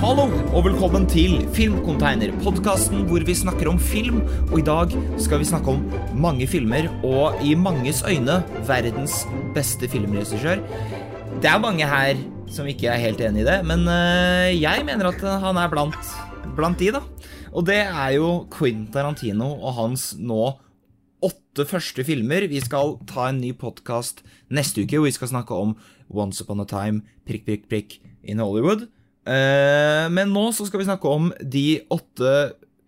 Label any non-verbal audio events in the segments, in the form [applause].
Hallo og velkommen til Filmcontainer, podkasten hvor vi snakker om film. Og i dag skal vi snakke om mange filmer, og i manges øyne verdens beste filmregissør. Det er mange her som ikke er helt enig i det, men øh, jeg mener at han er blant, blant de, da. Og det er jo Quentin Tarantino og hans nå åtte første filmer. Vi skal ta en ny podkast neste uke hvor vi skal snakke om Once Upon a Time, prikk, prikk, prikk in Hollywood. Eh, men nå så skal vi snakke om de åtte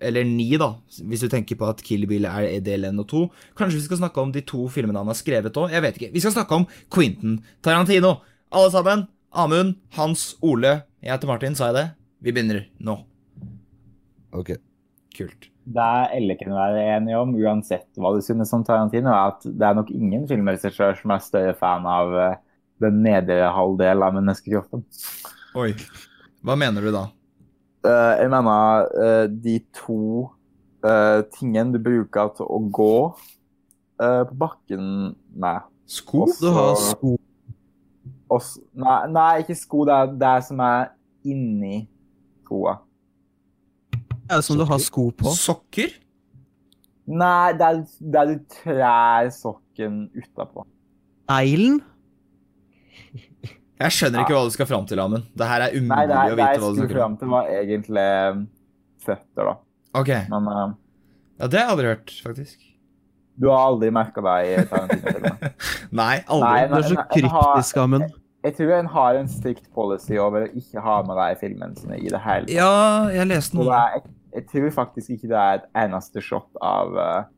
eller ni, da, hvis du tenker på at Kill Bill er del 1 og 2. Kanskje vi skal snakke om de to filmene han har skrevet òg? Jeg vet ikke. Vi skal snakke om Quentin Tarantino. Alle sammen. Amund, Hans, Ole. Jeg heter Martin, sa jeg det? Vi begynner nå. Ok. Kult. Det alle kan være enige om, uansett hva du synes om Tarantino, er at det er nok ingen filmregissør som er større fan av eh, den nedre halvdelen av menneskekroppen. Oi. Hva mener du da? Uh, jeg mener uh, de to uh, tingene du bruker til å gå på bakken med. Sko? Du har sko. Også, nei, nei, ikke sko. Det er det som er inni skoa. Er det som du har sko på? Sokker? Nei, det er der du trær sokken utapå. Neglen? Jeg skjønner ikke hva du skal fram til, Amund. Det her er umulig Nei, det, er, å det vite jeg hva du skulle snakker om. fram til, var egentlig um, føtter, da. Ok. Men uh, Ja, det har jeg aldri hørt, faktisk. du har aldri merka deg i Tarantino-filmen? [laughs] Nei, aldri. Nei, Du er så kryptisk, Amund. Jeg tror en har en strikt policy over å ikke ha med deg filmen filmene sine i det hele tatt. Ja, jeg leste noe. Jeg, jeg tror faktisk ikke det er et eneste shot av, uh,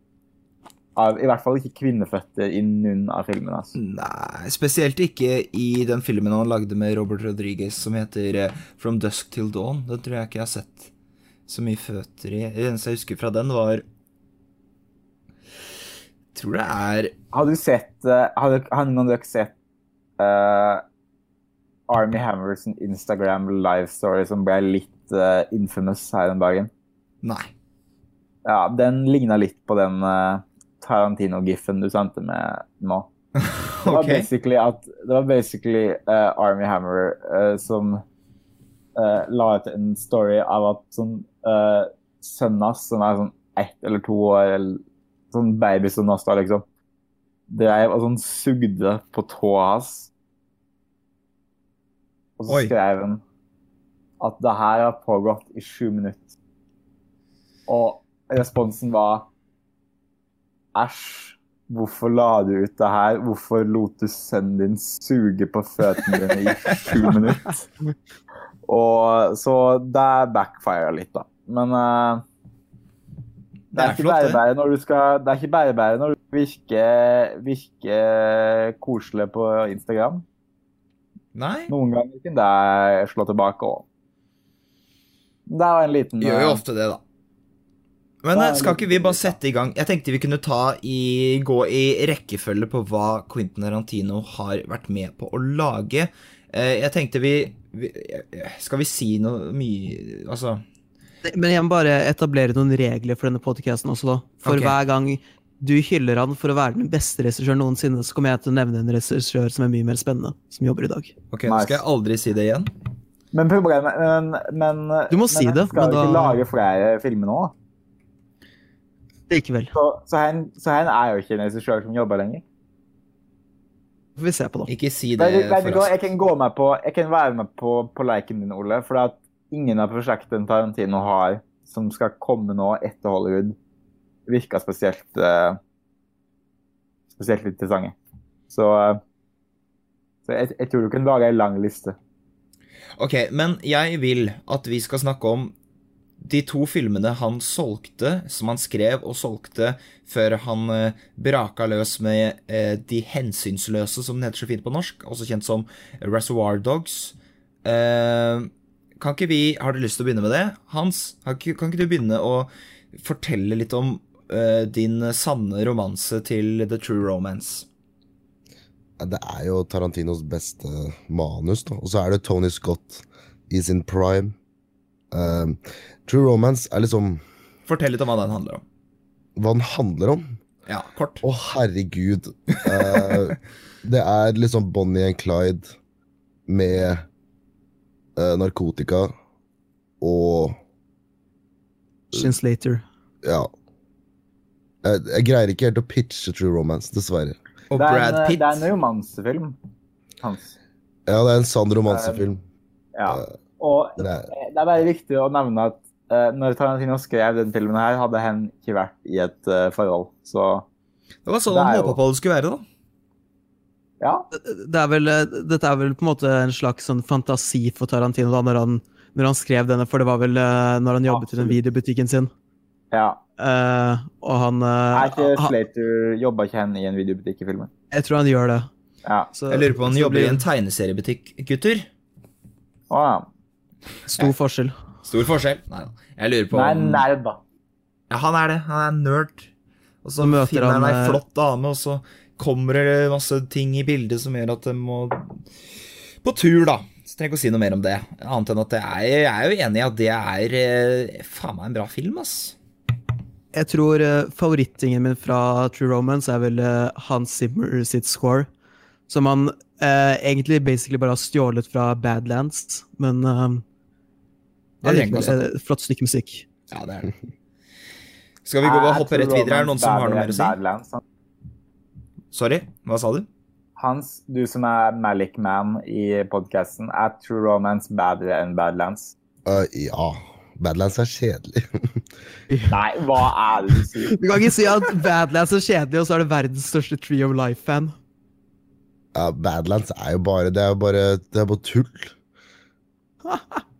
av I hvert fall ikke kvinneføtter i noen av filmene. Altså. Nei, spesielt ikke i den filmen han lagde med Robert Rodriguez som heter eh, From Dusk Till Dawn. Den tror jeg ikke jeg har sett så mye føtter i. Det eneste jeg husker fra den, var jeg Tror det er Har du sett Har, du har noen av dere sett uh, Army Hammers Instagram live story som ble litt uh, infamous her den dagen? Nei. Ja, den ligna litt på den uh, Tarantino-giffen du sendte med nå. [laughs] Det var okay. basically, at, det var basically uh, Army Hammer uh, som uh, la ut en story av at sånn uh, sønnen hans, som er sånn ett eller to år, eller sånn baby som nå står, liksom, drev og sånn sugde på tåa hans. Og så Oi. skrev han at det her har pågått i sju minutter. Og responsen var Æsj, hvorfor la du ut det her? Hvorfor lot du sønnen din suge på føttene dine i sju [laughs] minutter? Og så det backfira litt, da. Men uh, det, Det er er ikke flott, det. skal Det er ikke bare når du virker, virker koselig på Instagram. Nei? Noen ganger kan det slå tilbake òg. Det er en liten Gjør jo eh, ofte det, da. Men eh, skal ikke vi bare sette i gang? Jeg tenkte vi kunne ta i, gå i rekkefølge på hva Quentin Tarantino har vært med på å lage. Eh, Jeg tenkte vi, vi Skal vi si noe mye Altså Men jeg må bare etablere noen regler for denne podcasten også, da. For okay. hver gang du hyller han for å være den beste regissøren noensinne, så kommer jeg til å nevne en regissør som er mye mer spennende, som jobber i dag. Ok, nice. skal jeg aldri si det igjen. Men problemet men, men, Du må men si det, skal men jo ikke da- lage flere filmer nå. Likevel. Så, så, han, så han er jo ikke en regissør som jobber lenger. Får vi se på, da. Ikke si det Vet du- for oss. Jeg kan, gå med på, jeg kan være med på, på leken din, Ole. For at ingen av prosjektene Tarantino har som skal komme nå etter Hollywood, virker spesielt uh, spesielt interessante. Så, uh, så jeg, jeg tror du kan lage en lang liste. Ok, men jeg vil at vi skal snakke om de to filmene han solgte, som han skrev og solgte før han eh, braka løs med eh, De hensynsløse, som den heter så fint på norsk, også kjent som Reservoir Dogs. Eh, kan ikke vi Har du lyst til å begynne med det? Hans, kan ikke, du begynne å fortelle litt om eh, din sanne romanse til The True Romance? Det er jo Tarantinos beste manus, da. Og så er det Tony Scott i sin prime. Um, True Romance er liksom Fortell litt om hva den handler om. hva den handler om. Ja, kort. Å, herregud. Uh, [laughs] det er liksom Bonnie and Clyde med uh, narkotika og Since later. Ja. Jeg, jeg greier ikke helt å pitche True Romance, dessverre. Og Det er, Brad en, Pitt. det er en romansefilm. Hans. Ja, det er en sann romansefilm. Ja. Eh, Og Det er, det er bare viktig å nevne at uh, når Tarantino skrev den filmen her, hadde hen ikke vært i et uh, forhold. Så Det var sånn han håpa på det skulle være, da. ja. Det er vel, eh, dette er vel på en måte en slags sånn fantasi for Tarantino da, når han, når han skrev denne, for det var vel uh, når han jobbet i den videobutikken sin. ja. Uh, og han, uh, Er ikke Slater jobba ikke hen i en videobutikk i filmen? Jeg tror han gjør det. Ja. Så, Jeg lurer på om han jobber jobber i en tegneseriebutikk, gutter. Å ja. Stor forskjell. Stor forskjell. Nei da. Jeg lurer på Nei, nerd, da. Ja, han er det. Han er nerd. Og så møter han ei eh, flott dame, og så kommer det masse ting i bildet som gjør at de må på tur, da. Så trenger jeg ikke å si noe mer om det. Annet enn at det er, jeg er jo enig i at det er eh, faen meg en bra film, ass. Jeg tror uh, favorittingen min fra True Romance er vel eh, Hans Zimmer sitt score. Som han eh, egentlig basically bare har stjålet fra Badlands, men uh, Det er, ikke å allikevel et flott stykke musikk. Ja, det er det. Skal vi gå og hoppe rett videre? Er det noen som har noe mer å si? Sorry, hva sa du? Hans, du som er Malik Man i podkasten, er True Romance bedre enn Badlands? Uh, ja. Badlands er kjedelig. [laughs] [laughs] Nei, hva er det du sier? Du kan ikke si at Badlands er kjedelig, og så er det verdens største Tree of Life-fan. Ja, Badlands er jo bare Det er jo bare, det er bare tull. [laughs]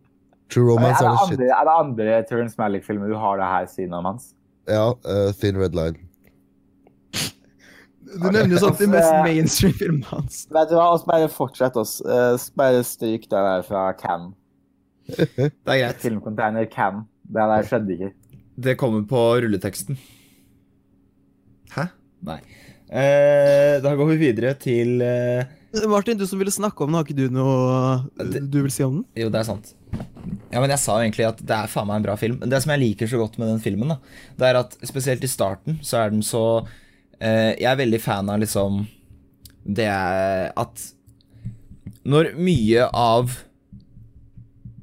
True Er Romance det er det shit. andre, er det andre Terrence Malick-filmer du har det her siden om hans? Ja, Uh, Thin Red Line. Du nevner jo sånn [laughs] de mest mainstream filmene hans. Vet du hva, oss bare fortsett oss. Eh, bare stryk det der fra Can. [laughs] Det er greit. Filmcontainer Can. Det der skjedde ikke. Det kommer på rulleteksten. Hæ? Nei. Eh, da går vi videre til eh, Martin, du som ville snakke om den, har ikke du noe du vil si om den? Jo, det er sant. Ja, men jeg sa jo egentlig at det er faen meg en bra film. Det som jeg liker så godt med den filmen, da, det er at spesielt i starten så er den så eh, Jeg er veldig fan av liksom det at Når mye av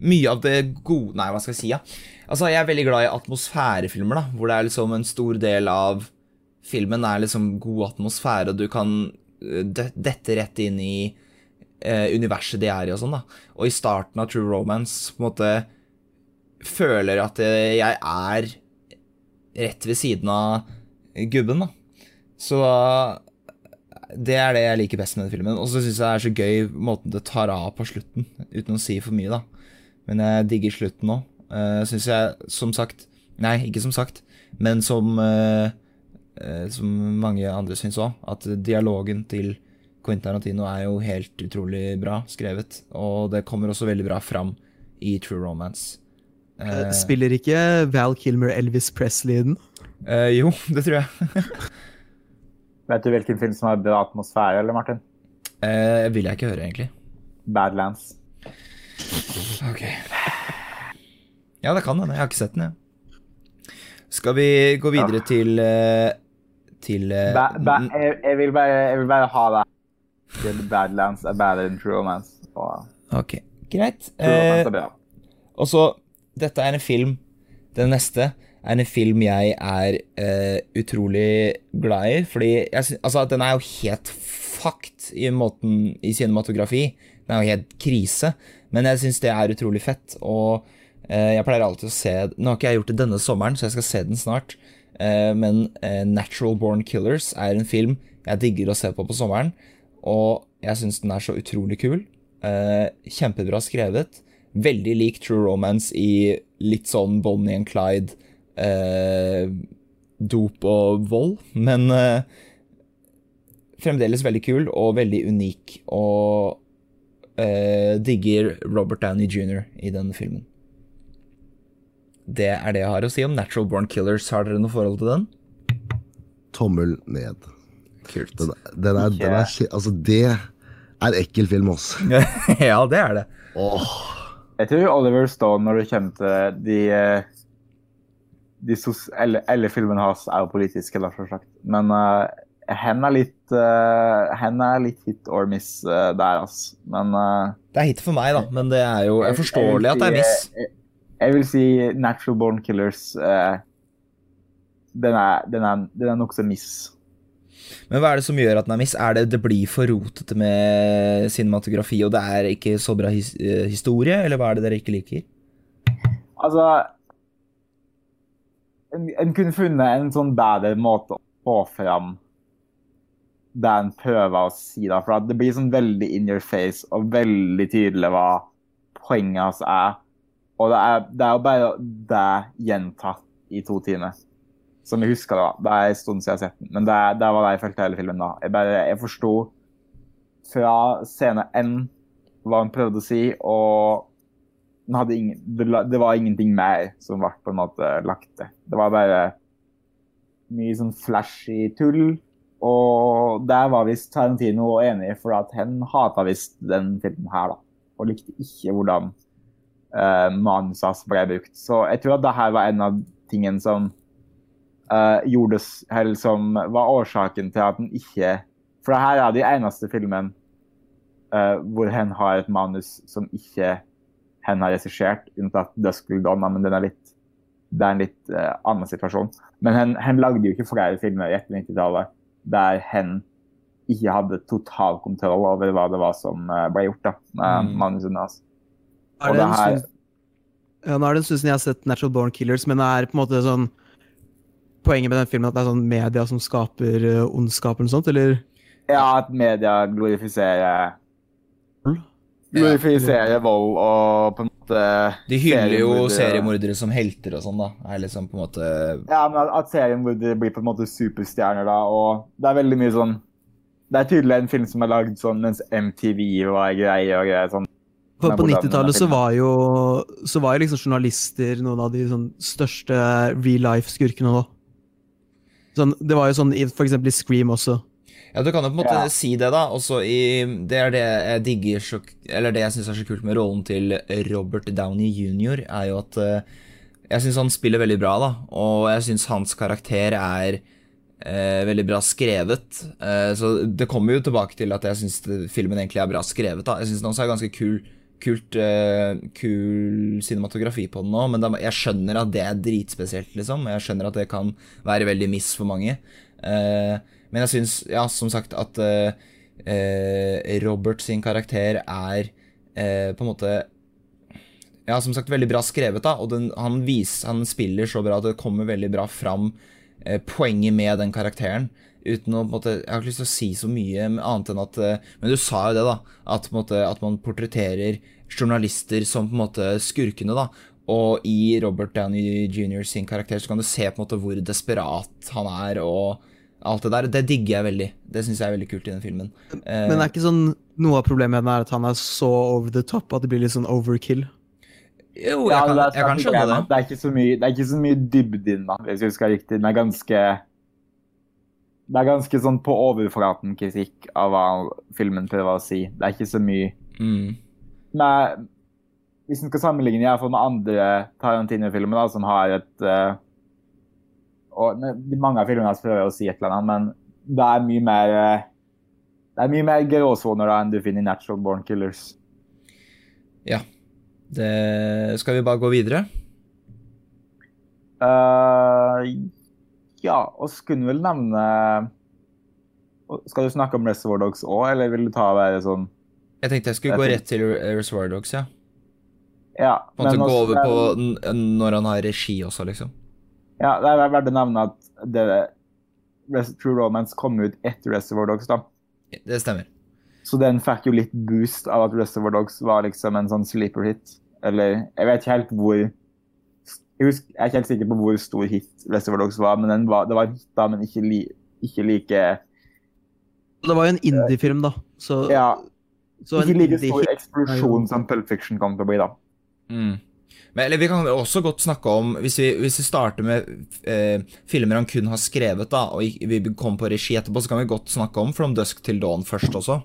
Mye av det gode Nei, hva skal jeg si, ja? Altså, jeg er veldig glad i atmosfærefilmer, da, hvor det er liksom en stor del av filmen er liksom god atmosfære, og du kan eh, dette rett inn i eh, universet de er i og sånn, da. Og i starten av True Romance på en måte føler at eh, jeg er rett ved siden av gubben, da. Så det er det jeg liker best med den filmen. Og så syns jeg det er så gøy måten det tar av på slutten, uten å si for mye, da. Men jeg digger slutten òg. Uh, syns jeg, som sagt Nei, ikke som sagt, men som uh, uh, Som mange andre syns òg, at dialogen til Quentin Tarantino er jo helt utrolig bra skrevet, og det kommer også veldig bra fram i True Romance. Eh, Spiller ikke Val Kilmer Elvis Presley i den? eh, jo, [laughs] det tror jeg. [laughs] Vet du hvilken film som har bra atmosfære, eller Martin? Eh, vil jeg ikke høre, egentlig. Badlands. Ok. Ja, det kan hende. Jeg har ikke sett den, jeg. Skal vi gå videre til eh, Til eh, Ba, ba, jeg, jeg, vil bare, jeg vil bare ha det. Til Badlands er bedre enn True Romance. Og Ok, greit. Eh. Og så, dette er en film Den neste er en film jeg er eh, utrolig glad i, fordi jeg altså, den er jo helt fucked i måten i cinematografi. Den er jo helt krise, men jeg syns det er utrolig fett, og eh, jeg pleier alltid å se Nå har ikke jeg gjort det denne sommeren, så jeg skal se den snart, eh, men eh, Natural Born Killers er en film jeg digger å se på på sommeren, og jeg syns den er så utrolig kul. Eh, kjempebra skrevet. Veldig lik True Romance i litt sånn Bonnie and Clyde, eh, dop og vold, men eh, fremdeles veldig kul og veldig unik. Og eh, digger Robert Downey jr. i denne filmen. Det er det jeg har å si om Natural Born Killers. Har dere noe forhold til den? Tommel ned. Kult. Den, den er, den er. Altså, det er ekkel film, også. [laughs] ja, det er det. Åh. Jeg tror Oliver Stone, når det kommer til de, eh, de sos eller, eller filmene hans, er jo politiske. Men uh, hen er litt uh, Hen er litt hit or miss uh, der, altså. Men uh, Det er hit for meg, da, men det er jo jeg forståelig at det er miss. Jeg, Jeg vil si Natural Born Killers uh, Den er, den er, den er nokså miss. Men hva er det som gjør at den er miss? Er det det blir for rotete med cinematografi, og det er ikke så bra his eh, historie, eller hva er det dere ikke liker? Altså En, en kunne funnet en sånn bedre måte å få fram det en prøver å si. da, for Det blir sånn veldig in your face og veldig tydelig hva poenget hans er. Og det er, det er jo bare det gjentatt i to timer. Som jeg husker det var. Det er en stund siden jeg har sett den. Men det, det var det jeg følte hele filmen da. Jeg bare, jeg forsto fra scene N hva han prøvde å si, og ingen, det, var ingenting mer som ble på en måte lagt til. Det var bare mye sånn flashy tull. Og der var visst Tarantino enig, for at han hata visst den filmen her, da. Og likte ikke hvordan uh, manuset ble brukt. Så jeg tror at det her var en av tingene som gjorde s- eller som var årsaken til at den ikke For det her er den eneste filmen eh, hvor hen har et manus som ikke hen har regissert, unntatt Dusk Donna', men den er litt, det er en litt eh, annen situasjon. Men hen, hen lagde jo ikke flere filmer etter 90-tallet der hen ikke hadde total kontroll over hva det var som eh, ble gjort da, med Mm. manusene hans. Er Og det det en her- ja, nå er det en stund siden jeg har sett Natural Born Killers, men det er på en måte sånn Poenget med den filmen at det er sånn media som skaper uh, ondskap eller noe sånt, eller? Ja, at media glorifiserer Glorifiserer vold og på en måte De hyller jo seriemordere. som helter og sånn, da. Er liksom på en måte Ja, men at- at seriemordere blir på en måte superstjerner, da, og det er veldig mye sånn Det er tydelig en film som er lagd sånn mens MTV var greie og greier sånn. For på 90-tallet så var jo så var jo liksom journalister noen av de sånn største real life-skurkene nå. Sånn, det var jo sånn i, for eksempel i Scream også. Ja, du kan jo på en måte Ja. si det, da. Også i Det er det jeg digger så Eller det jeg syns er så kult med rollen til Robert Downey jr., er jo at eh, Jeg syns han spiller veldig bra, da. Og jeg syns hans karakter er eh, veldig bra skrevet. Eh, så det kommer jo tilbake til at jeg syns filmen egentlig er bra skrevet, da. Jeg syns den også er ganske kul. Kult, uh, kul cinematografi på den nå, men da, jeg skjønner at det er dritspesielt, liksom. Jeg skjønner at det kan være veldig miss for mange. Uh, men jeg syns, ja, som sagt, at uh, Robert sin karakter er på en måte Ja, som sagt, veldig bra skrevet, da. Og den, han, vis, han spiller så bra at det kommer veldig bra fram poenget med den karakteren. Uten å på en måte Jeg har ikke lyst til å si så mye annet enn at eh, Men du sa jo det, da. At, på en måte, at man portretterer journalister som på en måte skurkene, da. Og i Robert Downey jr. sin karakter så kan du se på en måte hvor desperat han er, og alt det der. Det digger jeg veldig. Det syns jeg er veldig kult i den filmen. Eh, Men er ikke sånn noe av problemet med den er at han er så over the top at det blir litt sånn overkill. jo, jeg kan, jeg kan skjønne det. Det er ikke så mye, det er ikke så mye dybde inn, da, hvis jeg husker riktig. Den er ganske Det er ganske sånn på overflaten kritikk av hva filmen prøver å si. Det er ikke så mye Mm. Men Hvis en skal sammenligne i hvert fall med andre Tarantino-filmer da, som har et uh, og ne- Mange av filmene hans prøver å si et eller annet, men det er mye mer uh, det er mye mer gråsoner da enn du finner i Natural Born Killers. Ja. Det, skal vi bare gå videre? Eh, ja, og skulle vel nevne Skal du snakke om Reservoir Dogs òg, eller vil du ta være sånn Jeg tenkte jeg skulle Jeg gå rett til Reservoir Dogs, ja. Ja, På en måte men gå over på når han har regi også, liksom. Ja, det er verdt å nevne at det, True Romance kom ut etter Reservoir Dogs, da. Det stemmer. Så den fikk jo litt boost av at Reservoir Dogs var liksom en sånn sleeper hit. Eller jeg vet ikke helt hvor Jeg, husker, jeg er ikke helt sikker på hvor stor hit Reservoir Dogs var, men den var, det var hit, da, men ikke, li, ikke like Det var jo en indie-film, da. Så, Ja, så en ikke like stor eksplosjon som Pulp Fiction kom til å bli, da. Mm. Men, eller vi kan også godt snakke om Hvis vi, hvis vi starter med eh, filmer han kun har skrevet, da, og vi kommer på regi etterpå, så kan vi godt snakke om From Dusk til Dawn først også.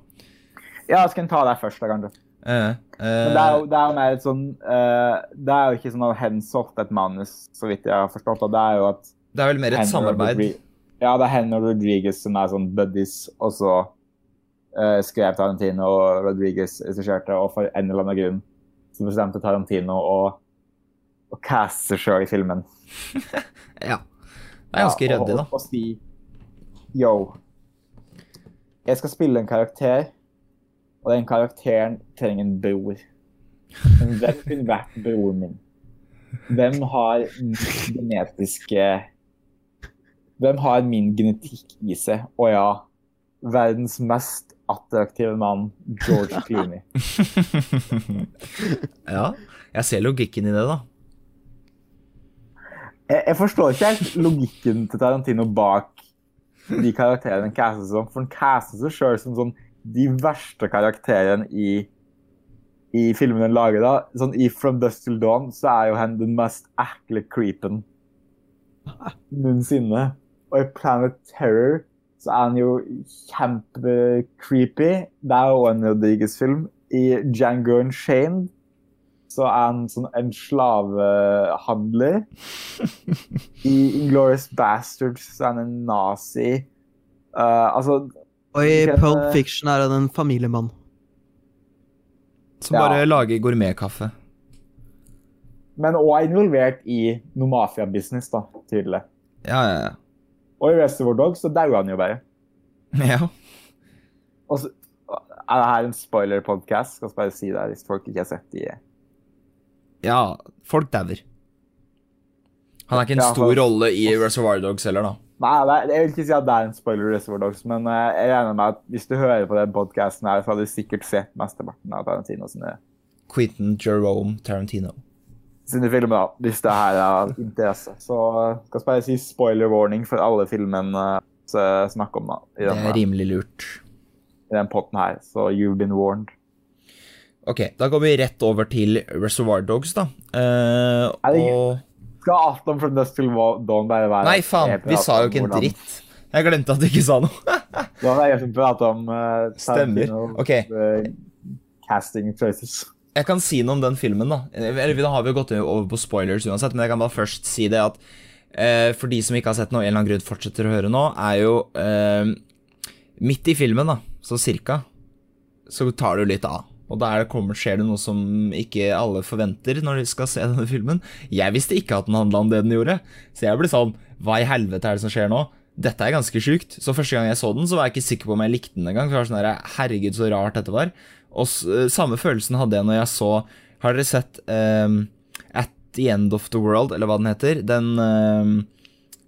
Ja, skal en ta deg først, da, kanskje. Eh, Men det er jo, det er jo mer et sånn uh, Det er jo ikke sånn at hen solgte et manus, så vidt jeg har forstått. Det er jo at det er vel mer et Henry samarbeid. Rodri- Ja, det er Henry Rodriguez som er sånn buddies, og så eh, skrev Tarantino og Rodriguez regisserte, og for en eller annen grunn så bestemte Tarantino å å caste seg sjøl i filmen. [laughs] Ja. Det er ganske Ja, ryddig, da. Og, og si Yo. Jeg skal spille en karakter, og den karakteren trenger en bror. Men hvem kunne vært broren min? Hvem har genetiske Hvem har min genetikk i seg? Å ja, verdens mest attraktive mann, George Clooney. [laughs] ja. Jeg ser logikken i det, da. Jeg, jeg forstår ikke helt logikken til Tarantino bak de karakterene han caster som. For han caster seg sjøl som sånn de verste karakterene i, i filmen den lager. da. Sånn I From Dust Till Dawn så er jo han den mest ekle creepen noensinne. Og i Planet Terror så er han jo kjempe-creepy. Det er jo en Rodriguez-film. I Django Unchained så er han sånn en slavehandler. [laughs] I Inglorious Bastards så er han en nazi. Uh, altså Og i Pulp eh, Fiction er han en familiemann. Som Ja. bare lager gourmetkaffe. Men òg involvert i noe mafiabusiness, da, tydelig. Ja, ja, ja. Og i Reservoir Dogs så dauer han jo bare. [laughs] Ja. Og så er det her en spoiler-podkast, skal bare si det hvis folk ikke har sett de ja folk dauer. Han er ikke en Ja, stor rolle i Reservoir Dogs heller, da. Nei, nei, jeg vil ikke si at det er en spoiler Reservoir Dogs, men eh, jeg regner med at hvis du hører på den podkasten her, så har du sikkert sett mesteparten av Tarantino sine, Quentin Jerome Tarantino. sine filmer, da, hvis det her er av interesse. Så eh, skal bare si spoiler warning for alle filmene jeg snakker om da, Det er er rimelig lurt. i den potten her. Så you've been warned. Ok, da går vi rett over til Reservoir Dogs, da. Uh, Er det og Skal alt From Dust til Dawn bare være Nei, faen, vi sa jo ikke en dritt. Jeg glemte at du ikke sa noe. [laughs] Da var det jeg som pratet om uh, Stemmer. Ok. casting choices. Jeg kan si noe om den filmen, da. Eller Da har vi jo gått over på spoilers uansett, men jeg kan bare først si det at uh, for de som ikke har sett noe, en eller annen grunn fortsetter å høre nå, er jo eh, Midt i filmen, da, så cirka, så tar du litt av. Og der kommer, skjer det noe som ikke alle forventer når de skal se denne filmen. Jeg visste ikke at den handla om det den gjorde, så jeg ble sånn Hva i helvete er det som skjer nå? Dette er ganske sjukt. Så første gang jeg så den, så var jeg ikke sikker på om jeg likte den engang. Sånn der, Herregud, så rart dette var. Og eh, samme følelsen hadde jeg når jeg så Har dere sett um, At the End of the World, eller hva den heter? Den um,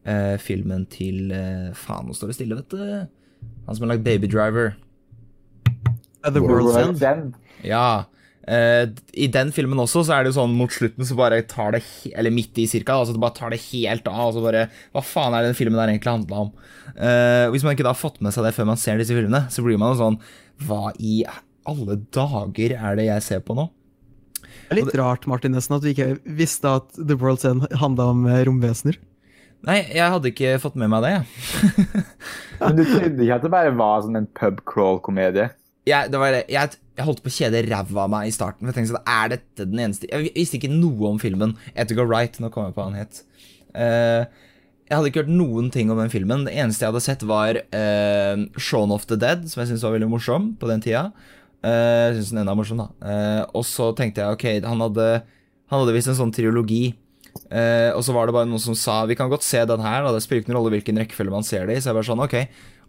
uh, filmen til uh, Faen, nå står det stille, vet du. Han som har lagd Baby Driver. At The World's End. Ja. Uh, I den filmen også så er det jo sånn mot slutten så bare tar det he- Eller midt i cirka, altså det bare tar det helt av. Og så bare Hva faen er det den filmen der egentlig handla om? Uh, hvis man ikke da har fått med seg det før man ser disse filmene, så blir man jo sånn Hva i alle dager er det jeg ser på nå? Det er litt rart, Martin, nesten, at du ikke visste at The World's End handla om eh, romvesener. Nei, jeg hadde ikke fått med meg det, jeg. [laughs] Men du trodde ikke at det bare var sånn en pub crawl-komedie? Jeg, det var, jeg, jeg holdt på å kjede ræva av meg i starten. For jeg tenkte sånn, er dette den eneste Jeg visste ikke noe om filmen. Edgar Wright, nå kom jeg på hva han het. Uh, jeg hadde ikke hørt noen ting om den filmen. Det eneste jeg hadde sett, var uh, Shaun of the Dead, som jeg syntes var veldig morsom på den tida. Uh, jeg synes den enda morsom, da. Uh, og så tenkte jeg ok, han hadde Han hadde visst en sånn triologi. Uh, og så var det bare noen som sa vi kan godt se den her, da. det spiller ikke noen rolle hvilken rekkefølge man ser det i. Så jeg bare sånn, ok.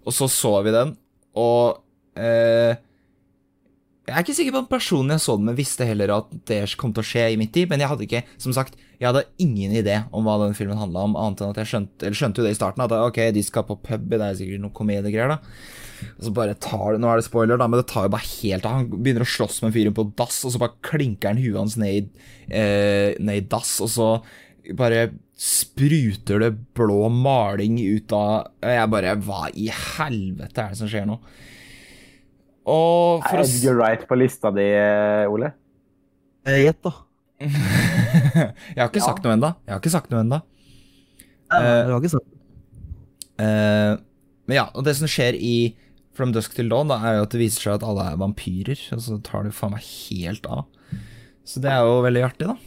Og så så vi den, og eh, jeg er ikke sikker på om personen jeg så den med, visste heller at det kom til å skje i mitt tid, men jeg hadde ikke, som sagt, jeg hadde ingen idé om hva den filmen handla om, annet enn at jeg skjønte, eller skjønte jo det i starten, at ok, de skal på pub, det er sikkert noe komediegreier, da. Og så bare tar det, Nå er det spoiler, da, men det tar jo bare helt av. Han begynner å slåss med fyren på dass, og så bare klinker han huet hans ned eh, ned i dass, og så bare spruter det blå maling ut av Jeg bare Hva i helvete er det som skjer nå? Og for Er Edgar Wright på lista di, Ole? Eh, Gjett, da. [laughs] Jeg har ikke Ja. sagt noe ennå. Jeg har ikke sagt noe ennå. Uh. Eh, men ja, og det som skjer i From Dusk Till Dawn, da, er jo at det viser seg at alle er vampyrer. Og så tar det jo faen meg helt av. Så det er jo veldig artig, da.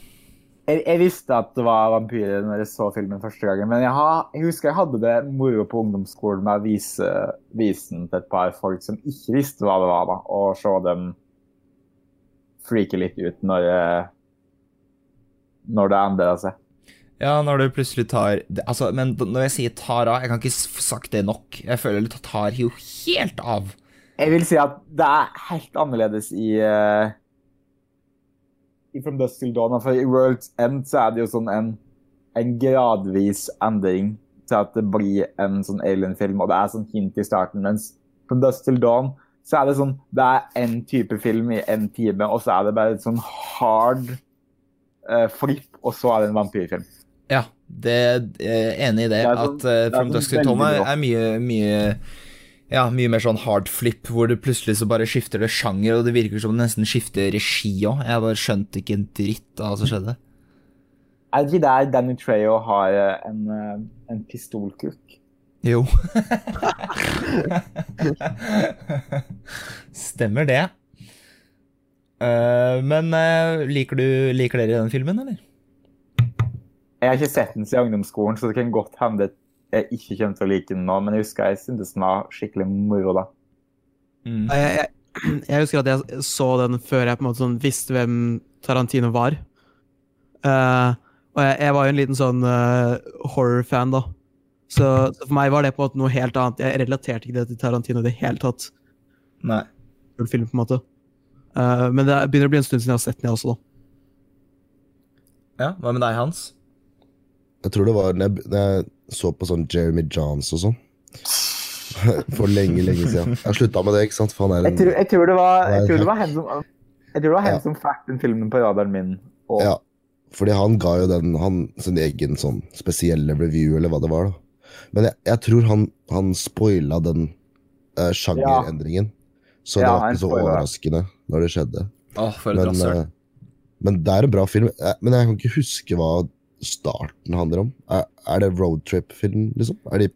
Jeg, jeg visste at det var vampyrer når jeg så filmen første gangen, men jeg, ha, jeg husker jeg hadde det moro på ungdomsskolen med å vise, vise den til et par folk som ikke visste hva det var, da, og se dem freake litt ut når, eh, når det endrer seg. Ja, når du plutselig tar Altså, men når jeg sier tar av, jeg kan ikke sagt det nok. Jeg føler det tar jo helt av. Jeg vil si at det er helt annerledes i uh, i From Dusk Till Dawn. For i World's End så er det jo sånn en, en gradvis endring til at det blir en sånn alien-film, og det er sånn hint i starten. Mens From Dusk Till Dawn så er det sånn Det er én type film i én time, og så er det bare et sånn hard uh, flip, og så er det en vampyrfilm. Ja, det er enig i det. det sånn, at uh, From Dusk Till Dawn er mye, mye ja, mye mer sånn hard flip, hvor det plutselig så bare skifter det sjanger, og det virker som det nesten skifter regi òg. Jeg bare skjønte ikke en dritt av hva som skjedde. Er det ikke der Danny Treyo har eh, en, en pistolkrukk? Jo. [laughs] Stemmer det. Uh, men uh, liker, du, liker dere den filmen, eller? Jeg har ikke sett den siden ungdomsskolen, så det kan godt hende jeg ikke kommer til å like den nå. Men jeg husker jeg syntes den var skikkelig moro da. Mm. Jeg, jeg, jeg, husker at jeg så den før jeg på en måte sånn visste hvem Tarantino var. Uh, og jeg, jeg, var jo en liten sånn horror-fan, da. Så, så, for meg var det på en måte noe helt annet. Jeg relaterte ikke det til Tarantino i det hele tatt. Nei. Film, på en måte. Uh, men det begynner å bli en stund siden jeg har sett den, jeg også, da. Ja, Hva med deg, Hans? Jeg tror det var når jeg, når jeg så på sånn Jeremy Johns og sånn. For lenge, lenge siden. Jeg har slutta med det, ikke sant? En, jeg, tror, jeg, tror, det var, jeg tror det var hen som, jeg tror det var hen ja. som fikk den filmen på radaren min. Og... Ja, fordi han ga jo den han, sin egen sånn spesielle review, eller hva det var. da. Men jeg, jeg tror han, han spoila den uh, sjangerendringen. Så det var ikke så overraskende når det skjedde. Åh, for et men, uh, men det er en bra film. Men jeg kan ikke huske hva starten handler om. Er, er det roadtrip-film, liksom? Er de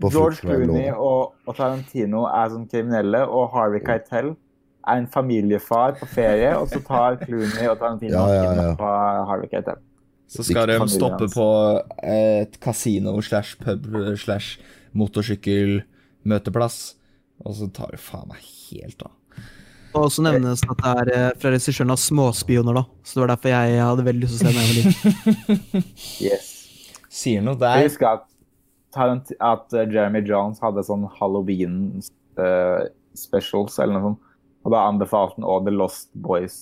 på George Clooney og, og, Tarantino er sånn kriminelle, og Harvey Keitel er en familiefar på ferie, og så tar Clooney og Tarantino ja, ja, ja. på Harvey Keitel. Så skal de stoppe på et kasino slash pub slash motorsykkelmøteplass, og så tar de faen meg helt av. Og også nevnes at det er eh, fra regissøren av 'Småspioner', da. Så det var derfor jeg hadde veldig lyst til å se den. [laughs] yes. Sier noe der. Jeg husker at, at eh, Jeremy Jones hadde sånn halloween uh, specials eller noe sånt. Og da anbefalte han også The Lost Boys.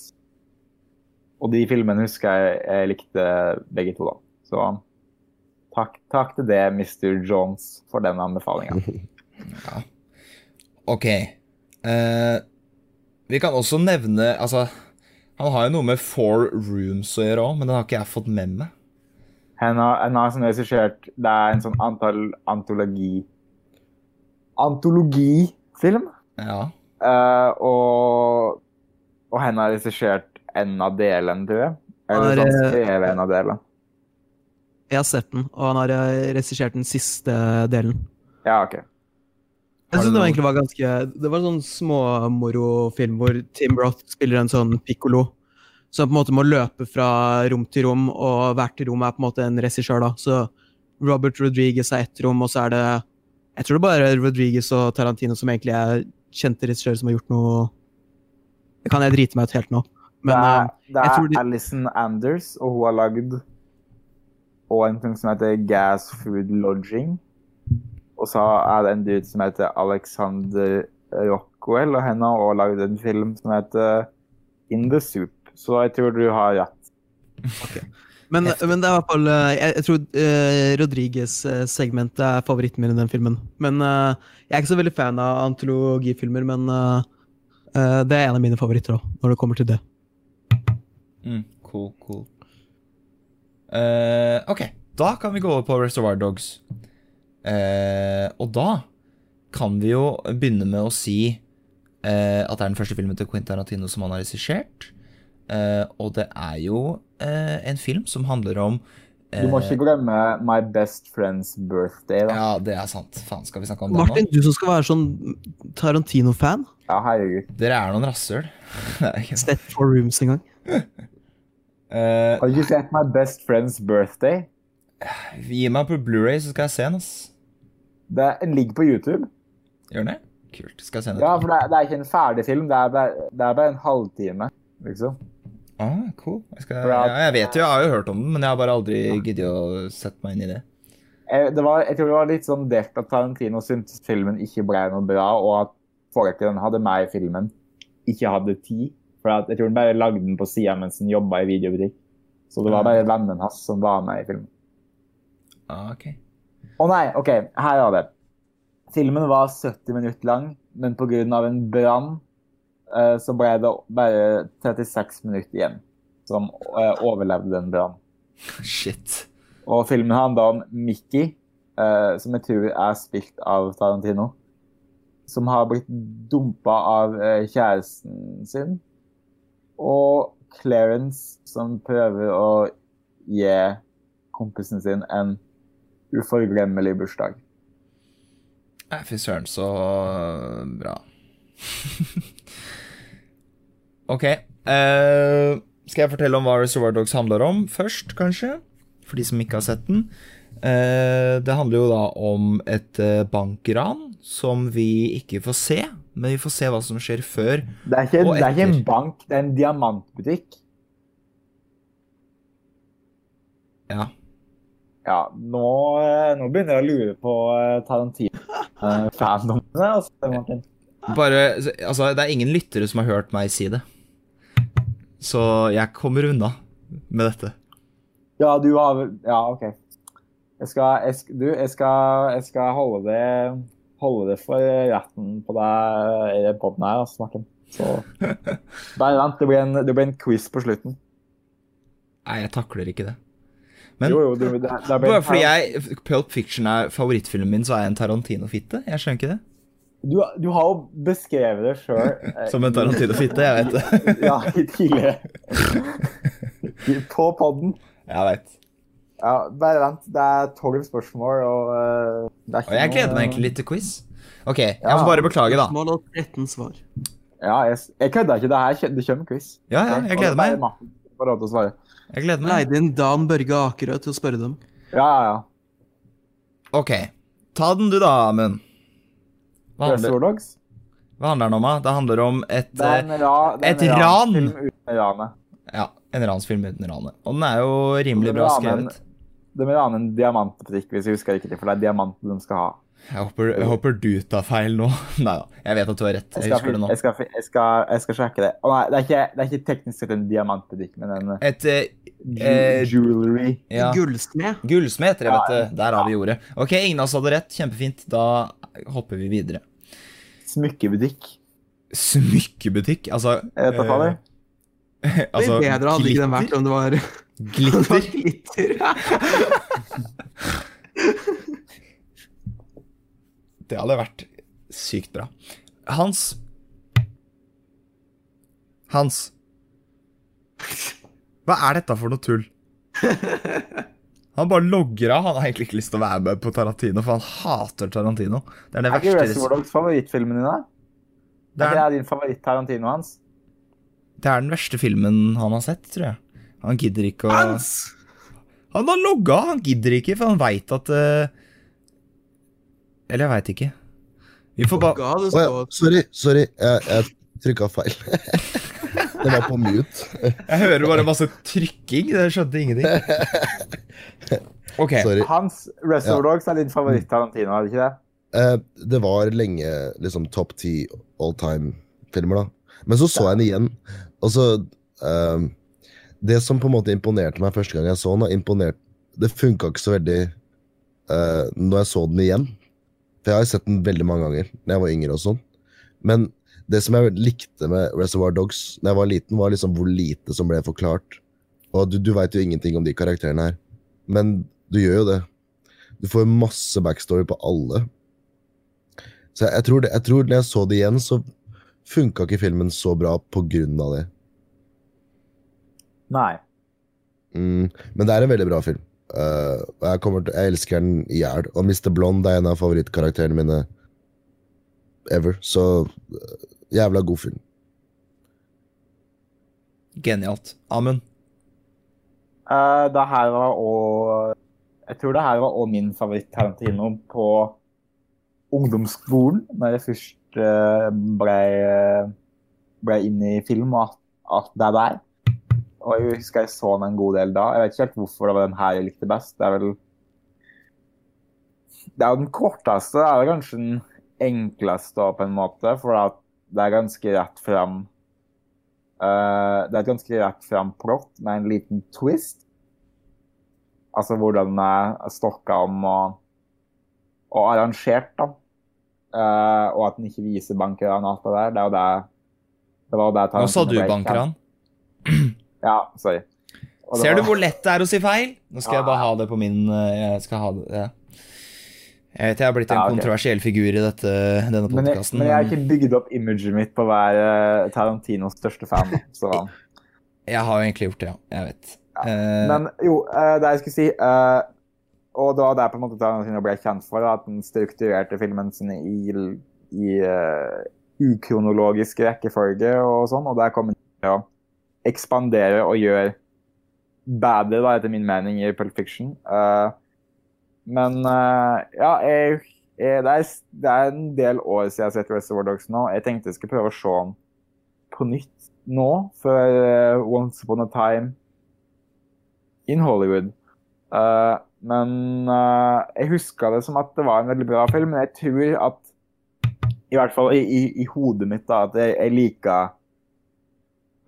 Og de filmene husker jeg jeg likte begge to, da. Så takk, takk til det, Mr. Jones, for den anbefalinga. [laughs] ja. OK. Uh, vi kan også nevne Altså, han har jo noe med Four Rooms å gjøre òg, men den har ikke jeg fått med meg. Han har, han har sånn regissert Det er en sånn antall antologi Antologifilm. Ja. Uh, og, og han har regissert en av delene, tror jeg. Eller sånn skrevet en av delene. Jeg har sett den, og han har regissert den siste delen. Ja, ok. Jeg synes det var egentlig var ganske Det var en sånn småmorofilm hvor Tim Roth spiller en sånn pikkolo. Som på en måte må løpe fra rom til rom, og hvert rom er på en måte en regissør. da. Så Robert Rodriguez er ett rom, og så er det Jeg tror det bare er Rodriguez og Tarantino som egentlig er kjente regissører som har gjort noe Det kan jeg drite meg ut helt nå. Men, det er, eh, det er de... Alison Anders, og hun har lagd og en ting som heter Gas Food Lodging. Og så er det en dude som heter Alexander Rockwell, og henne har også lagd en film som heter In the Soup. Så jeg tror du har rett. Okay. Men, men, det er i hvert fall eh, Jeg, jeg tror uh, Rodriguez-segmentet er favoritten min i den filmen. Men uh, jeg er ikke så veldig fan av antologifilmer, men uh, det er en av mine favoritter da, når det kommer til det. Mm, cool, cool. OK, da kan vi gå over på Reservoir Dogs. Eh, og da kan vi jo begynne med å si eh, at det er den første filmen til Quentin Tarantino som han har regissert. Eh, og det er jo eh, en film som handler om Du må ikke glemme My Best Friend's Birthday. da. Ja, det er sant. Faen, skal vi snakke om Martin, det nå? du som skal være sånn Tarantino-fan? Ja, herregud. Dere er noen rasshøl. [laughs] Step for rooms en gang. Har du ikke sett My Best Friend's Birthday? Gi meg på Blu-ray, så skal jeg se den. ass. Det ligger på YouTube. Gjør den det? Kult. Skal jeg se den. Ja, for det er, det er, ikke en ferdig film. Det er bare, det er bare en halvtime, liksom. Ah, cool. Jeg, skal, ja, jeg vet jo, jeg har jo hørt om den, men jeg har bare aldri giddet å sette meg inn i det. Jeg, det var, jeg tror det var litt sånn delt at Tarantino syntes filmen ikke ble noe bra, og at folket hadde meg i filmen, ikke hadde tid. For at, jeg tror han bare lagde den på sida mens han jobba i videobutikk. Så det var bare vennen hans som var med i filmen. Ah, ok. Å nei, OK, her er det. Filmen var 70 minutter lang, men pga. en brann uh, så ble det bare 36 minutter igjen som uh, overlevde den brannen. [laughs] Shit. Og filmen handler om Mickey, uh, som jeg tror er spilt av Tarantino. Som har blitt dumpa av kjæresten sin. Og Clarence, som prøver å gi kompisen sin en uforglemmelig bursdag. Nei, fy søren, så bra. [laughs] ok. Uh, skal jeg fortelle om hva Reservoir Dogs handler om først, kanskje? For de som ikke har sett den. Uh, det handler jo da om et eh, bankran som vi ikke får se, men vi får se hva som skjer før. Det er ikke, Og det er ikke en bank, det er en diamantbutikk. Ja. Ja, nå, eh, nå begynner jeg å lure på eh, Tarantino-fandomene. Altså, Martin. Bare Altså, det er ingen lyttere som har hørt meg si det. Så jeg kommer unna med dette. Ja, du har Ja, OK. Jeg skal, jeg, du, jeg skal, jeg skal holde, det, holde det for retten på deg i den podden her, altså, Martin. Så [laughs] bare vent. Det blir, en, det blir en quiz på slutten. Nei, jeg takler ikke det. Men Jo, jo, det, det, det blir bare fordi jeg Pulp Fiction er favorittfilmen min, så er jeg en Tarantino-fitte? Jeg skjønner ikke det. Du, du har jo beskrevet det sjøl. Som en Tarantino-fitte, jeg vet det. [laughs] Ja, tidligere. På podden. Jeg vet. Ja, bare vent. Det er tolv spørsmål, og eh, det er ikke Og jeg gleder meg egentlig litt til quiz. Ok, jeg Ja. må bare beklage, da. Spørsmål og 13 svar. Ja, jeg, jeg kødder ikke. Det her det kommer quiz. Ja, ja, jeg gleder meg. Bare til å svare. Jeg gleder meg. Leide inn Dan Børge Akerø til å spørre dem. Ja, ja, ja. Ok, ta den du da, Amund. Hva handler, Dogs. hva handler den om, da? Det handler om et Det er eh, en, ra, det er et en ran. uten ranet. Ja, en ransfilm uten ranet. Og den er jo rimelig bra skrevet. De vil rane en diamantbutikk, hvis jeg husker riktig, for det er diamanten de skal ha. Jeg håper, jeg håper du tar feil nå. [laughs] Nei da, jeg vet at du har rett. Jeg Jeg skal, husker det nå. jeg skal, jeg skal, jeg skal sjekke det. Å nei, det er, ikke, det er ikke teknisk sett en diamantbutikk, men en Et eh, ju- Eh, jewelry. ja, Gullsmed. gullsmed, jeg vet du. det. Der har vi ordet. Ok, ingen av oss hadde rett. Kjempefint. Da hopper vi videre. Smykkebutikk. Smykkebutikk, altså Jeg vet da fader. eh, [laughs] altså, det bedre hadde ikke den vært det [laughs] om det var Glitter. glitter. Det hadde vært sykt bra. Hans Hans. Hva er dette for noe tull? Han bare logger av. Han har egentlig ikke lyst til å være med på Tarantino, for han hater Tarantino. Det er det Er ikke verste Reservoir Dogs favorittfilmen din, da? det Er er, ikke det din favoritt-Tarantino hans? det er den verste filmen han har sett, tror jeg. Han gidder ikke å Hans! Han har logga, han gidder ikke, for han veit at eh, Eller jeg veit ikke. Vi får bare oh, oh, ja, sorry, sorry. Jeg, jeg trykka feil. [laughs] det var på mute. Jeg hører bare masse trykking. Jeg skjønte ingenting. [laughs] Ok. Sorry. Hans Reservoir Dogs er din favoritt-Tarantino, er det ikke det? Eh, det var lenge liksom topp ti all time-filmer, da. Men så så jeg den igjen, og så eh, Det som på en måte imponerte meg første gang jeg så den, da, imponert, det funka ikke så veldig eh, når jeg så den igjen. For jeg har sett den veldig mange ganger da jeg var yngre og sånn. Men det som jeg likte med Reservoir Dogs da jeg var liten, var liksom hvor lite som ble forklart. Og du, du veit jo ingenting om de karakterene her, men du gjør jo det. Du får masse backstory på alle. Så jeg, jeg, tror det, jeg tror når jeg så det igjen, så funka ikke filmen så bra på grunn av det. Nei. Mm, men det er en veldig bra film. Eh, og jeg, til, jeg elsker den i hjel. Og Mr. Blonde er en av favorittkarakterene mine ever. Så eh, jævla god film. Genialt. Amund. Uh, det her var òg Jeg tror det her var òg min favoritt-Tarantino på ungdomsskolen, når jeg først uh, ble, ble inn i film og at, at det der. Og jeg husker jeg så den en god del da. Jeg vet ikke helt hvorfor det var den her jeg likte best. Det er vel Det er jo den korteste. Det er kanskje den enkleste på en måte, for det er ganske rett fram. Uh, det er et ganske rett fram plott med en liten twist. Altså hvordan den er stokka om og, og arrangert, da. Uh, og at den ikke viser bankran og alt det der. Det jo det, det var det Nå sa du bankran. [clears throat] Ja, sorry. Ser du hvor lett det er å si feil? Nå skal ja. jeg bare ha det på min eh, Jeg skal ha det ja. Jeg vet jeg har blitt en ja, okay. kontroversiell figur i dette, denne podkasten. Men, jeg har ikke bygd opp imaget mitt på å være eh, Tarantinos største fan. Så. Jeg har jo egentlig gjort det, ja. Jeg vet. Ja. Uh, men jo, det jeg skulle si Og det var på en måte Tarantino ble kjent for, at den strukturerte filmen sin i, i ukronologisk rekkefølge og sånn, og der kom den til å ekspandere og gjøre bedre, da, etter min mening, i Pulp Fiction. Uh, men uh, ja, jeg, jeg, det, er, det, er, en del år siden jeg har sett Reservoir Dogs nå. Jeg tenkte jeg skulle prøve å se den på nytt nå, før uh, Once Upon a Time in Hollywood. men jeg huska det som at det var en veldig bra film, men jeg tror at i hvert fall i, i, i hodet mitt da, at jeg, jeg liker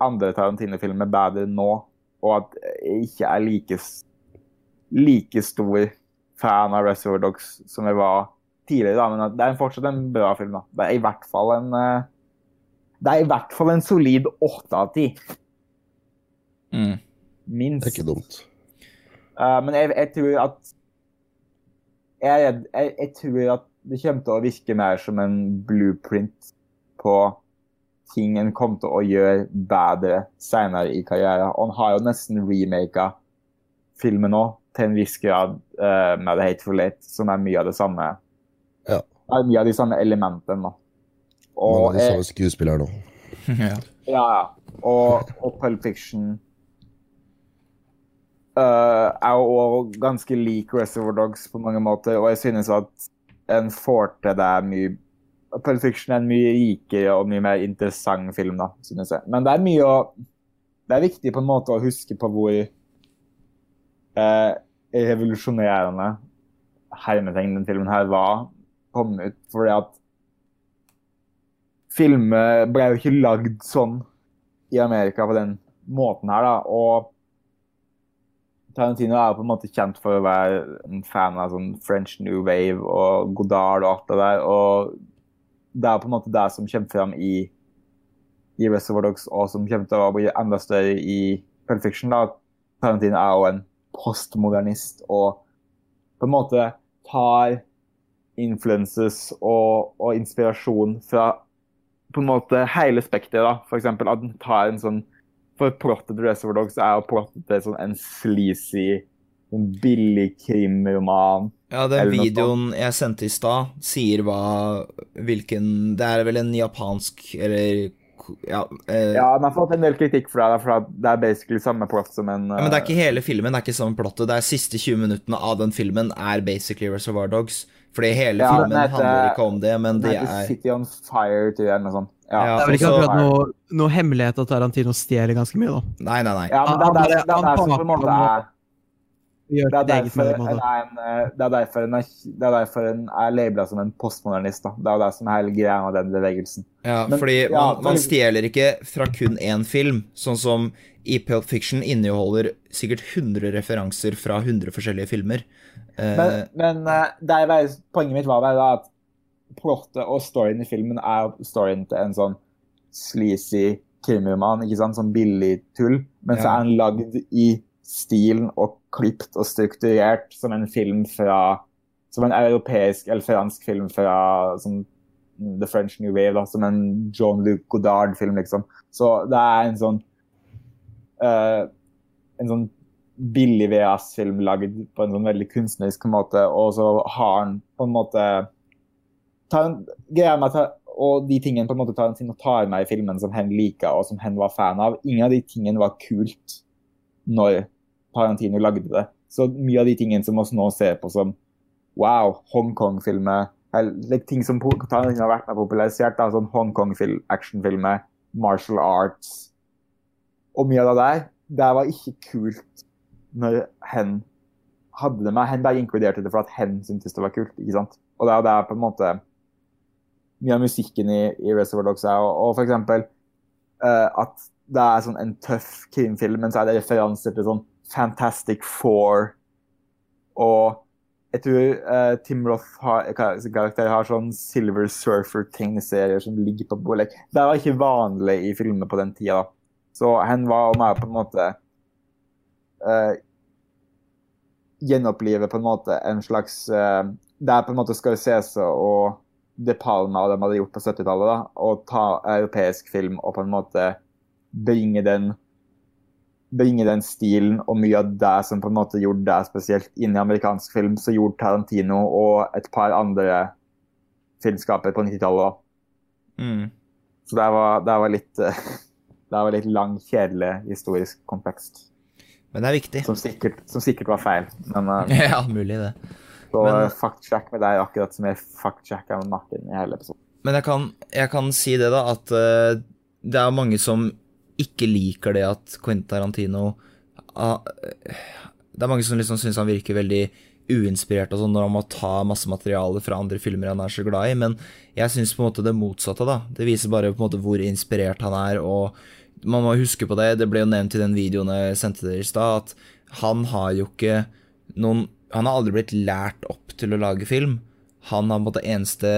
andre Tarantino-filmer bedre nå, og at jeg ikke er like, like stor fan av Reservoir Dogs som jeg var tidligere. Da. Men det er fortsatt en bra film. Da. Det er i hvert fall en eh, Det er i hvert fall en solid åtte av ti. Mm. Minst. Det er ikke dumt. Uh, men jeg, jeg, tror at jeg, jeg, jeg tror at det kommer til å virke mer som en blueprint på ting en kom til å gjøre bedre senere i karrieren. Og han har jo nesten remaka filmen nå, til en viss grad, uh, med The Hateful Eight, som er mye av det samme. Ja. Er mye av de samme elementene. Og, Mange av de samme skuespillere nå. [laughs] ja. ja, Og, og Pulp Fiction uh, er jo ganske lik Reservoir Dogs på mange måter, og jeg synes at en får til det mye Pulp Fiction er en mye rikere og mye mer interessant film, da, synes jeg. Men det er mye å Det er viktig på en måte å huske på hvor eh, revolusjonerende hermetegn den filmen her var kom ut. Fordi at filmer ble jo ikke lagd sånn i Amerika på den måten her, da. Og Tarantino er jo på en måte kjent for å være en fan av sånn French New Wave og Godard og alt det der. og det er på en måte det som kommer fram i, i Reservoir Dogs, og som kommer til å bli enda større i Pulp Fiction. da. Tarantino er jo en postmodernist og på en måte tar influences og, og inspirasjon fra på en måte hele spekteret. F.eks. at den tar en sånn For plottet til Reservoir Dogs er jo plottet til sånn en sleazy, billig krimroman ja, den videoen jeg sendte i stad, sier hva Hvilken Det er vel en japansk eller ja, eh, ja, den har fått en del kritikk for det, for det er basically samme plott som en ja, Men det er ikke hele filmen, det er ikke samme plottet. Det er siste 20 minuttene av den filmen er basically Reservoir Dogs. Fordi hele ja, filmen heter, handler ikke om det, men det er City on Fire, tror jeg, eller noe sånt. Ja, det er vel ikke akkurat noe, noe hemmelighet at Tarantino stjeler ganske mye, da. Nei, nei, nei. Ja, men det er det, som det, en det, er det er, derfor en, eh, det, er derfor en er, det er derfor en er labela som en postmodernist. Da. Det er jo det som er hele greia med den bevegelsen. Ja, Men, fordi man, ja, man, stjeler ikke fra kun én film, sånn som i Pulp Fiction inneholder sikkert 100 referanser fra 100 forskjellige filmer. Eh, men, men uh, der, poenget mitt var vel at plottet og storyen i filmen er storyen til en sånn sleazy krimroman, ikke sant? Sånn billig tull, men ja. så er den lagd i stilen og klipt og strukturert som en film fra Som en europeisk eller fransk film fra som The French New Wave, da, som en John-Luc Godard-film, liksom. Så det er en sånn uh, En sånn billig VHS-film lagd på en sånn veldig kunstnerisk måte, og så har han på en måte greier meg til og de tingene på en måte tar Tarantino tar med i filmen som hen liker og som hen var fan av. Ingen av de tingene var kult når Tarantino lagde det. Så mye av de tingene som oss nå ser på som wow, Hongkong-filmer ting som Tarantino har vært med popularisert, sånn Hongkong-actionfilmer, martial arts Og mye av det der det var ikke kult når hen hadde det med. Hen bare inkluderte det for at hen syntes det var kult. ikke sant? Og det er, det er på en måte mye av musikken i, i Reservoir Dogs er, og, og for eksempel uh, at det er sånn en tøff krimfilm, men så er det referanser til sånn Fantastic Four og jeg tror uh, Tim Roth har, karakter har sånn Silver Surfer-tegneserier som ligger på bordet. Det var ikke vanlig i filmer på den tida. Så han var med på en måte uh, Gjenopplive på en måte en slags uh, Det er på en måte Scarcese og De Palma og de hadde gjort på 70-tallet. Å ta europeisk film og på en måte bringe den bringe den stilen og mye av det som på en måte gjorde det spesielt inn i amerikansk film, så gjorde Tarantino og et par andre filmskaper på 90-tallet òg. Mm. Så det var, det var, litt [laughs] Det var litt lang, kjedelig historisk kontekst. Men det er viktig. Som sikkert, som sikkert var feil. Men, [laughs] ja, mulig det. Så men, fact-check med deg akkurat som jeg fact-checka med Martin i hele episoden. Men jeg kan, jeg kan si det, da, at uh, det er mange som ikke liker det at Quentin Tarantino uh, Det er mange som liksom syns han virker veldig uinspirert og sånn når han må ta masse materiale fra andre filmer han er så glad i, men jeg syns på en måte det motsatte, da. Det viser bare på en måte hvor inspirert han er, og man må huske på det, det ble jo nevnt i den videoen jeg sendte dere i stad, at han har jo ikke noen Han har aldri blitt lært opp til å lage film. Han har på en måte eneste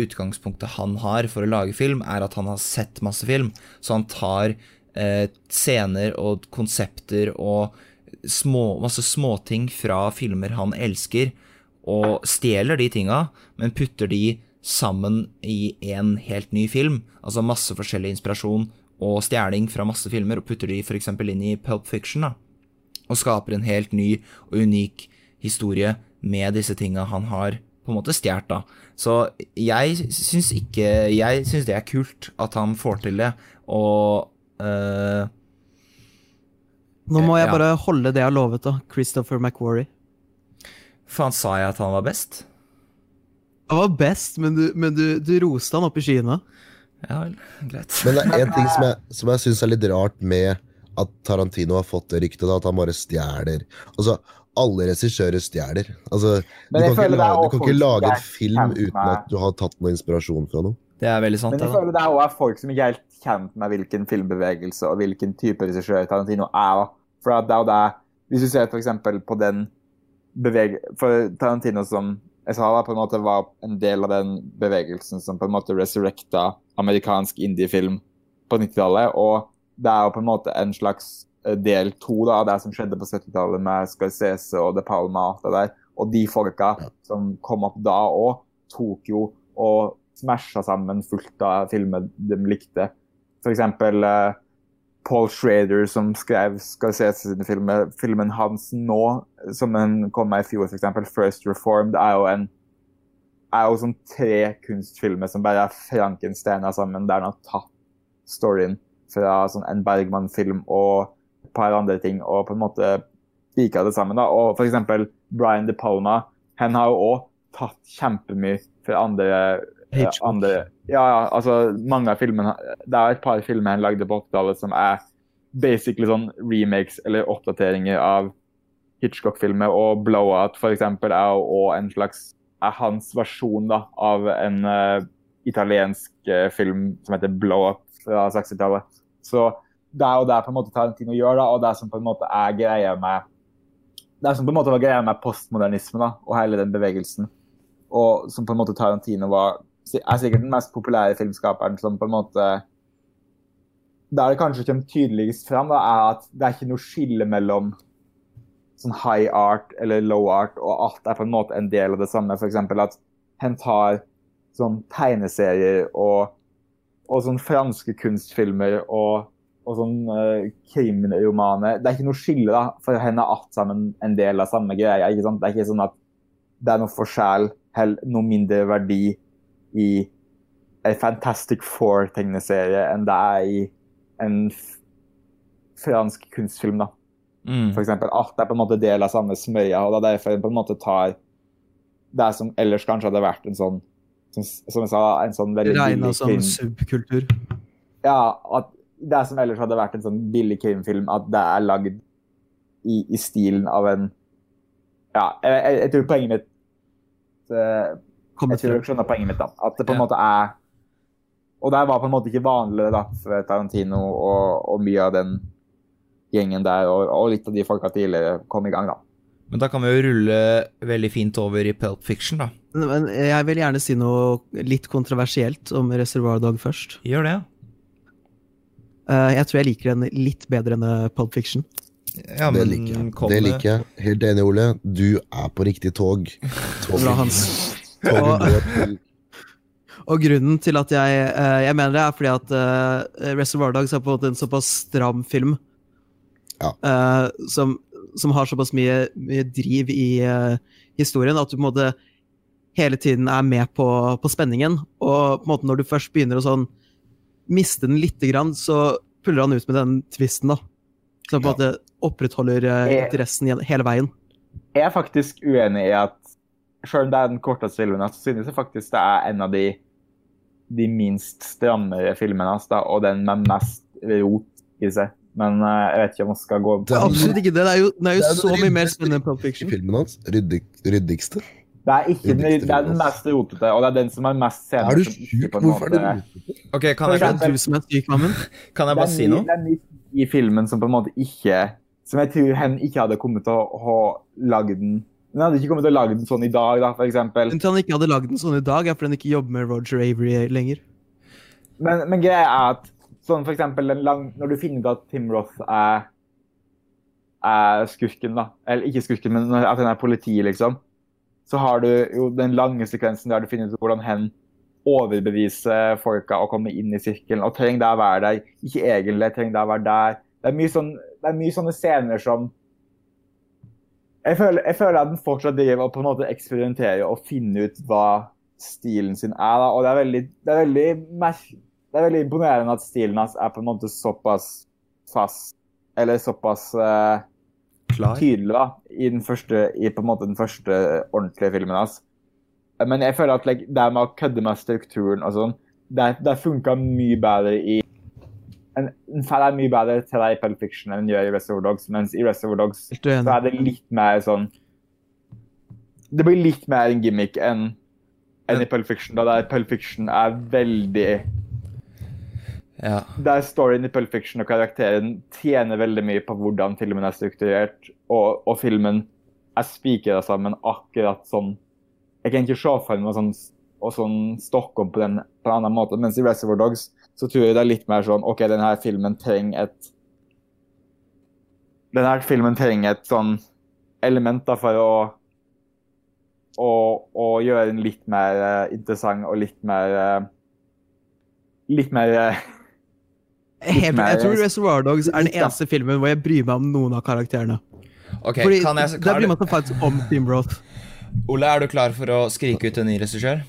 utgangspunktet han har for å lage film, er at han har sett masse film. Så han tar eh, scener og konsepter og små, masse småting fra filmer han elsker, og stjeler de tinga, men putter de sammen i en helt ny film. Altså masse forskjellig inspirasjon og stjeling fra masse filmer, og putter de f.eks. inn i Pulp Fiction, da. Og skaper en helt ny og unik historie med disse tinga han har på en måte stjålet, da. Så jeg syns ikke Jeg syns det er kult at han får til det, og uh, Nå må jeg ja. bare holde det jeg har lovet, da. Christopher McQuarrie. Faen, sa jeg at han var best? Han var best, men du, men du, du roste han opp i skyene. Ja vel, greit. Men det er en ting som jeg, som jeg syns er litt rart med at Tarantino har fått det ryktet, at han bare stjeler. Altså, alle regissører stjeler. Altså, du kan, ikke lage, du kan ikke lage en film uten at du har tatt noe inspirasjon fra noe. Det er veldig sant. Men jeg føler det er også folk som ikke helt kjent med hvilken filmbevegelse og hvilken type regissør Tarantino er. For det er jo det Hvis du ser f.eks. på den beveg... For Tarantino som jeg sa da, på en måte var en del av den bevegelsen som på en måte resurrecta amerikansk indiefilm på 90-tallet. Og det er jo på en måte en slags eh, del to av det som skjedde på 70-tallet med Scarcese og De Palma og alt det der. Og de folka som kom opp da òg, tok jo og smasha sammen fullt av filmer de likte. F.eks. Uh, Paul Schrader, som skrev skal ses sine filmer. Filmen hans nå, som den kom med i fjor, f.eks. First Reformed, er jo en er jo sånn tre kunstfilmer som bare er frankensteina sammen, der han har tatt storyen fra sånn en Bergman-film og et par andre ting, og på en måte spika det sammen. da, og eksempel Brian De Palma. Han har jo òg tatt kjempemye fra andre andre, ja, ja, altså mange av filmene Det er et par filmer han lagde på 80-tallet som er basically sånn remakes eller oppdateringer av Hitchcock-filmer. Og Blowout for eksempel, er jo en slags er hans versjon da, av en uh, italiensk uh, film som heter Blowout fra 60-tallet. Så det er jo det på en måte Tarantino gjør, da, og det som på en måte er greia med det som på en måte var greia med postmodernisme da, og hele den bevegelsen. Og som på en måte Tarantino var er sikkert den mest populære filmskaperen som på en måte Der det kanskje kommer tydeligst fram, da, er at det er ikke noe skille mellom sånn high art eller low art, og alt er på en måte en del av det samme. F.eks. at han tar sånn tegneserier og, og sånn franske kunstfilmer og, og sånn uh, krimromaner. Det er ikke noe skille, da, for han er alt sammen en del av samme greia. ikke sant? Det er ikke sånn at det er noe forskjell, noe mindre verdi i en Fantastic Four-tegneserie enn det er i en fransk kunstfilm. da. Mm. For eksempel, Alt er på en måte del av samme smøya, og det er derfor en på en måte tar det som ellers kanskje hadde vært en sånn som, som jeg sa, en sånn veldig Regna som subkultur? Ja, at det som ellers hadde vært en sånn billig krimfilm, at det er lagd i, i stilen av en Ja, jeg, jeg, jeg tror poenget mitt uh, Jeg tror dere skjønner poenget mitt, da. At det på en ja. måte er Og det var på en måte ikke vanlig da, for Tarantino og, og mye av den gjengen der, og, og, litt av de folka tidligere kom i gang, da. Men da kan vi jo rulle veldig fint over i Pulp Fiction, da. Men jeg vil gjerne si noe litt kontroversielt om Reservoir Dog først. Gjør det. Uh, jeg tror jeg liker den litt bedre enn eh, Pulp Fiction. Ja, det liker jeg. Det liker jeg. Helt enig, Ole. Du er på riktig tog. [laughs] Bra, Hans. Og, og, grunnen til at jeg, uh, jeg mener det, er fordi at uh, Reservoir Dogs er på en måte en såpass stram film. Ja. som, som, har såpass mye, mye driv i historien at du på en måte hele tiden er med på, på spenningen. Og på en måte når du først begynner å sånn miste den lite grann, så puller han ut med den tvisten, da. Som på en måte opprettholder uh, interessen hele veien. Jeg er faktisk uenig i at selv om det er den korteste filmen, så synes jeg faktisk det er en av de, de minst strammere filmene hans, og den med mest rot i seg. Men uh, jeg vet ikke om vi skal gå Det er absolutt ikke det. Det er jo, det er jo det er så mye mer spennende enn Pulp Fiction. Filmen hans, ryddig, ryddigste. Det er, ikke, det er den mest rotete, og det er den som er mest senere. Er du syk? Hvorfor er det rotete? Ok, kan jeg, det du som er syk, Mammen. [laughs] Kan jeg bare si noe? Det er mye i filmen som på en måte ikke Som jeg tror hen ikke hadde kommet til å ha lagd den Den hadde ikke kommet til å lage den sånn i dag, da, for eksempel. Grunnen til han ikke hadde lagd den sånn i dag, er fordi han ikke jobber med Roger Avery lenger. Men, men greia er at sånn for eksempel lang, når du finner ut at Tim Roth er, er skurken, da Eller ikke skurken, men at han er politi, liksom så har du jo den lange sekvensen der du finner ut hvordan hen overbeviser folka å komme inn i sirkelen. Og trenger det å være der? Ikke egentlig, trenger det å være der? Det er mye, sånn, det er mye sånne scener som jeg føler, jeg føler, at den fortsatt driver og på en måte eksperimenterer og finner ut hva stilen sin er. Da. Og det er veldig, det er veldig, det er veldig imponerende at stilen hans er på en måte såpass fast, eller såpass uh, tydelig da, i, den første, i måte den første ordentlige filmen hans. Men jeg føler at like, det med å kødde med strukturen og sånn, det, det funka mye bedre i en, en er mye bedre til deg i Pulp Fiction enn den gjør i Reservoir Dogs, mens i Reservoir Dogs så er det litt mer sånn Det blir litt mer en gimmick enn enn i Pulp Fiction, da der Pulp Fiction er veldig ja. Der storyen i Pulp Fiction og karakteren tjener veldig mye på hvordan filmen er strukturert, og, og filmen er spikra sammen akkurat sånn. Jeg kan ikke se for meg sånn, og sånn Stockholm på, den, på en annen måte, mens i Reservoir Dogs så tror jeg det er litt mer sånn OK, denne filmen trenger et Denne filmen trenger et sånn element da, for å å, å gjøre den litt mer uh, interessant og litt mer uh, Litt mer uh, Helt, jeg tror Reservoir Dogs er den eneste filmen hvor jeg bryr meg om noen av karakterene. Okay, Fordi kan jeg, Der bryr man seg faktisk om Team Roth. Ole, er du klar for å skrike ut en ny regissør?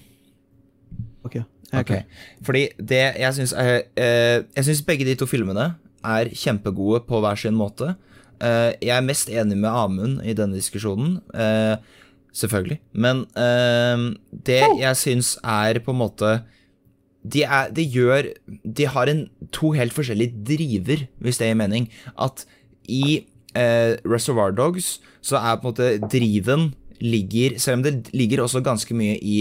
Ok. okay. Fordi det jeg syns uh, Jeg syns begge de to filmene er kjempegode på hver sin måte. Uh, jeg er mest enig med Amund i denne diskusjonen. Uh, selvfølgelig. Men det jeg syns er på en måte de, er, de, gjør De har en, to helt forskjellige driver, hvis det gir mening. At i eh, Reservoir Dogs så er på en måte driven ligger Selv om det ligger også ganske mye i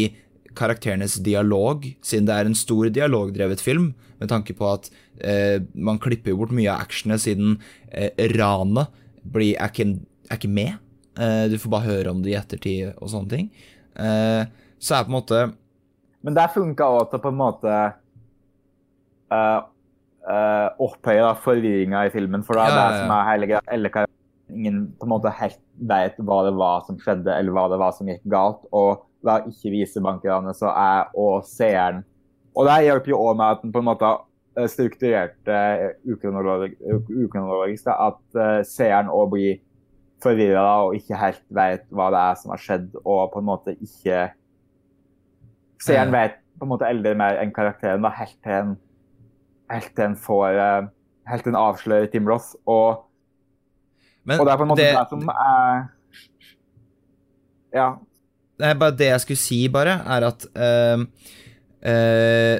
karakterenes dialog, siden det er en stor dialogdrevet film, med tanke på at eh, man klipper bort mye av actionet siden eh, ranet blir, er, ikke, er ikke med. Eh, du får bare høre om det i ettertid og sånne ting. Eh, så er på en måte men der funka òg til på en måte uh, uh, opphøyer forvirringa i filmen. For det er ja, det som er hele greia. Ingen på en måte helt vet hva det var som skjedde, eller hva det var som gikk galt. Og da ikke viser bankerne, så er og seeren Og det hjelper jo òg med at den på en måte strukturerte ukronologisk, at uh, seeren òg blir forvirra og ikke helt vet hva det er som har skjedd, og på en måte ikke Seeren vet på en måte eldre mer enn karakteren, da, helt til en, helt til en får Helt til en avslører Tim Ross. Og, Men og det er på en måte det, det som er Ja. Er bare det jeg skulle si, bare, er at uh, uh,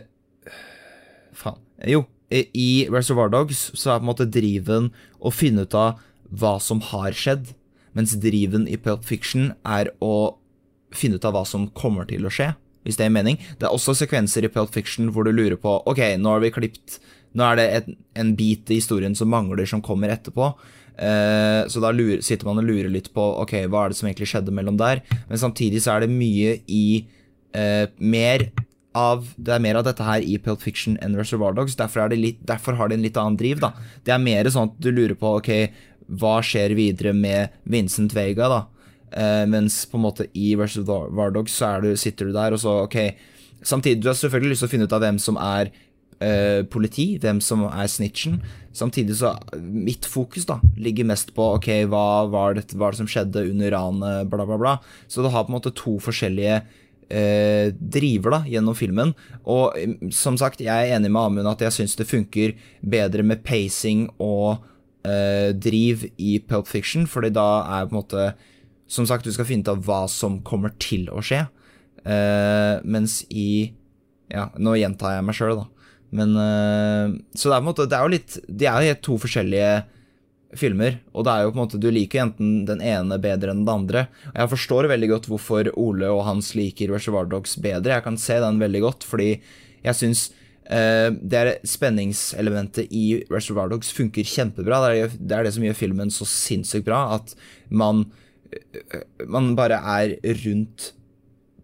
Faen. Jo, i Reservoir Dogs så er på en måte driven å finne ut av hva som har skjedd, mens driven i Pulp Fiction er å finne ut av hva som kommer til å skje, hvis det gir mening. Det er også sekvenser i Pulp Fiction hvor du lurer på Ok, nå har vi klippet Nå er det et, en bit i historien som mangler, som kommer etterpå. Uh, så da sitter man og lurer litt på Ok, hva er det som egentlig skjedde mellom der. Men samtidig så er det mye i uh, mer av Det er mer av dette her i Pulp Fiction enn Reservoir Dogs. Derfor, litt, derfor, har det en litt annen driv. da Det er mer sånn at du lurer på Ok, hva skjer videre med Vincent Vega, da? Uh, mens på en måte i Reservoir Dogs så du, sitter du der, og så Ok, samtidig du har selvfølgelig lyst til å finne ut av hvem som er uh, politi, hvem som er snitchen. Samtidig så Mitt fokus da ligger mest på ok, hva var det, hva det som skjedde under ranet, bla, bla, bla. Så det har på en måte to forskjellige eh, driver da gjennom filmen. Og mm, som sagt, jeg er enig med Amund at jeg syns det funker bedre med pacing og eh, driv i Pulp Fiction, fordi da er på en måte Som sagt, du skal finne ut av hva som kommer til å skje. mens i Ja, nå gjentar jeg meg sjøl, da. Men uh, Så det er på en måte Det er jo litt De er jo helt to forskjellige filmer, og det er jo på en måte du liker enten den ene bedre enn den andre. Og Jeg forstår veldig godt hvorfor Ole og Hans liker Reservoir Dogs bedre. Jeg kan se den veldig godt, fordi jeg syns uh, det er spenningselementet i Reservoir Dogs funker kjempebra. Det er, det er det som gjør filmen så sinnssykt bra, at man, uh, man bare er rundt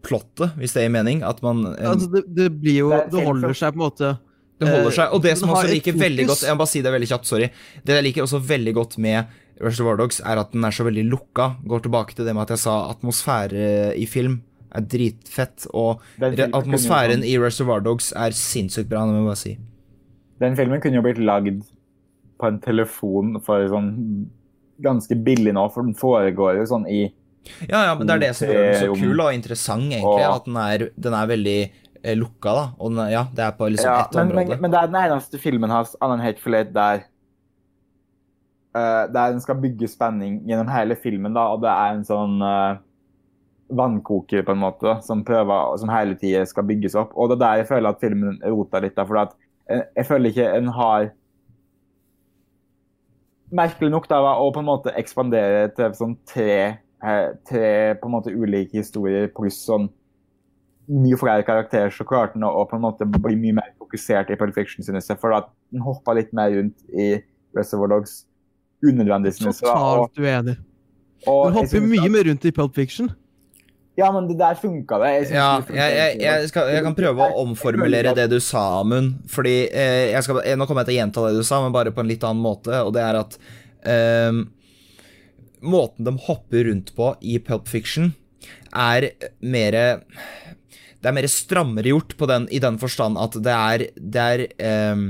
plottet, hvis det gir mening. At man altså, det, det, blir jo Det holder seg på en måte det holder seg. Og det som også liker veldig godt Jeg må bare si det veldig kjapt, sorry. Det jeg liker også veldig godt med Reservoir Dogs, er at den er så veldig lukka. Går tilbake til det med at jeg sa atmosfære i film er dritfett. Og atmosfæren i Reservoir Dogs er sinnssykt bra, det må jeg bare si. Den filmen kunne jo blitt lagd på en telefon for sånn ganske billig nå, for den foregår jo sånn i ja, ja, men det er det som gjør den så kul og interessant, egentlig. At den er, den er veldig lukka, da. Og den, ja, det er på liksom ja, ett men, område. Men, men, det er den eneste filmen hans, Annen Hateful Eight, der uh, Der den skal bygge spenning gjennom hele filmen, da, og det er en sånn uh, vannkoker, på en måte, som prøver, som hele tida skal bygges opp. Og det er der jeg føler at filmen roter litt, da, for at jeg føler ikke en har Merkelig nok da, å på en måte ekspandere til sånn tre, tre på en måte ulike historier pluss sånn mye flere karakterer, så klarte den å på en måte bli mye mer fokusert i Perfection, synes jeg. For at den hoppa litt mer rundt i Reservoir Dogs unødvendig, synes jeg. Totalt uenig. Du hopper mye mer rundt i Pulp Fiction. Ja, men det der funka det. Jeg, ja, det jeg, jeg, jeg, skal, jeg, kan prøve å omformulere det du sa, Amund. Fordi eh, skal, Nå kommer jeg til å gjenta det du sa, men bare på en litt annen måte. Og det er at eh, Måten de hopper rundt på i Pulp Fiction, er mer det er mer strammere gjort den, i den forstand at det er, det er um,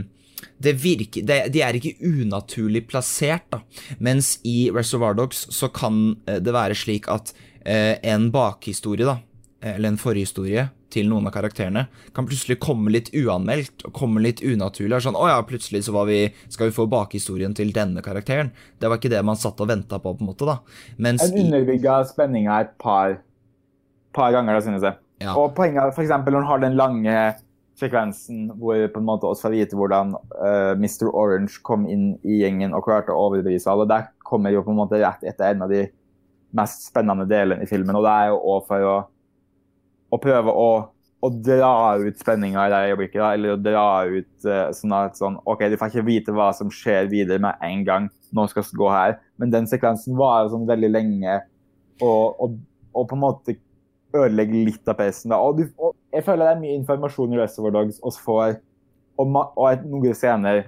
det virker, det, De er ikke unaturlig plassert, da. Mens i Reservoir Dogs så kan eh, det være slik at uh, en bakhistorie, da, eller en forhistorie til noen av karakterene, kan plutselig komme litt uanmeldt og komme litt unaturlig. Sånn, å ja, plutselig så vi, skal vi få bakhistorien til denne karakteren. Det var ikke det man satt og venta på, på en måte, da. Mens en underbygga spenninga et par, par ganger, da, synes jeg. Ja. Og poenget for eksempel, når du har den lange sekvensen hvor på en måte også får vite hvordan uh, eh, Mr. Orange kom inn i gjengen og klarte å overbevise alle, der kommer jo på en måte rett etter en av de mest spennende delene i filmen. Og det er jo òg for å, å, prøve å, å dra ut spenninga i det øyeblikket. Da, eller å dra ut uh, sånn at sånn OK, du får ikke vite hva som skjer videre med en gang. Nå skal vi gå her. Men den sekvensen var jo sånn veldig lenge. Og, og, og på en måte ødelegge litt av pacen. Og, og, jeg føler det er mye informasjon i Reservoir Dogs oss får, og, og noen scener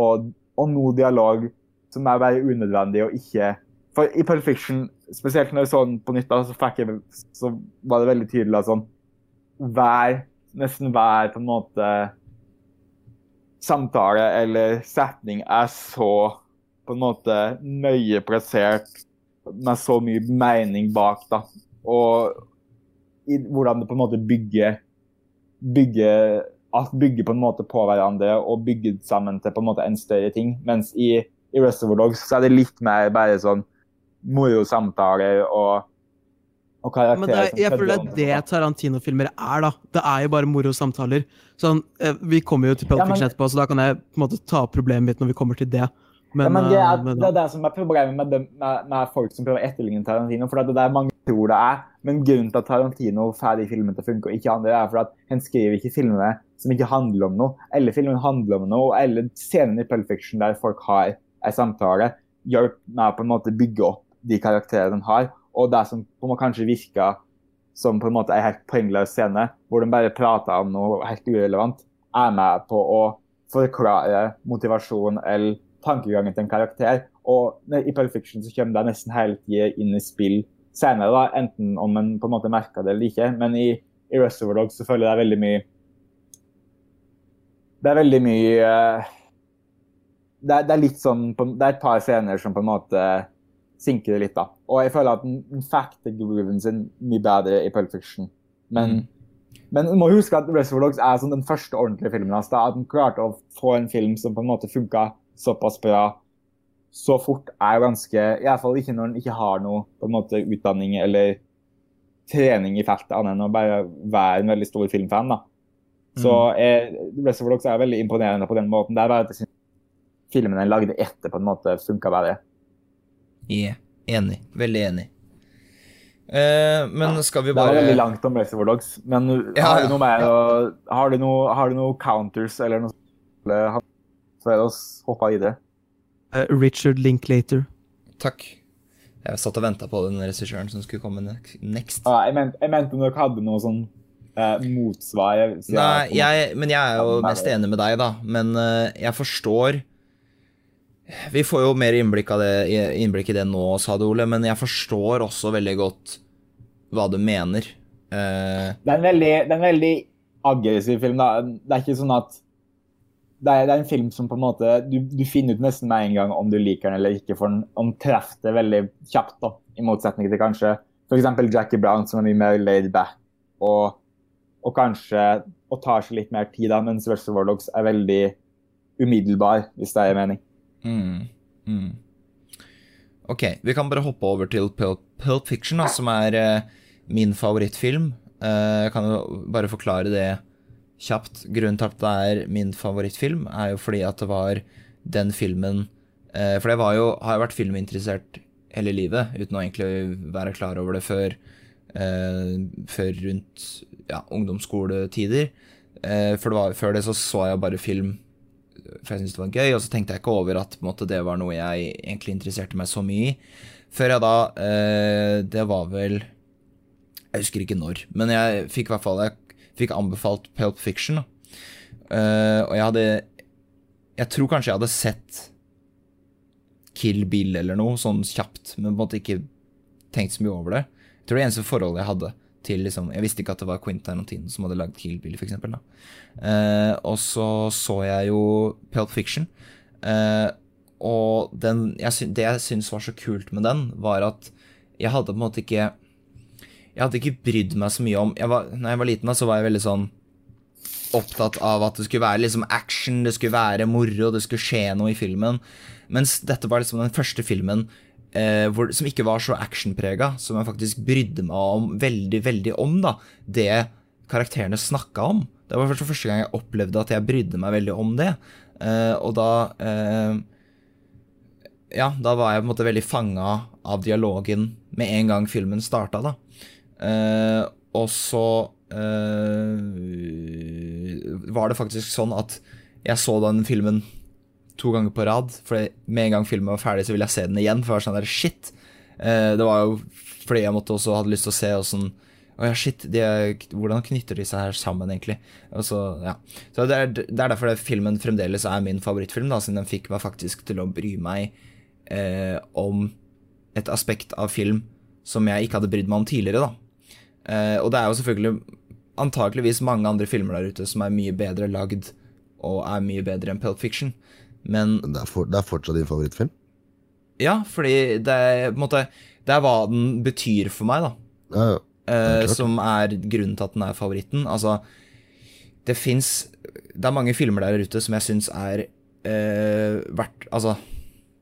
og, og noe dialog som er bare unødvendig og ikke For i Pulp Fiction, spesielt når jeg så den på nytt, så, jeg, så var det veldig tydelig at sånn hver, Nesten hver på en måte samtale eller setning er så på en måte nøye plassert med så mye mening bak. da. Og, i hvordan det på en måte bygger, bygger bygger på en måte på hverandre og bygger sammen til på en måte en større ting. Mens i, i Reservoir Dogs så er det litt mer bare sånn moro samtaler og Og karakterer Men det er, jeg føler det er det Tarantino-filmer er, da. Det er jo bare moro samtaler. Sånn, eh, Vi kommer jo til Pulp Ja, etterpå, så da kan jeg på en måte ta opp problemet mitt når vi kommer til det. Men, ja, men det, er, eh, det er det som er problemet med, dem, med, med folk som prøver å etterligne Tarantino. For det er det mange tror det er. Men grunnen til at Tarantino får de filmene til å funke, og ikke andre, er for at han skriver ikke filmene som ikke handler om noe. Eller filmen handler om noe, eller scenen i Pulp Fiction der folk har en samtale, hjelper meg på en måte bygge opp de karakterene de har. Og det som på en måte kanskje virker som på en måte en helt poengløs scene, hvor de bare prater om noe helt urelevant, er med på å forklare motivasjon eller tankegangen til en karakter. Og i Pulp Fiction så kommer det nesten hele tida inn i spill senere, da, enten om en på en måte merker det eller ikke. Men i, i Reservoir Dogs så føler jeg det er veldig mye Det er veldig mye uh, det, er, det er litt sånn Det er et par scener som på en måte sinker det litt, da. Og jeg føler at den, fakter grooven sin mye bedre i Pulp Fiction. Men, men du må huske at Reservoir Dogs er sånn den første ordentlige filmen hans. Altså, At han klarte å få en film som på en måte funka såpass bra så fort, er ganske Iallfall ikke når en ikke har noe på en måte utdanning eller trening i feltet, annet enn å bare være en veldig stor filmfan. da. Så eh, of Dogs er veldig imponerende på den måten. Det er bare at jeg filmen han lagde etter, på en måte funka bedre. Yeah. Enig. Veldig enig. Eh, men skal vi bare Det var veldig langt om Reservoir Dogs, men Ja, har du noe mer å Har har du noe counters eller noe sånt for å hoppe videre? Eh, Richard Linklater. Takk. Jeg satt og venta på den regissøren som skulle komme next. Ah, jeg, mente, jeg mente dere hadde noe sånn eh, motsvar. jeg- Nei, jeg- men jeg er jo mest enig med deg, da. Men eh, jeg forstår Vi får jo mer innblikk, av det, innblikk i det nå, sa du, Ole, men jeg forstår også veldig godt hva du mener. Eh, Det er en veldig, det er en veldig aggressiv film. Da. Det er ikke sånn at det er, det er en film som på en måte du, du finner ut nesten med en gang om du liker den eller ikke, for den, omtreffer treffer det veldig kjapt. da, I motsetning til kanskje f.eks. Jackie Brown, som er mye mer laid back og, og kanskje og tar seg litt mer tid, da, mens Reservoir Warlocks er veldig umiddelbar, hvis det er mening. mm, mm. Ok, vi kan bare hoppe over til Pulp, Pulp Fiction, da, som er eh, min favorittfilm. Eh, jeg kan jo bare forklare det kjapt. Grunnen til at det er min favorittfilm, er jo fordi at det var den filmen eh, For jeg var jo, har jo vært filminteressert hele livet, uten å egentlig være klar over det før, eh, før rundt ja, ungdomsskoletider. Eh, for det var, før det så så jeg bare film for jeg syntes det var gøy, og så tenkte jeg ikke over at på en måte, det var noe jeg egentlig interesserte meg så mye i. Før jeg da eh, Det var vel Jeg husker ikke når, men jeg fikk i hvert fall Jeg fikk anbefalt Pulp Fiction. Eh, og jeg hadde Jeg tror kanskje jeg hadde sett Kill Bill eller noe, sånn kjapt, men på en måte ikke tenkt så mye over det. Jeg tror det eneste forholdet jeg hadde til liksom Jeg visste ikke at det var Quentin Tarantino som hadde lagd Kill Bill, for eksempel. Eh, og så så jeg jo Pulp Fiction. Uh, og den, jeg det jeg syntes var så kult med den, var at jeg hadde på en måte ikke Jeg hadde ikke brydd meg så mye om jeg var, Når jeg var liten, da, så var jeg veldig sånn opptatt av at det skulle være liksom action, det skulle være moro, det skulle skje noe i filmen. Mens dette var liksom den første filmen eh, hvor, som ikke var så actionprega, som jeg faktisk brydde meg om veldig, veldig om, da. Det karakterene snakka om. Det var for første gang jeg opplevde at jeg brydde meg veldig om det. Eh, og da eh, Ja, da var jeg på en måte veldig fanga av dialogen med en gang filmen starta, da. Eh, og så eh, var det faktisk sånn at jeg så den filmen to ganger på rad. For med en gang filmen var ferdig, så ville jeg se den igjen. For jeg var sånn der, shit. Eh, det var jo fordi jeg måtte også hadde lyst til å se åssen Å ja, shit. De, hvordan knytter de seg her sammen, egentlig? Og så, ja. så det, er, det er derfor filmen fremdeles er min favorittfilm, da, siden den fikk meg faktisk til å bry meg eh, om et aspekt av film som jeg ikke hadde brydd meg om tidligere, da. Eh, og det er jo selvfølgelig antakeligvis mange andre filmer der ute som er mye bedre lagd og er mye bedre enn Pulp Fiction. Men det er, for, det er fortsatt din favorittfilm? ja, fordi det er på en måte Det er hva den betyr for meg, da. Ja, ja. Er som er grunnen til at den er favoritten. Altså, det fins Det er mange filmer der ute som jeg syns er eh, verdt Altså,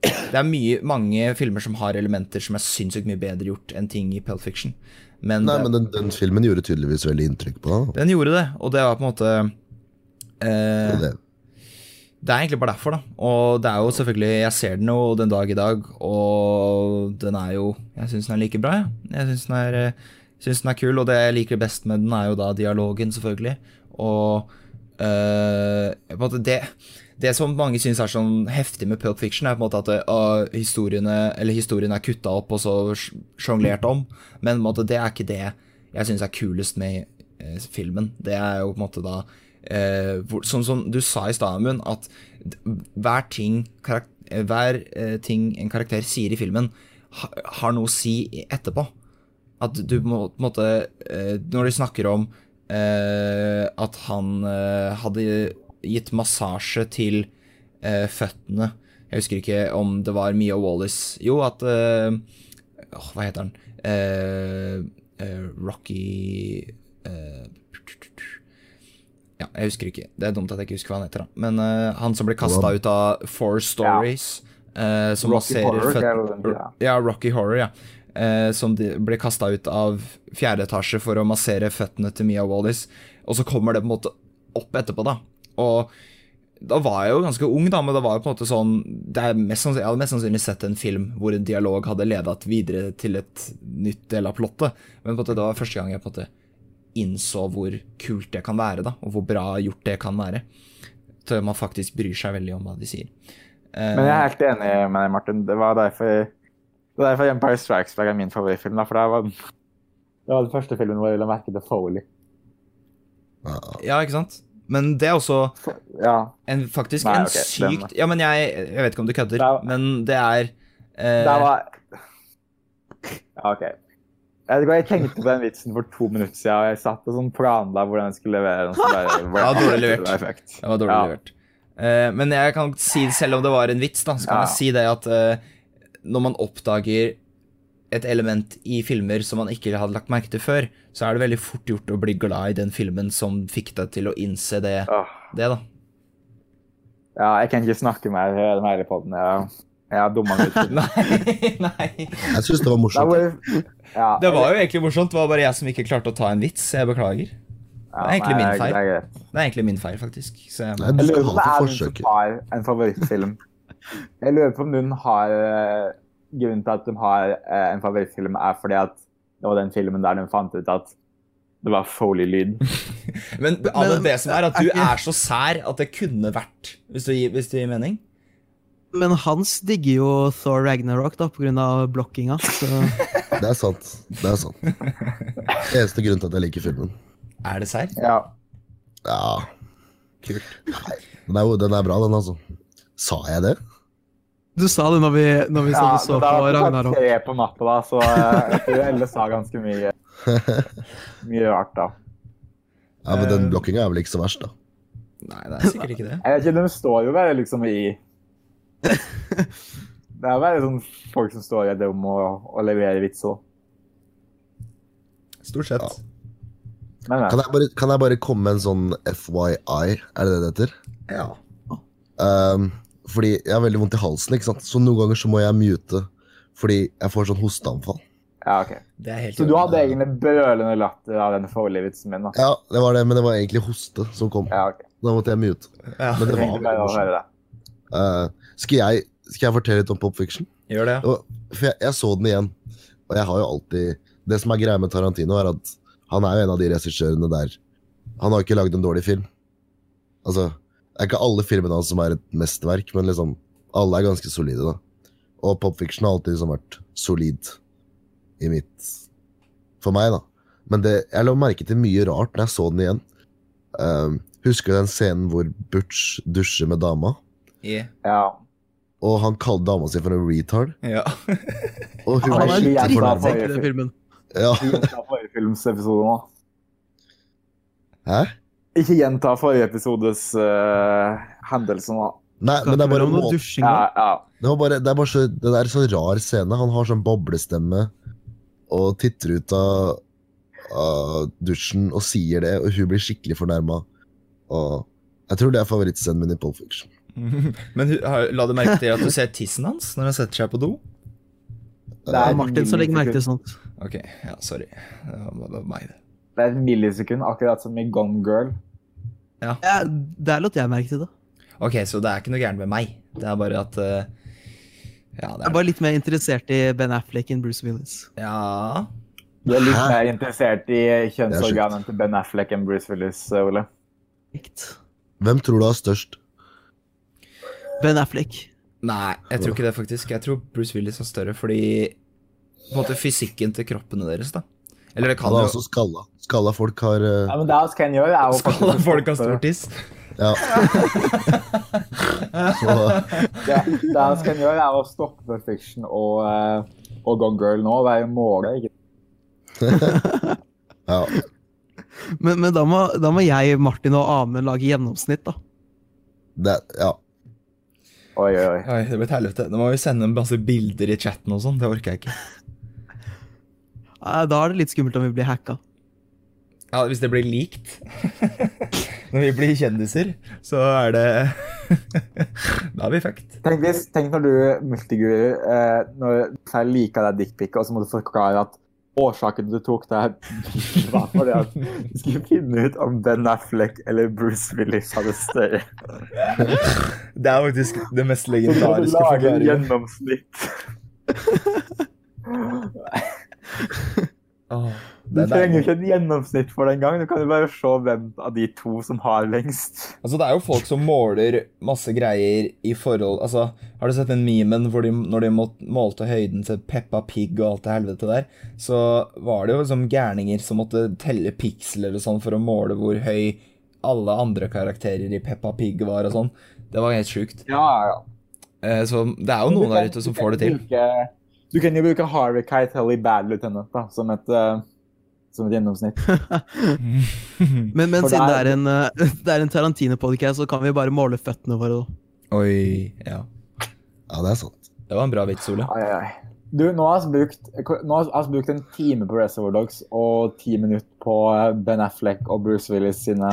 Det er mye, mange filmer som har elementer som er sinnssykt mye bedre gjort enn ting i Pulp Fiction. Men, Nei, men den, den filmen gjorde tydeligvis veldig inntrykk på deg. den gjorde det, og det var på en måte eh, Og det- Det er egentlig bare derfor, da. Og det er jo selvfølgelig Jeg ser den jo den dag i dag, og den er jo Jeg syns den er like bra, ja. Jeg Synes den, er, eh, synes den er kul, og det jeg liker best med den, er jo da dialogen, selvfølgelig. Og eh, på en måte det det som mange syns er sånn heftig med Pulp Fiction, er på en måte at ah, historiene, historien er kutta opp og så sj- sjonglert om, men på en måte, det er ikke det jeg syns er kulest med eh, filmen. Det er jo på en måte da eh, hvor, som, som du sa i stad, Amund, at hver ting, karak eh, hver ting en karakter sier i filmen, ha, har noe å si etterpå. At du på en måte Når de snakker om at han hadde gitt massasje til eh, føttene Jeg husker ikke om det var Mia Wallis Jo, at eh, oh, Hva heter han? Eh, eh, Rocky eh, Ja, jeg husker ikke. Det er dumt at jeg ikke husker hva han heter. da Men eh, han som ble kasta ut av Four Stories, eh, som Rocky Horror, føt-. Ja, Rocky Horror, ja. Eh, som ble kasta ut av fjerde etasje for å massere føttene til Mia Wallis. Og så kommer det på en måte opp etterpå, da. Og da var jeg jo ganske ung, da, men det var jo på en måte sånn det er mest Jeg hadde mest sannsynlig sett en film hvor en dialog hadde ledet videre til et nytt del av plottet. Men på en måte, det var første gang jeg på en måte innså hvor kult det kan være, da, og hvor bra gjort det kan være. Til man faktisk bryr seg veldig om hva de sier. Eh, Men jeg er helt enig med deg, Martin. Det var derfor, det var derfor Empire Strikes Back er min favorittfilm. Da, for det var, det var den første filmen hvor jeg la merke til Foley. Ja, Ja, ikke sant? Men det er også Ja, en, faktisk Nei, en ok, den- sykt Ja, men jeg, jeg vet ikke om du kødder, er- men det er eh, det var Ja, OK. Jeg, jeg tenkte på den vitsen for to minutter siden, og jeg satt og sånn planla hvordan jeg skulle levere den. Det var [laughs] Ja, dårlig levert. Det var. Det var dårlig Ja. levert. Eh, men jeg kan si, selv om det var en vits, da, så kan Ja. jeg si det at eh, når man oppdager et element i filmer som man ikke hadde lagt merke til før, så er det veldig fort gjort å bli glad i den filmen som fikk deg til å innse det, oh. det da. Ja, jeg kan ikke snakke mer i hele podden. Jeg, jeg har dumma meg ut. [laughs] Nei, nei. Jeg syns det var Det morsomt. var, ja, Det var jo egentlig morsomt. Det var bare jeg som ikke klarte å ta en vits. Jeg beklager. ja, det er egentlig nei, min feil. Det er. Det er egentlig min feil, faktisk. Så jeg, Nei, du Jeg lurer på om det er hun som har en favorittfilm. Jeg lurer på om noen har eh, Grunnen til at de har eh, en favorittfilm, er fordi at det var den filmen der de fant ut at det var Foley-lyd. [laughs] Men, Men- det som er at du er er så sær at det kunne vært Hvis du, hvis du gir mening? Men Hans digger jo Thor Ragnarok da, av blokkinga. Så [laughs] Det er sant. Det er sant. Eneste grunn til at jeg liker filmen. Er det sær? Ja. Ja, Kult. den er, den er bra, den, altså. Sa jeg det? Du sa det når vi, når vi ja satt og så men da på var det Ragnarok. tre på natta, da, så eh, jeg tror Elle sa ganske mye, [laughs] mye rart da. Ja, men den Eh. blokkinga er vel ikke så verst, da. Nei, det er sikkert ikke det. Jeg vet ikke, De står jo bare liksom i [laughs] Det er bare sånn folk som står i det om å, å levere vitser. Stort sett. Ja. Men, Kan jeg, bare, kan jeg bare komme med en sånn FYI? Er det det det heter? Ja. Um, fordi jeg har veldig vondt i halsen, ikke sant? så noen ganger så må jeg mute fordi jeg får sånn hosteanfall. Ja, ok. Det er helt Så du hadde egentlig brølende latter av den Foley-vitsen min? da? Ja, det var det, men det var egentlig hoste som kom. Ja, okay. Da måtte jeg mute. ja. Men det var bare morsomt. Uh, skal, jeg, skal jeg fortelle litt om Pop Fiction? Gjør det. Og, for jeg, jeg så den igjen, og jeg har jo alltid Det som er greia med Tarantino, er at han er jo en av de regissørene der Han har ikke lagd en dårlig film. Altså, det er ikke alle filmene hans som er et mesterverk, men liksom alle er ganske solide, da. Og Pop Fiction har alltid liksom vært solid i mitt For meg, da. Men det, jeg la merke til mye rart når jeg så den igjen. Um, husker du den scenen hvor Butch dusjer med dama? Yeah. Ja. Og han kaller dama si for en retard? Ja. Og hun Han er skikkelig skikkelig fornærma. den filmen. Ja. Ikke gjenta forrige films episode nå. Hæ? Ikke gjenta forrige episodes uh, hendelser nå. Nei, men det er bare Om noe dusjing Ja, ja. Det, var bare, det er bare så, det er så rar scene. Han har sånn boblestemme og titter ut av, av dusjen og sier det, og hun blir skikkelig fornærma. Jeg tror det er favorittscenen min i Pulp Fiction. [laughs] Men la du merke til at du ser tissen hans når han setter seg på do? Det er Martin som legger merke til sånt. Ok, ja, sorry. Det var meg, det. Det er et millisekund, akkurat som i Gone Girl. Ja, der lot jeg merke til det. Ok, så det er ikke noe gærent med meg. Det er bare at uh, Ja, det Jeg er er bare litt mer interessert i Ben Affleck enn Bruce Willis. Ja Du er litt mer interessert i kjønnsorganene til Ben Affleck enn Bruce Willis, Ole. Likt. Hvem tror du har størst? Ben Affleck. Nei, jeg tror ikke det, faktisk. Jeg tror Bruce Willis er større fordi På en måte fysikken til kroppene deres, da. Eller det kan er jo også skalla. Skalla folk har uh... Ja, men det Ken gjør, er å Skalla faktisk folk har stor tiss. Ja. [laughs] Så Det, det vi kan gjøre, er å stoppe Perfection og, uh, og Gone Girl nå. Jo målet. ikke [laughs] ja. Men, men da, må, da må jeg, Martin og Amund lage gjennomsnitt, da. Det, ja. Oi, oi, oi. Oi, det blir et helvete. Nå må vi sende masse bilder i chatten og sånn. Det orker jeg ikke. Eh, Da er det litt skummelt om vi blir hacka. Ja, Hvis det blir likt [laughs] når vi blir kjendiser, så er det [laughs] Da er vi fucked. Tenk, hvis, tenk når du, multiguru, eh, når jeg liker deg dickpic, og så må du forklare at årsaken du tok deg [laughs] var fordi at du skulle finne ut om Ben Affleck eller Bruce Willis hadde større. Det er faktisk det mest Så du måtte legendariske lage en gjennomsnitt. Åh, Du er trenger jo ikke et gjennomsnitt for det engang. Du kan jo bare se hvem av de to som har lengst. Altså, det er jo folk som måler masse greier i forhold Altså, har du sett den memen hvor de, når de må, målte høyden til Peppa Pig og alt det helvete der, så var det jo liksom gærninger som måtte telle piksler og sånn for å måle hvor høy alle andre karakterer i Peppa Pig var og sånn. Det var helt sjukt. Ja, ja. Eh, så det er jo noen der ute som får det til. Bruke, du kan jo bruke Harvey Keitel i Bad Lieutenant da, som et, uh, som et gjennomsnitt. [laughs] Men, men siden det det er en, [laughs] uh, en Tarantino-podcast, så kan vi bare måle føttene våre. da. Oi, ja. ja, det er sant. Det var en bra vits, Ole. Ai, ai. Du, nå har vi brukt, nå har vi brukt en time på Reservoir Dogs og ti minutter på eh, Ben Affleck og Bruce Willis sine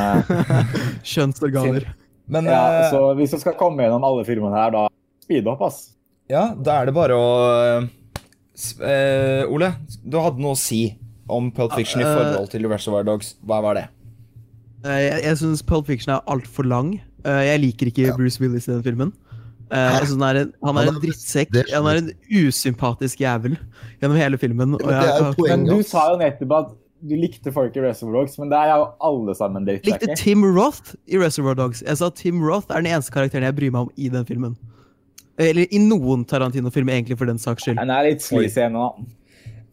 [laughs] Kjønnsorganer. Men ja, eh, Så hvis vi skal komme gjennom alle filmene her, da speed opp, ass. Ja, da er det bare å eh, Ole, du hadde noe å si om Pulp Fiction i Ja, eh, forhold til Reservoir Dogs. Hva var det? Jeg, jeg syns Pulp Fiction er altfor lang. Eh, Jeg liker ikke Bruce Willis i den filmen. Eh, jeg synes han er en, han er en drittsekk. Han er en usympatisk jævel gjennom hele filmen. Og men det jeg, er. Men du sa jo nettopp at du likte folk i Reservoir Dogs, men det er jo alle sammen drittsekker. likte. Tim Roth i Reservoir Dogs. Jeg sa Tim Roth er den eneste karakteren jeg bryr meg om i den filmen. Eller i noen Tarantino-filmer, egentlig, for den saks skyld. Han er litt sleazy ennå.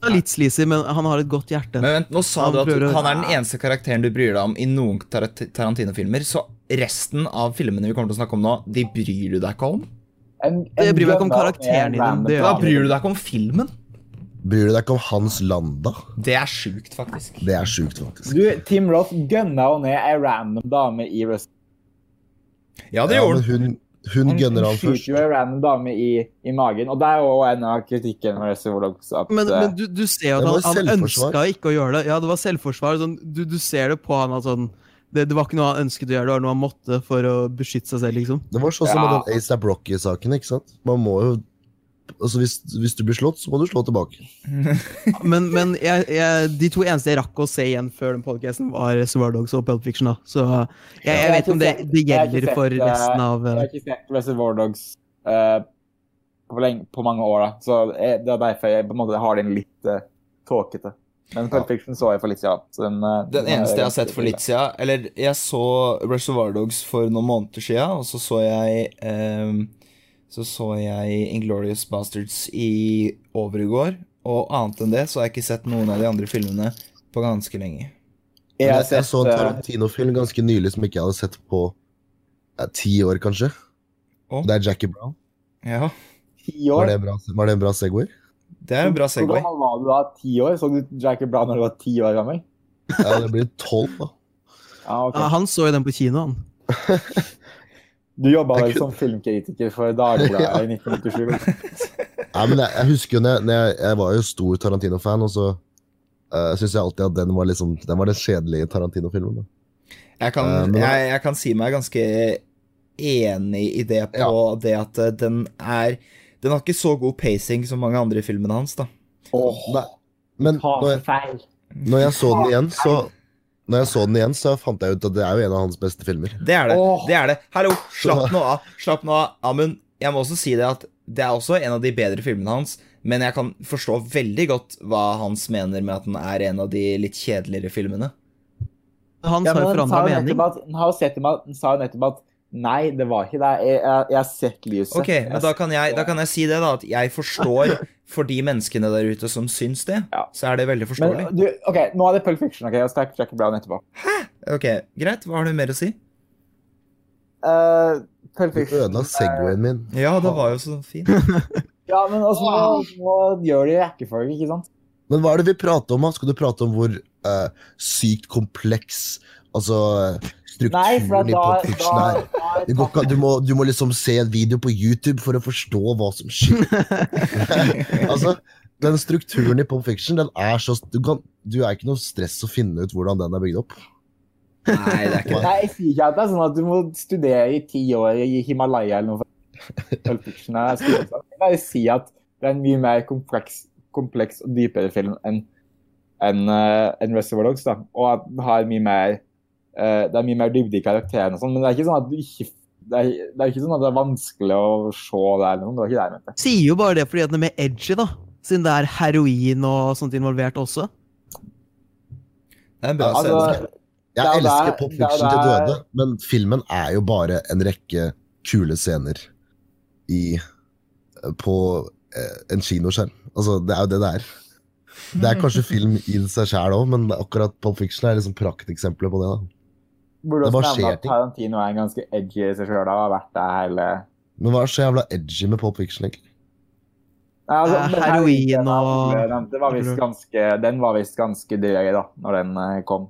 Han er litt sleazy, men han har et godt hjerte. Men vent, Nå sa Han du at prøver å- han er den eneste karakteren du bryr deg om i noen Tar- Tarantino-filmer. Så resten av filmene vi kommer til å snakke om nå, de bryr du deg ikke om? En- Jeg bryr meg ikke om karakteren i den. dem, det gjør Da bryr du deg ikke om filmen? Bryr du deg ikke om Hans Landa? Det er sjukt, faktisk. Det er sjukt, faktisk. Du, Tim Roth gønna jo ned ei random dame i Russland. Ja, det gjorde men han. Hun, hun han skyter først. jo en random dame i, i magen, og det er jo en av kritikken. At, Men, eh, men du, du ser jo at han, han ønska ikke å gjøre det. Ja, det var selvforsvar. Sånn, du, du ser det på han at sånn det, det var ikke noe han ønsket å gjøre, det var noe han måtte for å beskytte seg selv, liksom. Det var sånn som Ja. med den Asa Brocky-saken. ikke sant? Man må jo Altså, hvis, hvis du blir slått, så må du slå tilbake. [laughs] Men, men jeg, jeg, de to eneste jeg rakk å se igjen før den podcasten, var Reservoir Dogs og Pulp Fiction. da. Så jeg, jeg vet ikke om det, det gjelder sett, for eh, resten av Jeg eh, har ikke sett Reservoir Dogs eh, på, lenge, på mange år, da. så jeg, det er derfor jeg på en måte har den litt uh, tåkete. Men Pulp Fiction så jeg for litt siden. Så den, eh, Den eneste jeg har sett for litt siden Eller jeg så Reservoir Dogs for noen måneder siden, og så så jeg ehm, Så så jeg Inglorious Bastards i overgår. Og annet enn det så har jeg ikke sett noen av de andre filmene på ganske lenge. Jeg jeg, sett, jeg så en eh, Tarantino-film ganske nylig som ikke jeg hadde sett på eh, ti år, kanskje. Og? Det er Jackie Brown. Ja, Var det en bra, var det en bra Segway? det er en bra Hvor Segway. gammel var du da? Ti år? Så du Jackie Brown da du var ti år gammel? Ja, det blir tolv, da. Ja, okay. Ja, Han så jo den på kinoen. han. [laughs] Du jobba vel som filmkritiker for Dagbladet [laughs] i 1997? [laughs] Nei, men jeg, jeg husker jo når jeg, når jeg, jeg var jo stor Tarantino-fan, og så uh, syns jeg alltid at den var, liksom, den var den kjedelige Tarantino-filmen. Jeg kan, Eh, jeg, jeg kan si meg ganske enig i det på Ja. det at eh, den er Den har ikke så god pacing som mange andre filmene hans, da. Oh, men når jeg, når jeg så den igjen, så Når jeg så den igjen, så fant jeg ut at det er jo en av hans beste filmer. Det er det. Oh. det er det. Hallo, slapp nå av. Slapp nå av. Amund, jeg må også si det at det er også en av de bedre filmene hans, men jeg kan forstå veldig godt hva Hans mener med at den er en av de litt kjedeligere filmene. Han Ja, har jo forandra mening. den sa jo nettopp at nei, det var ikke det. Jeg, jeg, jeg har sett lyset. Ok, men da kan, jeg, da kan jeg si det, da. At jeg forstår for de menneskene der ute som syns det, Ja. så er det veldig Men forståelig. du, ok, nå er det Pulp Fiction, ok? Jeg skal Jackie Brown etterpå. Ok, Greit, hva har du mer å si? Uh, Pulp Du Fiction ødela Segwayen min. Ja, det var jo så fint. [laughs] Ja, men altså, nå, nå gjør de rekkefølge, ikke sant? Men hva er det vi prater om? da? Skal du prate om hvor uh, sykt kompleks altså strukturen Nei, da, i da, her. Er? du, må, du må liksom se en video på YouTube for å forstå hva som skjer. [laughs] altså, Den strukturen i Pop Fiction den er så du, kan, du er ikke noe stress å finne ut hvordan den er bygd opp. Nei, det er ikke det. Nei, jeg sier ikke at det er sånn at du må studere i ti år i Himalaya eller noe. for Pulp Fiction er skrevet. Jeg sier at det er en mye mer kompleks, kompleks og dypere film enn en, en Reservoir Dogs, da. Og at den har mye mer eh, Det er mye mer dybde i karakterene og sånn, men det er ikke sånn at du ikke det er, det er ikke sånn at det er vanskelig å se det eller noe. Det var ikke det jeg mente. Sier jo bare det fordi at den er mer edgy, da. Siden det er heroin og sånt involvert også. Det er en bra Altså, scene. Jeg Det er elsker Pop Fiction til døde, men filmen er jo bare en rekke kule scener i på eh, en kinoskjerm. Altså, det er jo det det er. Det er kanskje film i seg sjæl òg, men akkurat Pop Fiction er liksom prakteksempler på det. da. Burde også nevne at. Tarantino er en ganske edgy i seg sjøl. Har vært der hele Men hva er så jævla edgy med Pop Fiction, egentlig? Nei, altså, Eh, den heroin og- visst ganske, Den var visst ganske drøy da når den eh, kom.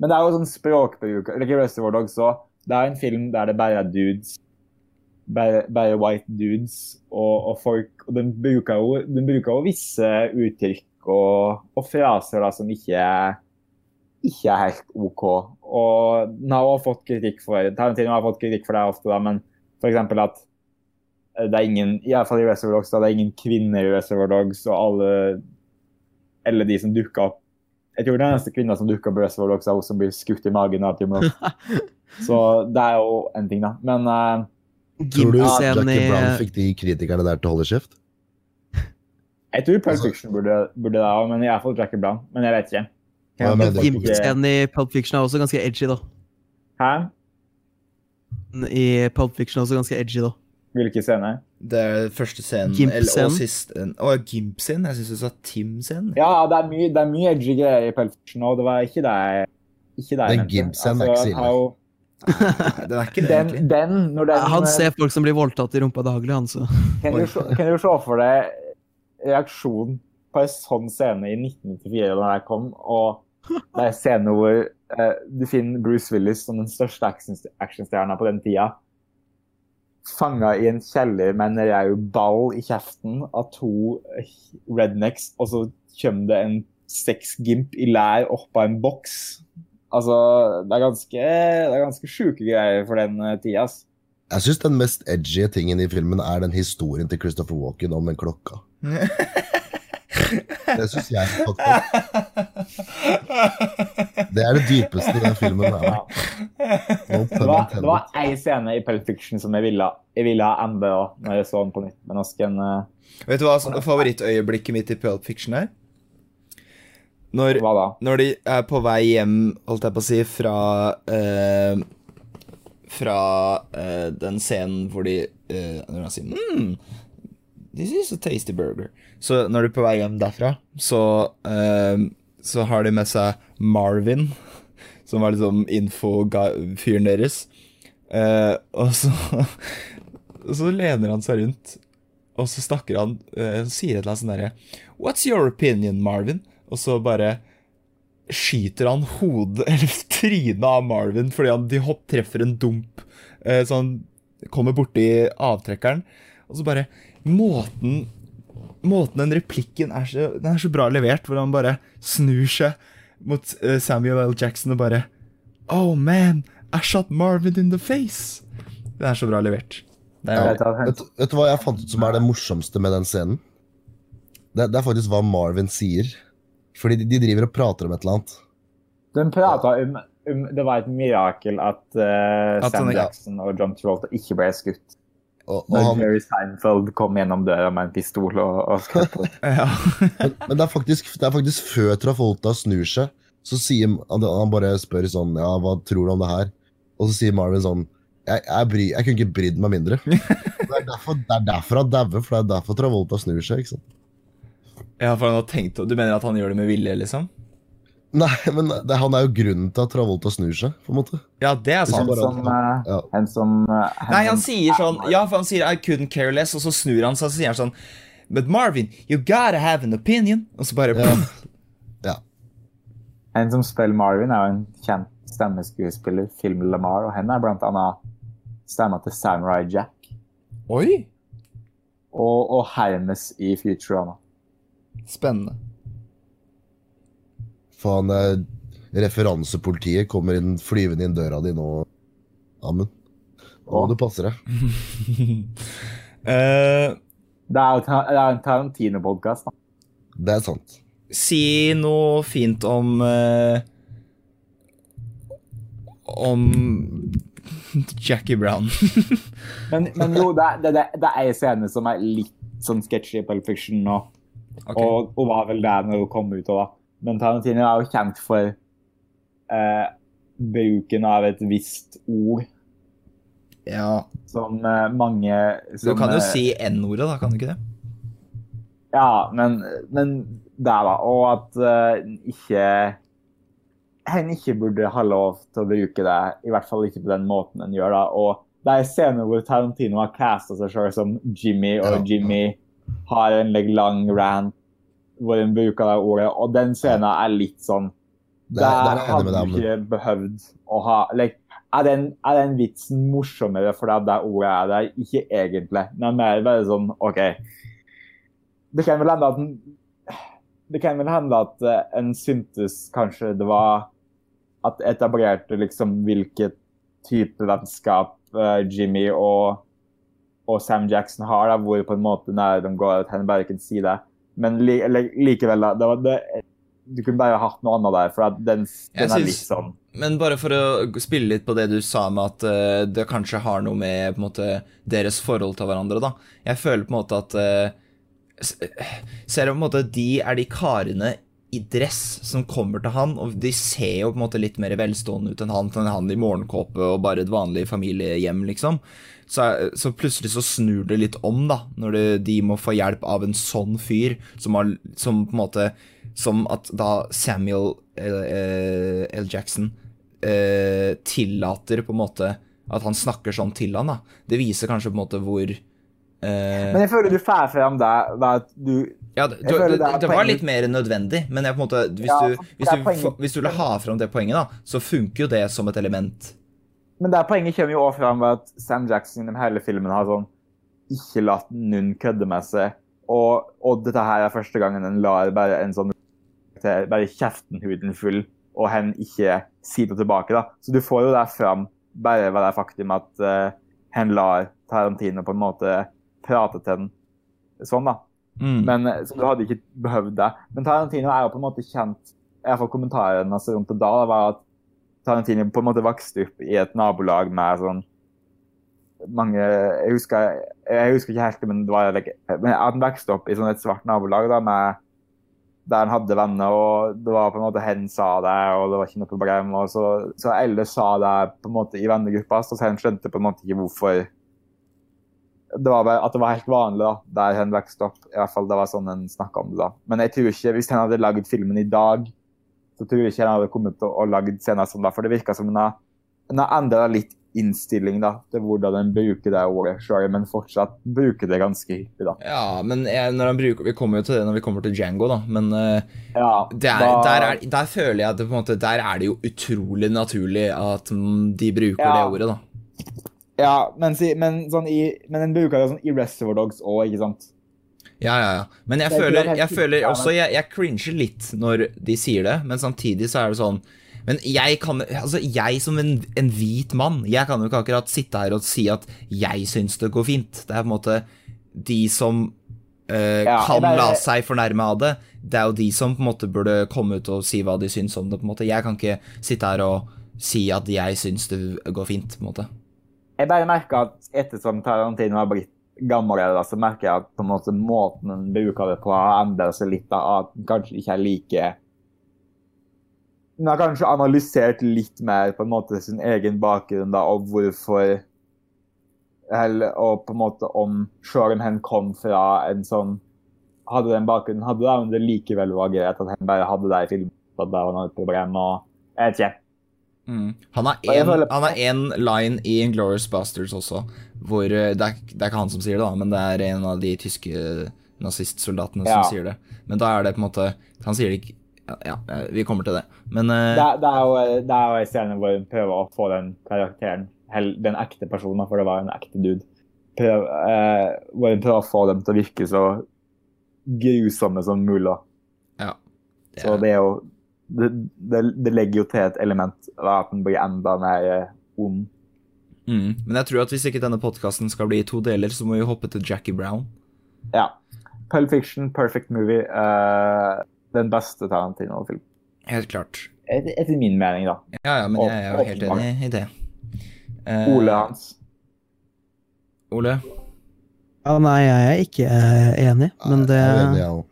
Men det er jo sånn språkbruk like Reservoir Dogs òg. Det er en film der det bare er dudes. Bare, bare white dudes. Og, og folk Og den bruker jo, den bruker jo visse uttrykk og, og fraser da som ikke er ikke er helt OK. Og den har også fått kritikk for Tarantino har fått kritikk for det ofte, da, men f.eks. at eh, det er ingen i hvert fall i Reservoir Dogs, da, det er ingen kvinner i Reservoir Dogs, og alle eller de som dukker opp Jeg tror den eneste kvinna som dukker opp i Reservoir Dogs, er hun som blir skutt i magen av Tim Roth. [laughs] Så det er jo en ting, da. Men uh, Tror du Gimp-scenen Jackie Brown fikk de kritikerne der til å holde kjeft? jeg tror Pulp Altså- Fiction burde, burde det òg, men i hvert fall Jackie Brown. Men jeg vet ikke. Jeg ikke- Gimp-scenen i Pulp Fiction er også ganske edgy, da. Hæ? I Pulp Fiction er også ganske edgy, da. Hvilke scener? Det er første scenen. Gimp-scenen. eller- Og sist Å, Gimp-scenen? Jeg syns du sa Tim-scenen. Ja, det er mye, det er mye edgy greier i Pulp Fiction, og det var ikke det jeg ikke det jeg Den. Gimp-scenen er ikke så Det Nei, den er ikke det, Den, egentlig. den, den Han ser folk som blir voldtatt i rumpa daglig, han, så. Kan du, se- kan du se for deg reaksjonen på en sånn scene i 1994 da den kom, og det er en scene hvor eh, du finner Bruce Willis som den største actionstjerna på den tida. Fanga i en kjeller med en rau ball i kjeften av to rednecks, og så kommer det en sexgimp i lær oppå en boks. Altså, det er ganske, det er ganske sjuke greier for den eh, tida. ass. Jeg syns den mest edgy tingen i filmen er den historien til Christopher Walken om den klokka. [laughs] Det syns jeg faktisk. Det er det dypeste i den filmen. Ja. Er. No Det var, det var ei scene i Pulp Fiction som jeg ville, jeg ville ha enda òg, når jeg så den på nytt. Men Asken uh... eh, Vet du hva som- favorittøyeblikket mitt i Pulp Fiction er? Når, Hva da? når de er på vei hjem, holdt jeg på å si, fra uh, Fra uh, den scenen hvor de uh, Når han sier mm, This is a tasty burger. Så når de er på vei hjem derfra, så uh, Så har de med seg Marvin, [laughs] som var liksom info-fyren deres. Uh, og så [laughs] så lener han seg rundt, og så snakker han uh, Sier et eller annet sånn derre What's your opinion, Marvin? Og så bare skyter han hodet, [laughs] eller trynet av Marvin fordi han de hopp treffer en dump. Uh, så han kommer borti avtrekkeren, og så bare Måten Måten den replikken er så, den er så bra levert, hvor han bare snur seg mot eh, Samuel L. Jackson og bare Oh man, I shot Marvin in the face. Den er så bra levert. Det Ja. Vet, vet du hva jeg fant ut som er det morsomste med den scenen? Det, det er faktisk hva Marvin sier. Fordi de, de driver og prater om et eller annet. Den prata om, om Det var et mirakel at, uh, At Sam. Jackson og John Travolta ikke ble skutt. Og, og han, Jerry Seinfeld kom gjennom døra med en pistol og, og skjøt [laughs] ja. men men det, er faktisk, det er faktisk før Travolta snur seg, så sier han, han bare spør sånn Ja, hva tror du om det her? Og så sier Marvin sånn Jeg, jeg, bry, jeg kunne ikke brydd meg mindre. [laughs] Det er derfor, det er derfor han dauer, for det er derfor Travolta snur seg. ikke sant? ja, for han har tenkt Du mener at han gjør det med vilje, liksom? Nei, men det, han er jo grunnen til at Travolta snur seg, på en måte. Ja, det er sant. som, eh, Ja. Han som han, Nei, han sier sånn Ja, for han sier I couldn't care less, og så snur han seg og så sier han sånn But Marvin, you gotta have an opinion. Og så bare Ja. [laughs] ja. En som spiller Marvin, er jo en kjent stemmeskuespiller, Film Lamar, og henne er blant annet stemma til Samurai Jack Oi! og, og Hermes i Futurama. Spennende. Faen, eh, referansepolitiet kommer inn flyvende inn døra di nå, Amund. Nå må du passe deg. uh, [laughs] Det er jo det er en Tarantino-podkast. Det er sant. si noe fint om uh, Om Jackie Brown. [laughs] Men, men jo, det, er- det, det, det er en scene som er litt sånn sketchy i Pulp Fiction, og, Ok. og, og var vel der når hun kom ut. Og da. Men Tarantino er jo kjent for eh, bruken av et visst ord Ja. som eh, mange Du kan jo eh, si N-ordet, da, kan du ikke det? Ja, men, men der, da. Og at eh, ikke Hen ikke burde ha lov til å bruke det, i hvert fall ikke på den måten en gjør. da. Og det er scener hvor Tarantino har casta seg selv som Jimmy, og Ja. Jimmy har en lang rant hvor en bruker det ordet, og den scenen er litt sånn Der, der der hadde du ikke behøvd å ha like, er, den, er den vitsen morsommere fordi det ordet er der? Ikke egentlig. Men er mer bare sånn OK. Det kan vel hende at den, Det kan vel hende at eh, en syntes kanskje det var At etablerte liksom hvilket type vennskap eh, Jimmy og, og Sam Jackson har, da, hvor på en måte nær de går at henne, bare kan si det. Men li, likevel. Det var det, du kunne bare hatt noe annet der, for den, den er litt sånn Men bare for å spille litt på det du sa med at uh, det kanskje har noe med måte, deres forhold til hverandre, da. Jeg føler på en måte at uh, på en måte de er de karene i dress som kommer til han, og de ser jo på en måte litt mer velstående ut enn han, enn han i morgenkåpe og bare et vanlig familiehjem, liksom. Så, så plutselig så snur det litt om, da, når det, de må få hjelp av en sånn fyr som, har, som på en måte Som at da Samuel L. L. Jackson eh, tillater på en måte at han snakker sånn til han, da. Det viser kanskje på en måte hvor eh, Men jeg føler du får frem det ved at du ja, det, det, det det var litt mer nødvendig, men måte, hvis, Ja, du, hvis, det er du, hvis du vil ha fram det poenget, da, så funker jo det som et element. Men der poenget kommer jo også fram ved at Sam Jackson gjennom hele filmen har sånn ikke latt noen kødde med seg. Og, og dette her er første gangen en lar bare en sånn bare kjeften huden full, og hen ikke si det tilbake. da. Så du får jo der fram bare ved det faktum at uh, hen lar Tarantino på en måte prate til den sånn, da. Mm. Men, eh, så du hadde ikke behøvd det. Men Tarantino er jo på en måte kjent i hvert fall Kommentarene altså, rundt det da var at Tarantino på en måte vokste opp i et nabolag med sånn mange Jeg husker, jeg husker ikke helt, men det var men han vokste opp i sånn et svart nabolag da, med, der han hadde venner, og det var på en måte hen sa det, og det var ikke noe problem. og Så, så alle sa det på en måte i vennegruppa, så han skjønte på en måte ikke hvorfor det var bare at det var helt vanlig da, der han vokste opp. I hvert fall det var sånn han snakka om det da. Men jeg tror ikke, hvis han hadde lagd filmen i dag, så tror jeg ikke han hadde kommet til å lage scener sånn da, for det virka som han har, han har endra litt innstilling da, til hvordan en bruker det ordet sorry, men fortsatt bruker det ganske hyppig. da. Ja, men jeg, når han bruker, vi kommer jo til det når vi kommer til Django, da, men uh, Ja, det er, da- der, er, der føler jeg at det på en måte, der er det jo utrolig naturlig at de bruker Ja. det ordet, da. Ja, men, men, sånn i, men den bruker det sånn i Reservoir Dogs òg, ikke sant? Ja, ja, ja. Men jeg er føler, jeg føler også jeg, jeg cringer litt når de sier det, men samtidig så er det sånn Men jeg kan Altså, jeg som en, en hvit mann, jeg kan jo ikke akkurat sitte her og si at jeg syns det går fint. Det er på en måte de som øh, ja, kan er, la seg fornærme av det. Det er jo de som på en måte burde komme ut og si hva de syns om det. på en måte Jeg kan ikke sitte her og si at jeg syns det går fint. på en måte Jeg bare merker at ettersom Tarantino har blitt gammelere, så merker jeg at på en måte måten en bruker det på, har endret seg litt. Da, at den kanskje ikke er like Den har kanskje analysert litt mer på en måte sin egen bakgrunn da, og hvorfor eller, Og på en måte om Selv om hen kom fra en sånn Hadde den bakgrunnen, hadde det, men det likevel var greit at han bare hadde det i filmen. At det var noe problem. og jeg vet ikke. Mm. Han har én line i Inglorious Busters også, hvor eh, det er, det er, ikke han som sier det, da, men det er en av de tyske nazistsoldatene ja. som sier det. Men da er det på en måte Han sier det ikke Ja, vi kommer til det, men uh, det, det, er jo, det er jo en scene hvor hun prøver å få den karakteren, den ekte personen, for det var en ekte dude, prøver, uh, hvor hun prøver å få dem til å virke så grusomme som mulig. Ja. Det er... Så det er jo det, det, det, legger jo til et element at den blir enda mer eh, ond. Mm. Men jeg tror at hvis ikke denne podkasten skal bli i to deler, så må vi hoppe til Jackie Brown. Ja. Pulp Fiction, perfect movie. Uh, den beste Tarantino-filmen. Helt klart. Et, etter min mening, da. Ja, ja, men jeg er jo helt enig i det. Uh, Ole Hans. Ole? Ja, nei, jeg er ikke enig, men det er jeg.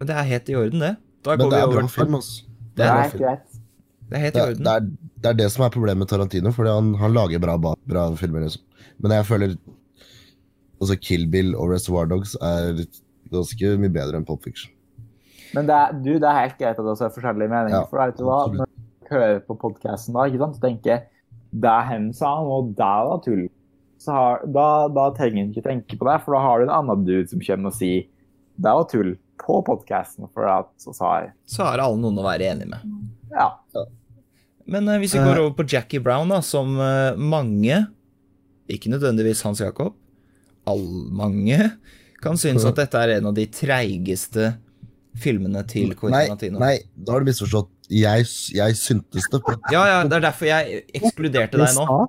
Men det er helt i orden, det. Da Men det er bra film, altså. Det er, det er Det er helt i orden. Det er, det er, det som er problemet med Tarantino, fordi han, han lager bra, bra, filmer. Liksom. Men jeg føler altså Kill Bill og Reservoir Dogs er ganske mye bedre enn Pop Fiction. Men det er, du, det er helt greit at det er forskjellige meninger. Ja, for vet du hva, Når du hører på podkasten da, ikke sant, så tenker jeg det hen sa han, og det var tull. Har, da, da trenger han ikke tenke på det, for da har du en annen dude som kommer og sier det var tull på podkasten, for at så har Så har alle noen å være enig med. Ja. Men uh, hvis vi går over på Jackie Brown, da, som uh, mange, ikke nødvendigvis Hans Jakob, all mange, kan synes at dette er en av de treigeste filmene til Quentin Nei, nei, da har du misforstått. Jeg, jeg syntes det. Ja, ja, det er derfor jeg ekskluderte deg nå.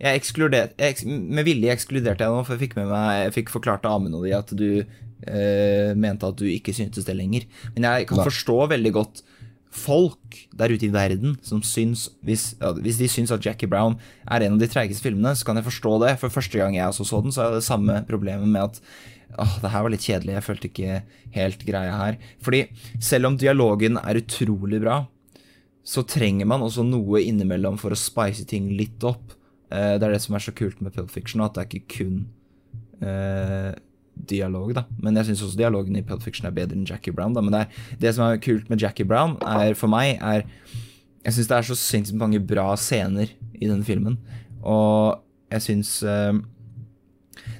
Jeg ekskluderte, jeg, med vilje ekskluderte jeg nå, for jeg fikk med meg, jeg fikk forklart av Amund og de at du eh, mente at du ikke syntes det lenger. Men jeg kan Nei. forstå veldig godt folk der ute i verden som syns hvis, ja, hvis, de syns at Jackie Brown er en av de treigeste filmene, så kan jeg forstå det. For første gang jeg også så den, så er det samme problemet med at åh, det her var litt kjedelig. Jeg følte ikke helt greia her. Fordi selv om dialogen er utrolig bra, så trenger man også noe innimellom for å spice ting litt opp. Eh, det er det som er så kult med Pulp Fiction, at det er ikke kun eh, dialog, da. Men jeg syns også dialogen i Pulp Fiction er bedre enn Jackie Brown. Da. Men det, er, det som er kult med Jackie Brown, er for meg, er Jeg syns det er så sinnssykt mange bra scener i denne filmen. Og jeg syns uh,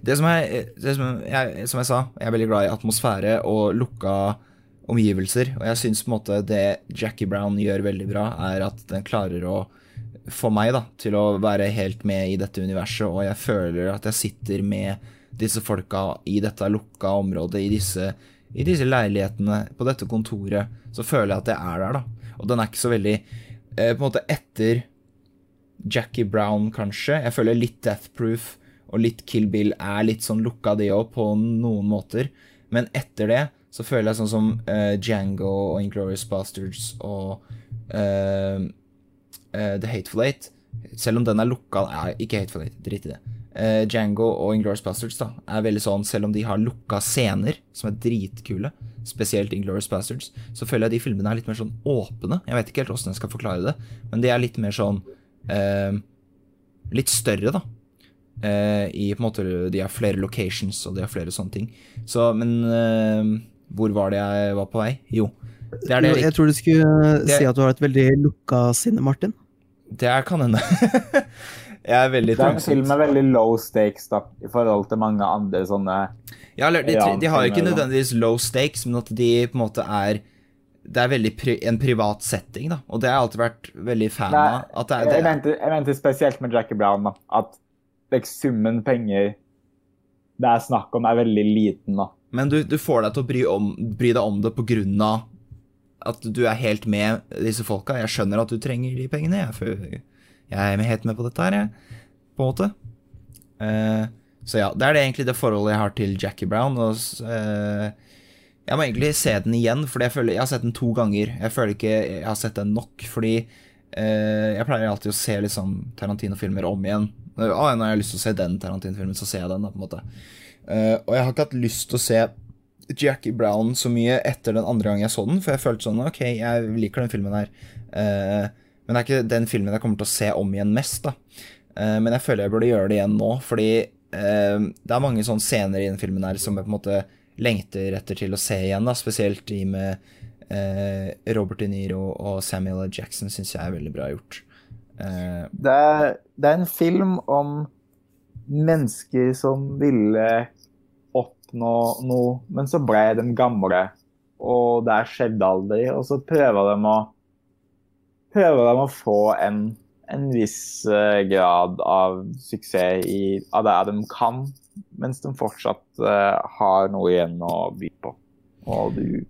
det, som er, det som, jeg, som jeg sa, jeg er veldig glad i atmosfære og lukka omgivelser. Og jeg syns på en måte det Jackie Brown gjør veldig bra, er at den klarer å få meg da, til å være helt med i dette universet, og jeg føler at jeg sitter med disse folka i dette lukka området, i disse, i disse, leilighetene, på dette kontoret, så føler jeg at jeg er der, da. Og den er ikke så veldig eh, På en måte etter Jackie Brown, kanskje. Jeg føler litt Death Proof og litt Kill Bill er litt sånn lukka, de òg, på noen måter. Men etter det så føler jeg sånn som uh, Django og Inglorious Bastards og uh, uh, The Hateful Eight Selv om den er lukka Nei, ikke Hateful Eight, drit i det uh, Django og Inglorious Bastards da, er veldig sånn, selv om de har lukka scener, som er dritkule, spesielt Inglorious Bastards, så føler jeg de filmene er litt mer sånn åpne. Jeg vet ikke helt åssen jeg skal forklare det, men de er litt mer sånn eh, Litt større, da. Eh, I på en måte De har flere locations, og de har flere sånne ting. Så, men hvor var det jeg var på vei? Jo. Det det jeg, jeg tror du skulle det, si at du har et veldig lukka sinne, Martin. Det kan hende. [laughs] Jeg er veldig Det er en film med veldig low stakes da, i forhold til mange andre sånne Ja, de, de, har jo ikke nødvendigvis low stakes, men at de på en måte er det er veldig pri, en privat setting, da. Og det har jeg alltid vært veldig fan av. Det er, det jeg, mente, jeg, mente, spesielt med Jackie Brown, da. At summen penger det er snakk om, er veldig liten, da. Men du, du får deg til å bry, om, bry, deg om det på grunn av at du er helt med disse folka. Jeg skjønner at du trenger de pengene. Jeg, jeg er helt med på dette her, jeg. På en måte. Uh, så ja, det er det egentlig det forholdet jeg har til Jackie Brown. Og, uh, jeg må egentlig se den igjen, for jeg, jeg har sett den to ganger. Jeg føler ikke jeg har sett den nok, fordi uh, jeg pleier alltid å se liksom Tarantino-filmer om igjen. Ah, når jeg har lyst til å se den Tarantino-filmen, så ser jeg den. da, på en måte. og jeg har ikke hatt lyst til å se Jackie Brown så mye etter den andre gangen jeg så den, for jeg følte sånn Ok, jeg liker den filmen her. Uh, men det er ikke den filmen jeg kommer til å se om igjen mest, da. Uh, men jeg føler jeg burde gjøre det igjen nå, fordi uh, det er mange sånne scener i den filmen her som jeg på en måte lengter etter til å se igjen, da. Spesielt de med Robert De Niro og Samuel L. Jackson syns jeg er veldig bra gjort. Det er, det er en film om mennesker som ville oppnå noe, men så ble de gamle. Og det skjedde aldri. Og så prøver de å prøver de å få en, en viss uh, grad av suksess i, av det de kan, mens de fortsatt uh, har noe igjen å by på. Og du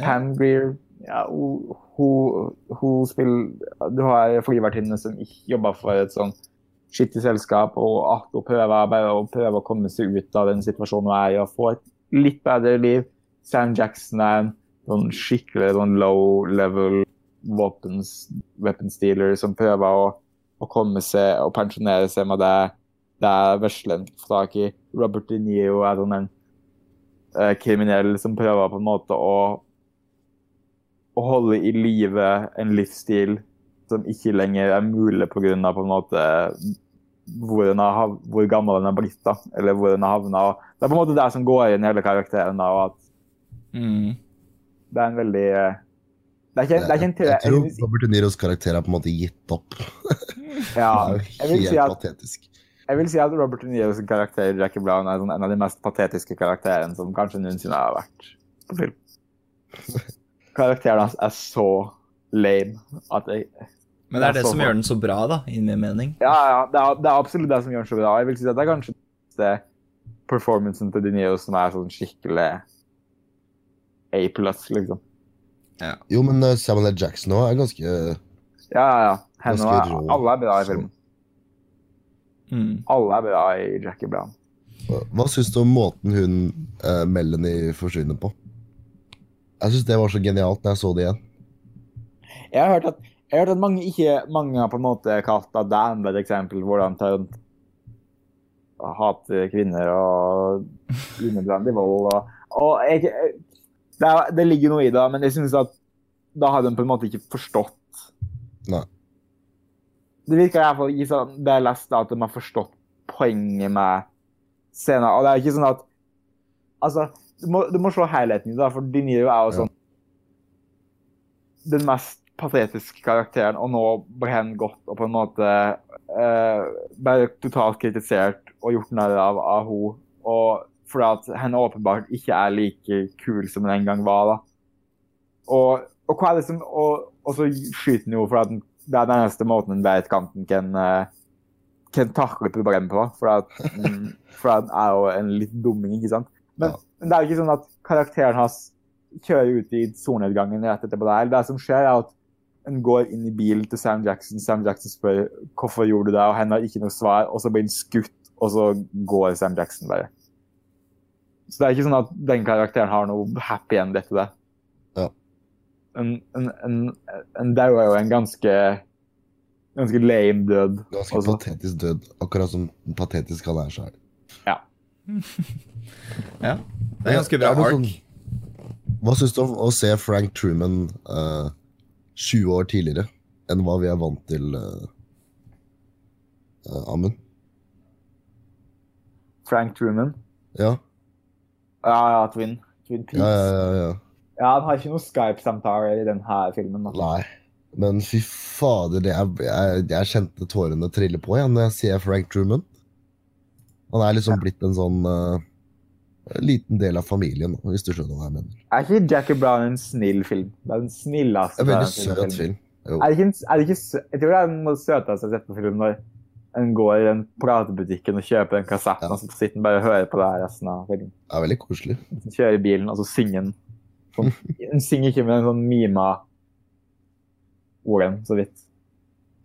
Pam Greer ja, hun, hun, hun spiller Du har flyvertinne som jobber for et sånn skittig selskap, og at hun prøver bare å prøve å komme seg ut av den situasjonen hun er i og få et litt bedre liv. Sam Jackson er en sånn skikkelig sånn low level weapons, weapons dealer som prøver å, å, komme seg og pensjonere seg med det, det vesleren får tak i. Robert De Niro er sånn en eh, kriminell som prøver på en måte å, å holde i live en livsstil som ikke lenger er mulig pga. på en måte hvor, har, hvor, gammel den er blitt, da, eller hvor den har havna. Det er på en måte det som går inn i hele karakteren. Da, og at mm. Det er en veldig eh, det er ikke, det er ikke en Jeg tror Robert De Niros karakter er på en måte gitt opp. [laughs] ja, det er jo helt si at, patetisk. Jeg vil si at Robert De Niros karakter Jackie Brown er sånn en av de mest patetiske karakterene som kanskje noensinne har vært på film. [laughs] Karakteren hans er så lame at jeg men det er det, det som gjør den så bra, da, i min mening. Ja, ja, det er, det er, absolutt det som gjør den så bra. Jeg vil si at det er kanskje det performancen til De Niro som er sånn skikkelig A pluss, liksom. Ja. Jo, men uh, Samuel L. Jackson òg er ganske Ja, ja, ja. Henne er, alle er bra i filmen. Mm. Alle er bra i Jackie Brown. Hva, hva syns du om måten hun uh, Melanie forsvinner på? Jeg syns det var så genialt når jeg så det igjen. Jeg har hørt at jeg har hørt at mange, ikke, mange har på en måte kalt at det er enda et eksempel hvordan Tarant hater kvinner og [laughs] unødvendig vold. Og, og jeg, det, er, det, ligger noe i det, men jeg synes at da har de på en måte ikke forstått Nei. Det virker i hvert fall ikke sånn det jeg leste, at de har forstått poenget med scenen. Og det er ikke sånn at Altså, du må, du må slå helheten i det, for De Niro er jo sånn ja. den mest patetiske karakteren, og nå ble han gått og på en måte eh, bare totalt kritisert og gjort narr av av henne. Og fordi at henne åpenbart ikke er like kul som hun en gang var. da. Og, og hva er det som, og, og så skyter han jo for at det er den eneste måten hun vet kanten kan, uh, kan takle problemet på. For at, um, for at er jo en litt dumming, ikke sant. Men, men, det er jo ikke sånn at karakteren hans kjører ut i solnedgangen rett etterpå det. Det som skjer, er at en går inn i bilen til Sam Jackson. Sam Jackson spør hvorfor gjorde du det, og han har ikke noe svar. Og så blir han skutt, og så går Sam Jackson bare. Så det er ikke sånn at den karakteren har noe happy end etter det. Ja. En, en, en, en dau er jo en ganske ganske lame død. Ganske også. patetisk død, akkurat som patetisk han er sjøl. Ja. [laughs] ja. Det er ganske bra ark. Sånn, hva syns du om å se Frank Truman uh, 20 år tidligere enn hva vi er vant til, uh, uh, Amund. Frank Truman? Ja. Ja, ja, Twin. Twin Peaks. Ja, ja, ja, ja. han har ikke noe Skype-samtaler i denne filmen. Da. Nei. Men fy fader, jeg, jeg, jeg, kjente tårene trille på igjen når jeg ser Frank Truman. Han er liksom blitt en sånn uh, liten del av familien, hvis du skjønner hva jeg mener. Er ikke Jackie Brown en snill film? Det er den snilleste En veldig søt film. Er det ikke, er det ikke, jeg tror det er den søteste jeg har sett på film når en går i den platebutikken og kjøper den kassetten, ja. og så sitter en bare og hører på det her resten av filmen. Det er veldig koselig. Kjører bilen, og så synger den. Sånn, [laughs] hun synger ikke med den sånn mima orden, så vidt.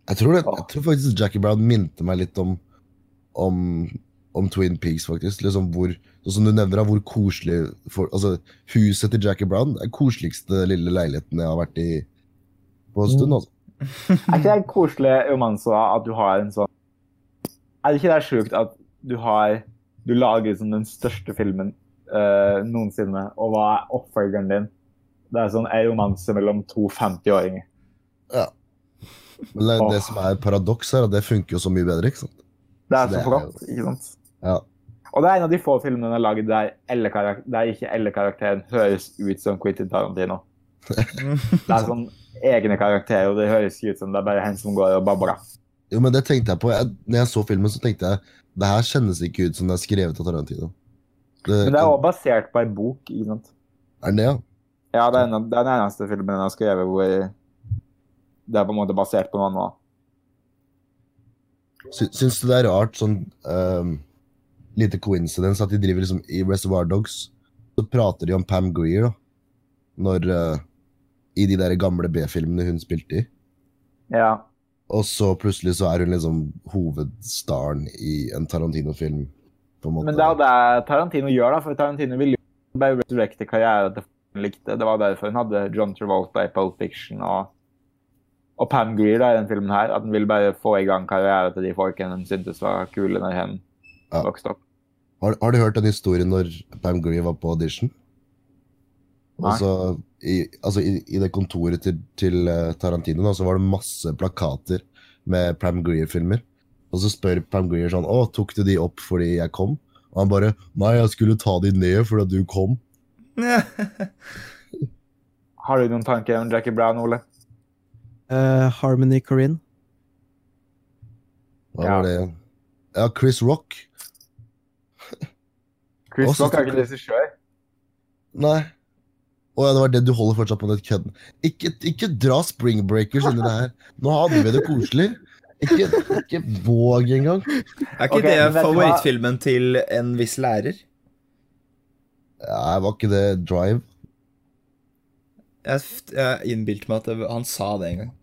Jeg tror, det, jeg tror faktisk Jackie Brown minte meg litt om, om, om Twin Peaks, faktisk. Liksom hvor, sånn som du nevner, hvor koselig for, altså, Huset til Jackie Brown er den koseligste lille leiligheten jeg har vært i på en stund. altså. Er ikke det koselig romanse at du har en sånn Er det ikke det sjukt at du har Du lager liksom den største filmen uh, noensinne, og hva er oppfølgeren din? Det er sånn en romanse mellom to 50-åringer. Ja. Men det, det, som er paradoks, er at det funker jo så mye bedre. ikke sant? Det er så, så flott, ikke sant? Ja. Og det er en av de få filmene jeg har laget der, der ikke Elle-karakteren høres ut som Quentin Tarantino. [laughs] det er sånn egne karakterer, og det høres ut som det er bare han som går og babler. Jo, men det tenkte jeg på. Jeg, når jeg så filmen, så tenkte jeg det her kjennes ikke ut som det er skrevet av Tarantino. Det, men det er også basert på en bok, ikke sant? Er det, ja? Ja, det er, en, det er den eneste filmen jeg har skrevet hvor det er på en måte basert på noe annet. Syns du det er rart, sånn um, lite coincidence, at de driver liksom i Reservoir Dogs, så prater de om Pam Greer, da, når uh, i de der gamle B-filmene hun spilte i. Ja. Og så plutselig så er hun liksom hovedstaren i en Tarantino-film. Men det er det Tarantino gjør, da. For Tarantino ville jo bare resurrecte karrieren til hun likte. Det var derfor hun hadde John Travolta i Pulp Fiction og, og Pam Greer da, i den filmen her. At hun ville bare få i gang karrieren til de folkene hun syntes var kule når hun ja. vokste opp. Har, har, du hørt den historien når Pam Greer var på audition? Altså, i, altså i, i, det kontoret til, til eh, Tarantino da, så var det masse plakater med Pam Greer-filmer. Og så spør Pam Greer sånn Å, tok du de opp fordi jeg kom? Og han bare Nei, jeg skulle ta de ned fordi du kom. [laughs] Har du noen tanker om Jackie Brown, Ole? Uh, Harmony Corinne. Hva ja. var det? Ja, Chris Rock. Chris Rock er ikke regissør? Nei. Å ja, det var det du holder fortsatt på den kødden. Ikke, ikke, dra Spring Breakers inn det her. Nå hadde vi det koselig. Ikke, ikke våg engang. Er ikke okay, det favorittfilmen til en viss lærer? Ja, var ikke det Drive? Jeg, jeg innbilte meg at han sa det en gang.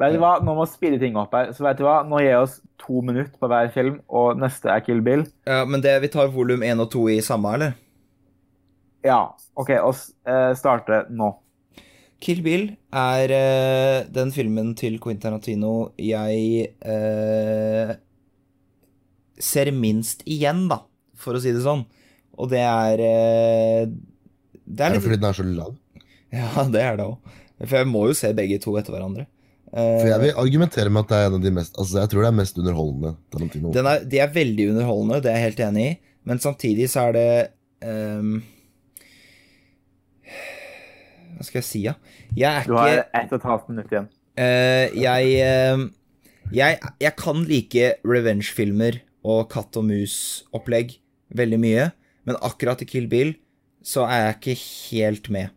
Vet du hva, Nå må vi spille ting opp her. Så vet du hva, Nå gir jeg oss to minutter på hver film, og neste er Kill Bill. Ja, Men det, vi tar volum én og to i samme, eller? Ja. OK, vi uh, starte nå. Kill Bill er uh, den filmen til Quentin Tarantino jeg uh, ser minst igjen, da, for å si det sånn. Og det er uh, Det er, er det fordi den er så lang? [laughs] Ja, det er det òg. For jeg må jo se begge to etter hverandre. For jeg vil argumentere med at det er en av de mest Altså, jeg tror det er mest underholdende Tarantino. Er, de er veldig underholdende, det er jeg helt enig i, men samtidig så er det um, hva skal jeg si, ja? Jeg er du har ett og et halvt minutt igjen. Uh, jeg, uh, jeg, jeg kan like revenge-filmer og katt og mus-opplegg veldig mye, men akkurat i Kill Bill så er jeg ikke helt med.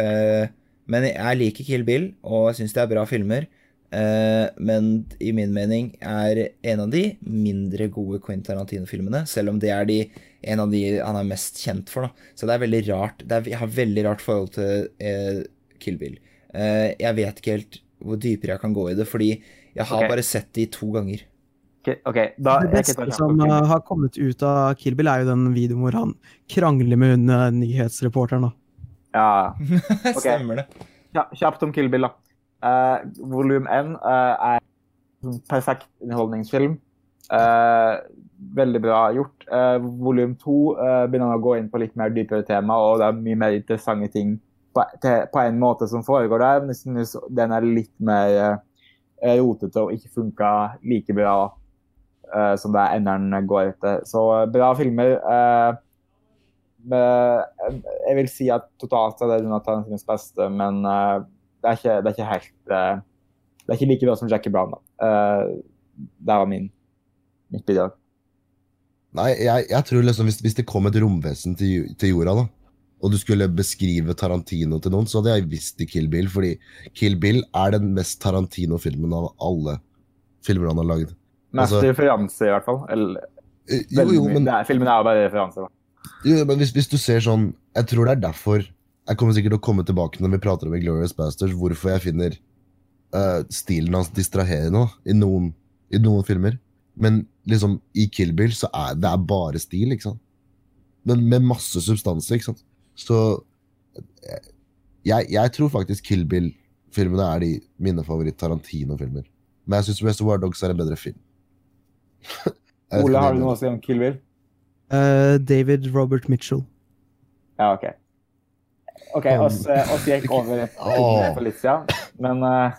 Uh, men jeg liker Kill Bill, og jeg syns det er bra filmer. Men i min mening er en av de mindre gode Quentin Tarantino-filmene, selv om det er de en av de han er mest kjent for. da. Så det er veldig rart. Er, jeg har veldig rart forhold til eh, Kill Bill. Eh, jeg vet ikke helt hvor dypere jeg kan gå i det, fordi jeg har okay. bare sett de to ganger. Okay, okay. Da, det beste som uh, har kommet ut av Kill Bill, er jo den videoen hvor han krangler med hun uh, nyhetsreporteren. da. Ja, [laughs] okay. Stemmer det. Kjapt om Kill Bill, da. Uh, volum 1 uh, er en perfekt underholdningsfilm. Uh, veldig bra gjort. Uh, volum to uh, begynner å gå inn på litt mer dypere tema, og det er mye mer interessante ting på, til, på en måte som foregår der. Men jeg synes den er litt mer rotete og ikke funka like bra som det enderen går etter. Så bra filmer. jeg vil si at totalt er det Jonathan Tarantinos beste, men det er, ikke, det, er ikke, helt Det er ikke like bra som Jackie Brown. da. det var min mitt bidrag. Nei, jeg, jeg tror liksom hvis, hvis, det kom et romvesen til, til, jorda, da, og du skulle beskrive Tarantino til noen, så hadde jeg visst det Kill Bill, fordi Kill Bill er den mest Tarantino-filmen av alle filmer han har lagd. Mest altså, referanse, i hvert fall. Eller, eh, jo, jo, men, er, filmen er jo bare referanse. Da. Jo, men hvis, hvis, du ser sånn Jeg tror det er derfor jeg kommer sikkert til å komme tilbake når vi prater om Glorious Bastards, hvorfor jeg finner uh, stilen hans distraherende i noen, i noen filmer. Men liksom, i Kill Bill så er det er bare stil, ikke sant? Men med masse substanser, ikke sant? Så jeg, jeg tror faktisk Kill Bill-filmene er de mine favoritt-Tarantino-filmer. Men jeg syns Reservoir Dogs er en bedre film. [laughs] Ole, har du noe å si om Kill Bill? Uh, David Robert Mitchell. Ja, OK. OK, oss, eh, oss gikk over for litt siden, men uh...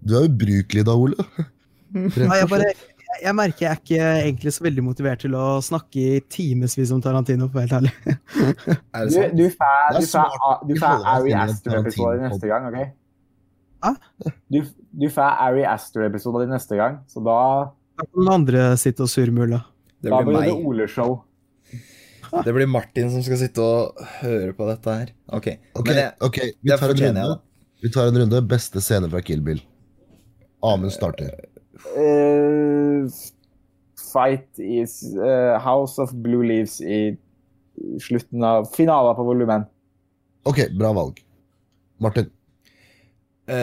Du er ubrukelig da, Ole. [laughs] Nei, jeg, bare, jeg merker jeg er ikke egentlig så veldig motivert til å snakke i timevis om Tarantino, for helt ærlig. [laughs] er det sant? Du, du får Ari Aster-episode neste gang, OK? Hæ? Du, du får Ari Aster-episode neste gang, så da Da kan den andre sitte og surmule. Da blir det Ole-show. [laughs] Det blir Martin som skal sitte og høre på dette her. Ok, okay, jeg, okay. Vi, tar en runde. vi tar en runde. Beste scene fra Kill Bill. Amund starter. Uh, fight is uh, House of Blue Leaves i slutten av finalen på volumen. OK, bra valg. Martin? Uh,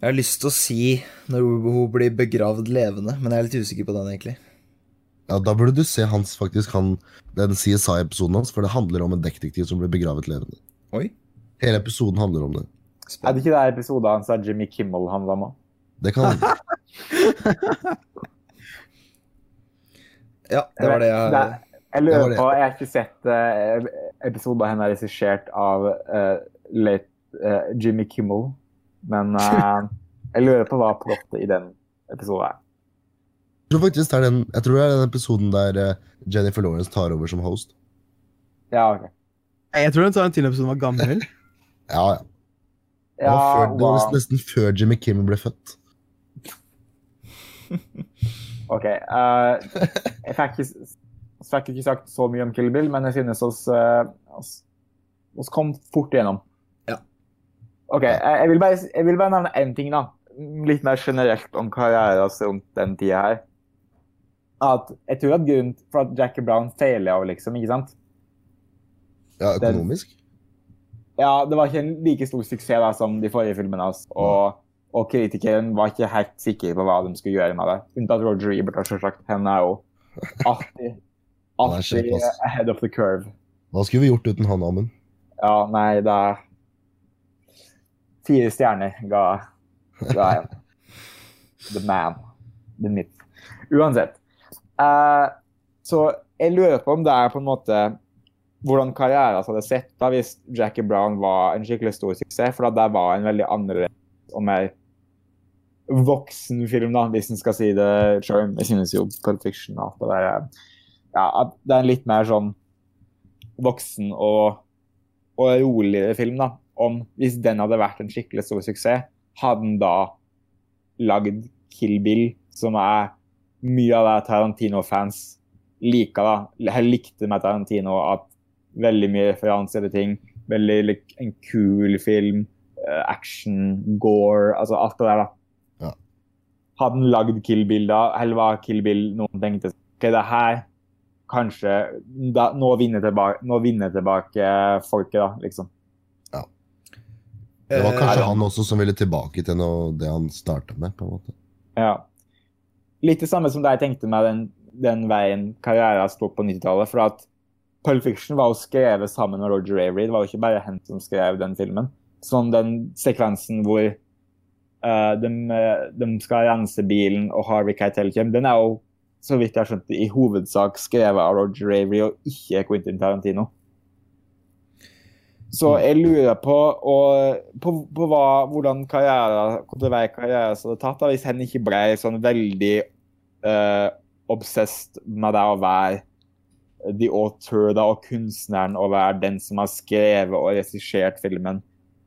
Jeg har lyst til å si når hun blir begravd levende, men jeg er litt usikker på den, egentlig. Ja, Da burde du se hans, faktisk, han, den CSI-episoden hans, for det handler om en detektiv som blir begravet levende. Oi. Hele episoden handler om det. Spennende. Er det ikke det episoden hans av Jimmy Kimmel handler om? Det kan hende. [laughs] ja, det var det jeg det, Jeg lurer på Jeg har ikke sett uh, episoder henne regissert av uh, late, uh, Jimmy Kimmel. Men uh, jeg lurer på hva plottet i den episoden er. Jeg tror faktisk det er den, jeg tror det er den episoden der uh, Jennifer Lawrence tar over som host. Ja, ok. Jeg tror den Tarantino-episoden var gammel. [laughs] ja, ja. Det var, før, det var nesten før Jimmy Kimmel ble født. [laughs] OK. Uh, jeg fikk ikke, fikk ikke, sagt så mye om Kill Bill, men jeg synes oss, uh, oss, oss kom fort igjennom. OK. Jeg vil bare, jeg vil bare nevne én ting, da. Litt mer generelt om karrieren altså, rundt den tida her. At jeg tror at grunnen for at Jackie Brown feiler av, liksom, ikke sant? Ja, økonomisk? Den, ja, det var ikke en like stor suksess da, som de forrige filmene hans. Og, og kritikeren var ikke helt sikker på hva de skulle gjøre med det. Unntatt Roger Ebert, selvsagt. Han er jo alltid, alltid ahead of the curve. Hva skulle vi gjort uten han, Amund? Ja, nei, det er Fire stjerner ga, ga jeg. The man. The myth. Uansett. Uh, så jeg lurer på om det er på en måte hvordan karrieren hadde sett da hvis Jackie Brown var en skikkelig stor suksess. For det var en veldig annerledes og mer voksen film, da, hvis en skal si det sjøl. Jeg synes jo Pulp Fiction alt det der ja, Det er en litt mer sånn voksen og, og roligere film, da om hvis den hadde vært en skikkelig stor suksess, hadde den da lagd Kill Bill, som er mye av det Tarantino-fans liker. da. Jeg likte med Tarantino at veldig mye referanser til ting. Veldig like, en kul film. Uh, action, gore, altså alt det der. da. Ja. Hadde den lagd Kill Bill da, eller var Kill Bill noen tenkte ok, det her kanskje da, Nå vinner tilbake, nå vinner tilbake folket, da, liksom. Det var kanskje han også som ville tilbake til noe, det han starta med. på en måte. Ja. Litt det samme som det jeg tenkte med den, den veien karriera stått på 90-tallet. For at Pulp Fiction var jo skrevet sammen med Roger Avery. Det var jo ikke bare han som skrev den filmen. Sånn den sekvensen hvor uh, de, de, skal rense bilen og Harvey Keitel kommer, den er jo, så vidt jeg har skjønt, i hovedsak skrevet av Roger Avery og ikke Quentin Tarantino. Så jeg lurer på, og, på, på hva, hvordan karriere, vei karrieren hadde tatt da, hvis han ikke ble sånn veldig uh, obsessed med det å være the author da, og kunstneren og være den som har skrevet og regissert filmen,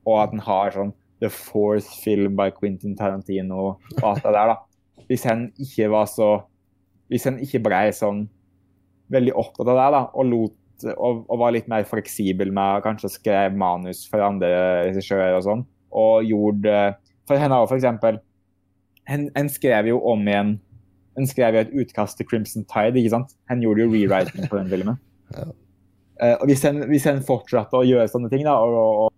og at han har sånn the fourth film by Quentin Tarantino og alt det der. da. Hvis han ikke var så Hvis han ikke ble sånn veldig opptatt av det da, og lot og, og, var litt mer fleksibel med kanskje å skrive manus for andre regissører og sånn. Og gjorde For henne òg, for eksempel. En, en skrev jo om igjen han skrev jo et utkast til Crimson Tide. ikke sant? Han gjorde jo rewriting på den filmen. [laughs] Ja. Eh, og hvis en, hvis fortsatte å gjøre sånne ting da, og, og,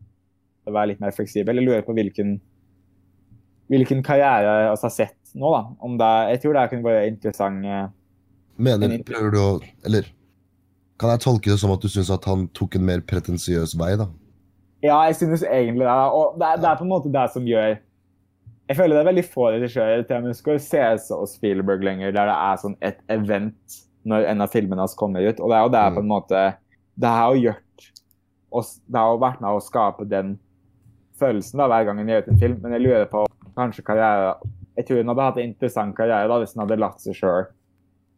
og være litt mer fleksibel, jeg lurer på hvilken, hvilken karriere vi har sett nå. da. Om det, jeg tror det kunne være interessant. eh, Mener, prøver du å Eller kan jeg tolke det som at du syns at han tok en mer pretensiøs vei, da? Ja, jeg synes egentlig det. Og det, er- det er på en måte det som gjør Jeg føler det er veldig få regissører, til Scorsese og Spielberg lenger, der det er sånn et event når en av filmene hans kommer ut. Og det er jo det på en måte Det har jo gjort oss Det har jo vært med å skape den følelsen da, hver gang en gjør ut en film, men jeg lurer på kanskje karriere Jeg tror hun hadde hatt en interessant karriere da, hvis hun hadde latt seg sjøl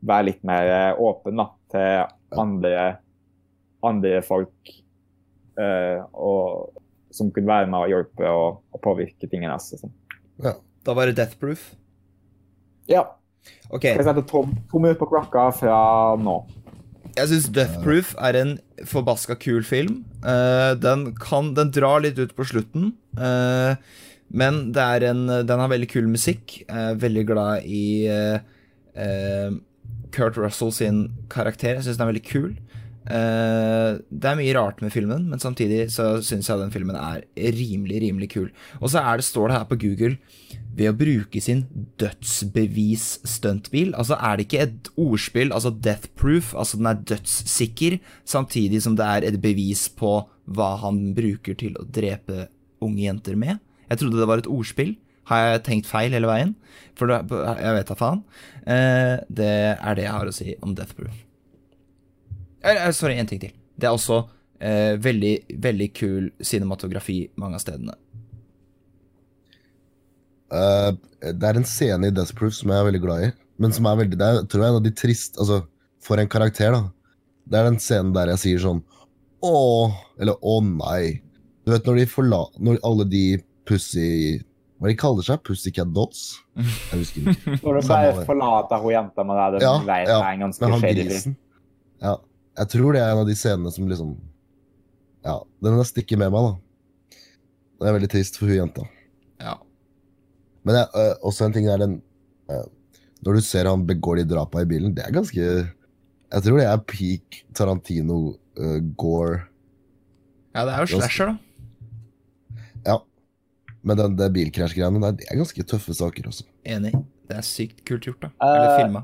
være litt mer eh, åpen da, til andre, andre folk eh, og, som kunne være med og hjelpe og, og påvirke tingene hans. og sånn. Da var det Death Proof. Ja. Ok, Jeg setter to, to minutter på klokka fra nå. jeg syns Death Proof er en forbaska kul film. Uh, den kan Den drar litt ut på slutten. Uh, men det er en, den har veldig kul musikk. Jeg er veldig glad i uh, eh, Kurt Russell sin karakter. Jeg syns den er veldig kul. Uh, det er mye rart med filmen, men samtidig så syns jeg den filmen er rimelig, rimelig kul. Og så er det, står det her på Google ved å bruke sin dødsbevis-stuntbil. Altså er det ikke et ordspill, altså death proof, altså den er dødssikker, samtidig som det er et bevis på hva han bruker til å drepe unge jenter med. Jeg trodde det var et ordspill. Har jeg tenkt feil hele veien? For jeg vet da faen. Eh, det er det jeg har å si om death proof. Eh, sorry, en ting til. Det er også eh, veldig, veldig kul cinematografi mange av stedene. Uh, det er en scene i Death Proof som jeg er veldig glad i. Men som er veldig, det er, tror jeg en av de trist Altså, for en karakter, da. Det er den scenen der jeg sier sånn Åh, eller å nei. Du vet når de forla... Når alle de pussy Hva de kaller seg? Pussycat Dolls? Jeg husker ikke. [laughs] Når du bare forlater hun jenta med det, Ja, vet ja, er en ganske han shady grisen. Ja. Jeg tror det er en av de scenene som liksom Ja, den stikker med meg, da. Det er veldig trist for hun jenta. Ja. Men jeg, øh, også en ting er den øh, Når du ser han begår de drapa i bilen, det er ganske Jeg tror det er peak Tarantino øh, gore. ja, det er jo slasher, da. Men den, det bilkrasjgreiene der, det er ganske tøffe saker, også. Enig. Det er sykt kult gjort, da. Eller Eller filma.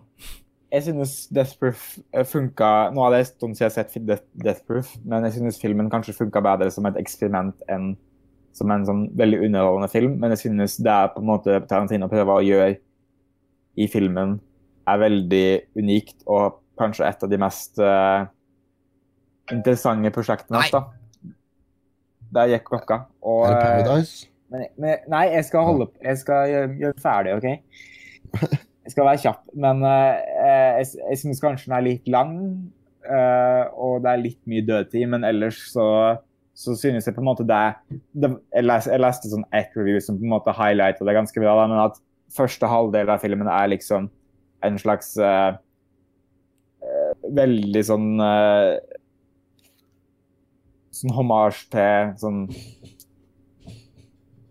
Jeg synes Death Proof eh, funka Nå har det en stund siden jeg har sett Death, Death Proof, men jeg synes filmen kanskje funka bedre som et eksperiment enn som en sånn veldig underholdende film. Men jeg synes det er på en måte Tarantino prøver å gjøre i filmen, er veldig unikt og kanskje et av de mest uh, interessante prosjektene hans. da. Der gikk klokka. Og, Er det eh, Paradise? Men, men, nei, jeg skal holde Jeg skal gjøre, gjøre ferdig, OK? Jeg skal være kjapp. Men uh, jeg, jeg syns kanskje den er litt lang, Uh, og det er litt mye dødtid. Men ellers så, så synes jeg på en måte det, det jeg, les, jeg leste sånn ett review som på en måte highlighter det ganske bra, da, men at første halvdel av filmen er liksom en slags uh, uh, Veldig sånn Sånn hommage til sånn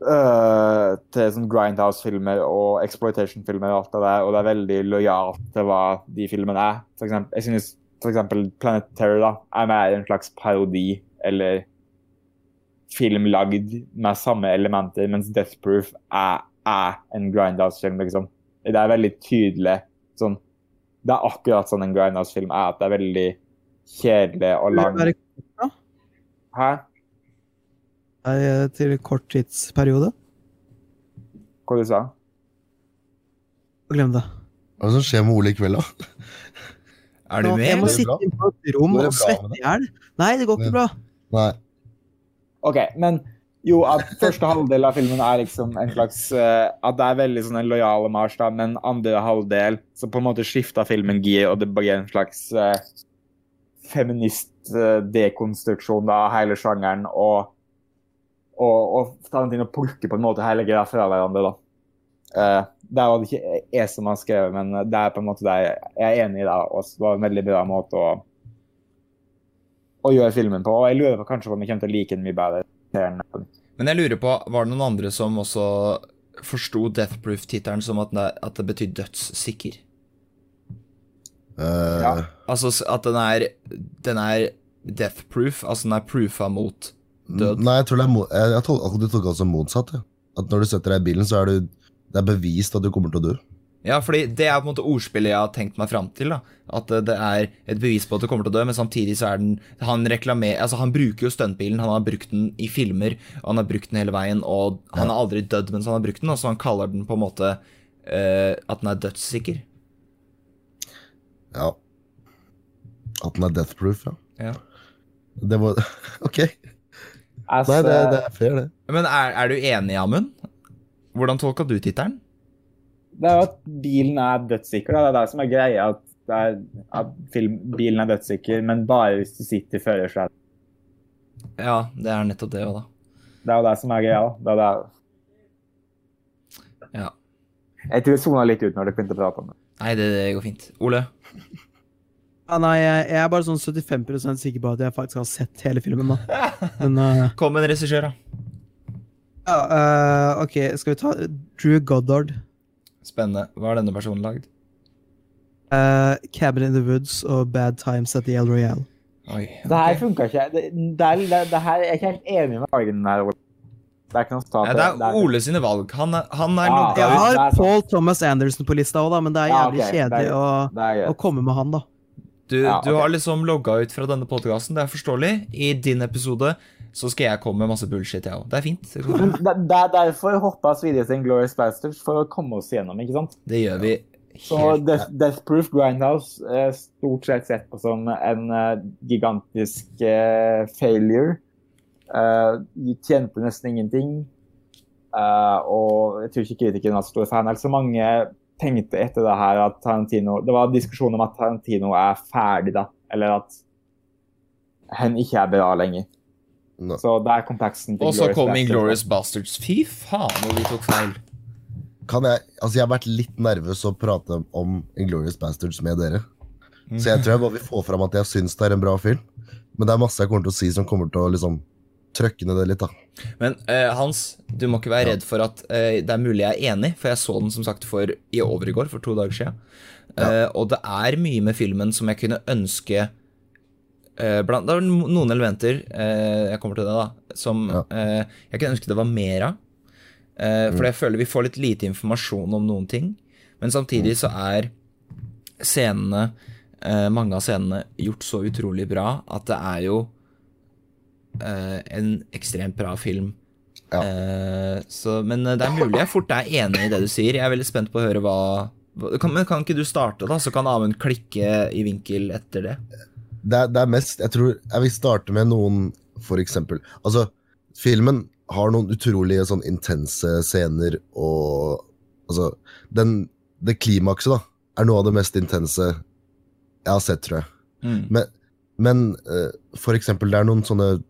øh, til sånn Grindhouse-filmer og exploitation-filmer og alt det der, og det er veldig lojalt til hva de filmene er. For eksempel, jeg synes eksempel Planet Terror da, er mer en slags parodi eller film lagd med samme elementer, mens Death Proof er, er en Grindhouse-film, liksom. Det er veldig tydelig sånn Det er akkurat sånn en Grindhouse-film er, at det er veldig kjedelig og lang. Hæ? Eh, til korttidsperiode. Hva du sa Glem det. Hva er det som skjer med Ole i kveld, da? Er du med? Jeg må sitte inne på et rom og svette i hjel. Nei, det går ikke bra. Nei. OK, men jo, at første halvdel av filmen er liksom en slags uh, At det er veldig sånn en lojal marsj, da, men andre halvdel så på en måte skifter filmen gir, og det blir en slags uh, feminist-dekonstruksjon av hele sjangeren, og, og, og Tarantino plukker på en måte hele greia fra hverandre, da. Uh, det var det ikke jeg som har skrevet, men det er på en måte det jeg, jeg er enig i det, og det var en veldig bra måte å, å gjøre filmen på. Og jeg lurer på kanskje om jeg kommer til å like den mye bedre. Men jeg lurer på, var det noen andre som også forsto Death Proof-tittelen som at det, at det betyr dødssikker? Uh, ja. Altså at den er Den er death proof, altså den er proofa mot død. Nei, jeg tror det er jeg, jeg tolk, Du tok som motsatt. Ja. At når du setter deg i bilen, så er du Det er bevist at du kommer til å dø. Ja, fordi det er på en måte ordspillet jeg har tenkt meg fram til. da At det er et bevis på at du kommer til å dø, men samtidig så er den Han reklamer, altså han bruker jo stuntbilen, han har brukt den i filmer, han har brukt den hele veien, og han har aldri dødd mens han har brukt den, og så han kaller den på en måte uh, at den er dødssikker. Ja. At den er death proof, ja. ja. Det var [laughs] Ok. Altså, Nei, det, det, er fair, det. Men er, er du enig, Amund? Hvordan tolka du tittelen? Det er jo at bilen er dødssikker. Da. Det er det som er greia. At, er, at film, bilen er dødssikker, men bare hvis du sitter i førersetet. Ja, det er nettopp det òg, da. Det er jo det som er greia. Det er det. Ja. Jeg tror jeg sona litt ut når du begynte å prate om det. Nei, det, det går fint. Ole? Ja, nei, jeg, jeg, er bare sånn 75% sikker på at jeg faktisk har sett hele filmen. da. Men, uh, [laughs] Kom med en regissør, da. Ja, uh, OK, skal vi ta Drew Goddard. Spennende. Hva har denne personen lagd? Uh, Cabin in the Woods og Bad Times at the El Royale. Oi, okay. Det her funka ikke. Det, det, det, det, her, jeg er ikke helt enig med valgene her. Det er ikke noe stat. Ja, det er Ole sine valg. Han er, han er ja, Jeg har Paul Thomas Anderson på lista òg, men det er jævlig ja, okay. kjedelig å, å, komme med han, da. Du, ja, okay. du har liksom logga ut fra denne podkasten, det er forståelig. I din episode så skal jeg komme med masse bullshit, jeg òg. Det er fint. Det, det er derfor hoppa oss videre til Glorious Bastards, for å komme oss gjennom, ikke sant? Det gjør vi. Helt. Så Death, Death, Proof Grindhouse er stort sett sett på som en uh, gigantisk uh, failure. Uh, tjente nesten ingenting. Uh, og jeg tror ikke kritikeren var så stor fan. Altså mange tenkte etter det her at Tarantino Det var diskusjon om at Tarantino er ferdig, da. Eller at han ikke er bra lenger. No. Så det er kompleksen Og så kom Inglorious Bastards. Fy faen, hvor vi tok feil. Kan jeg Altså, jeg har vært litt nervøs å prate om Inglorious Bastards med dere. Så jeg tror jeg bare vil få fram at jeg syns det er en bra film. Men det er masse jeg kommer til å si som kommer til å liksom trøkke ned det litt, da. Men uh, Hans, du må ikke være redd for at uh, det er mulig jeg er enig, for jeg så den som sagt for i overgård, for to dager siden. Uh, ja. Og det er mye med filmen som jeg kunne ønske blant, det er noen elementer Jeg kommer til det, da. Som ja. jeg kunne ønske det var mer av. Mm. For jeg føler vi får litt lite informasjon om noen ting. Men samtidig så er scenene, mange av scenene, gjort så utrolig bra at det er jo en ekstremt bra film. Ja. Så, men det er mulig jeg fort er enig i det du sier. Jeg er veldig spent på å høre hva kan, Men kan ikke du starte, da? Så kan Amund klikke i vinkel etter det det, er, det er mest Jeg tror jeg vil starte med noen, for eksempel Altså, filmen har noen utrolige sånn intense scener og Altså, den, det klimakset, da, er noe av det mest intense jeg har sett, tror jeg. Mm. Men, men uh, for eksempel, det er noen sånne uh,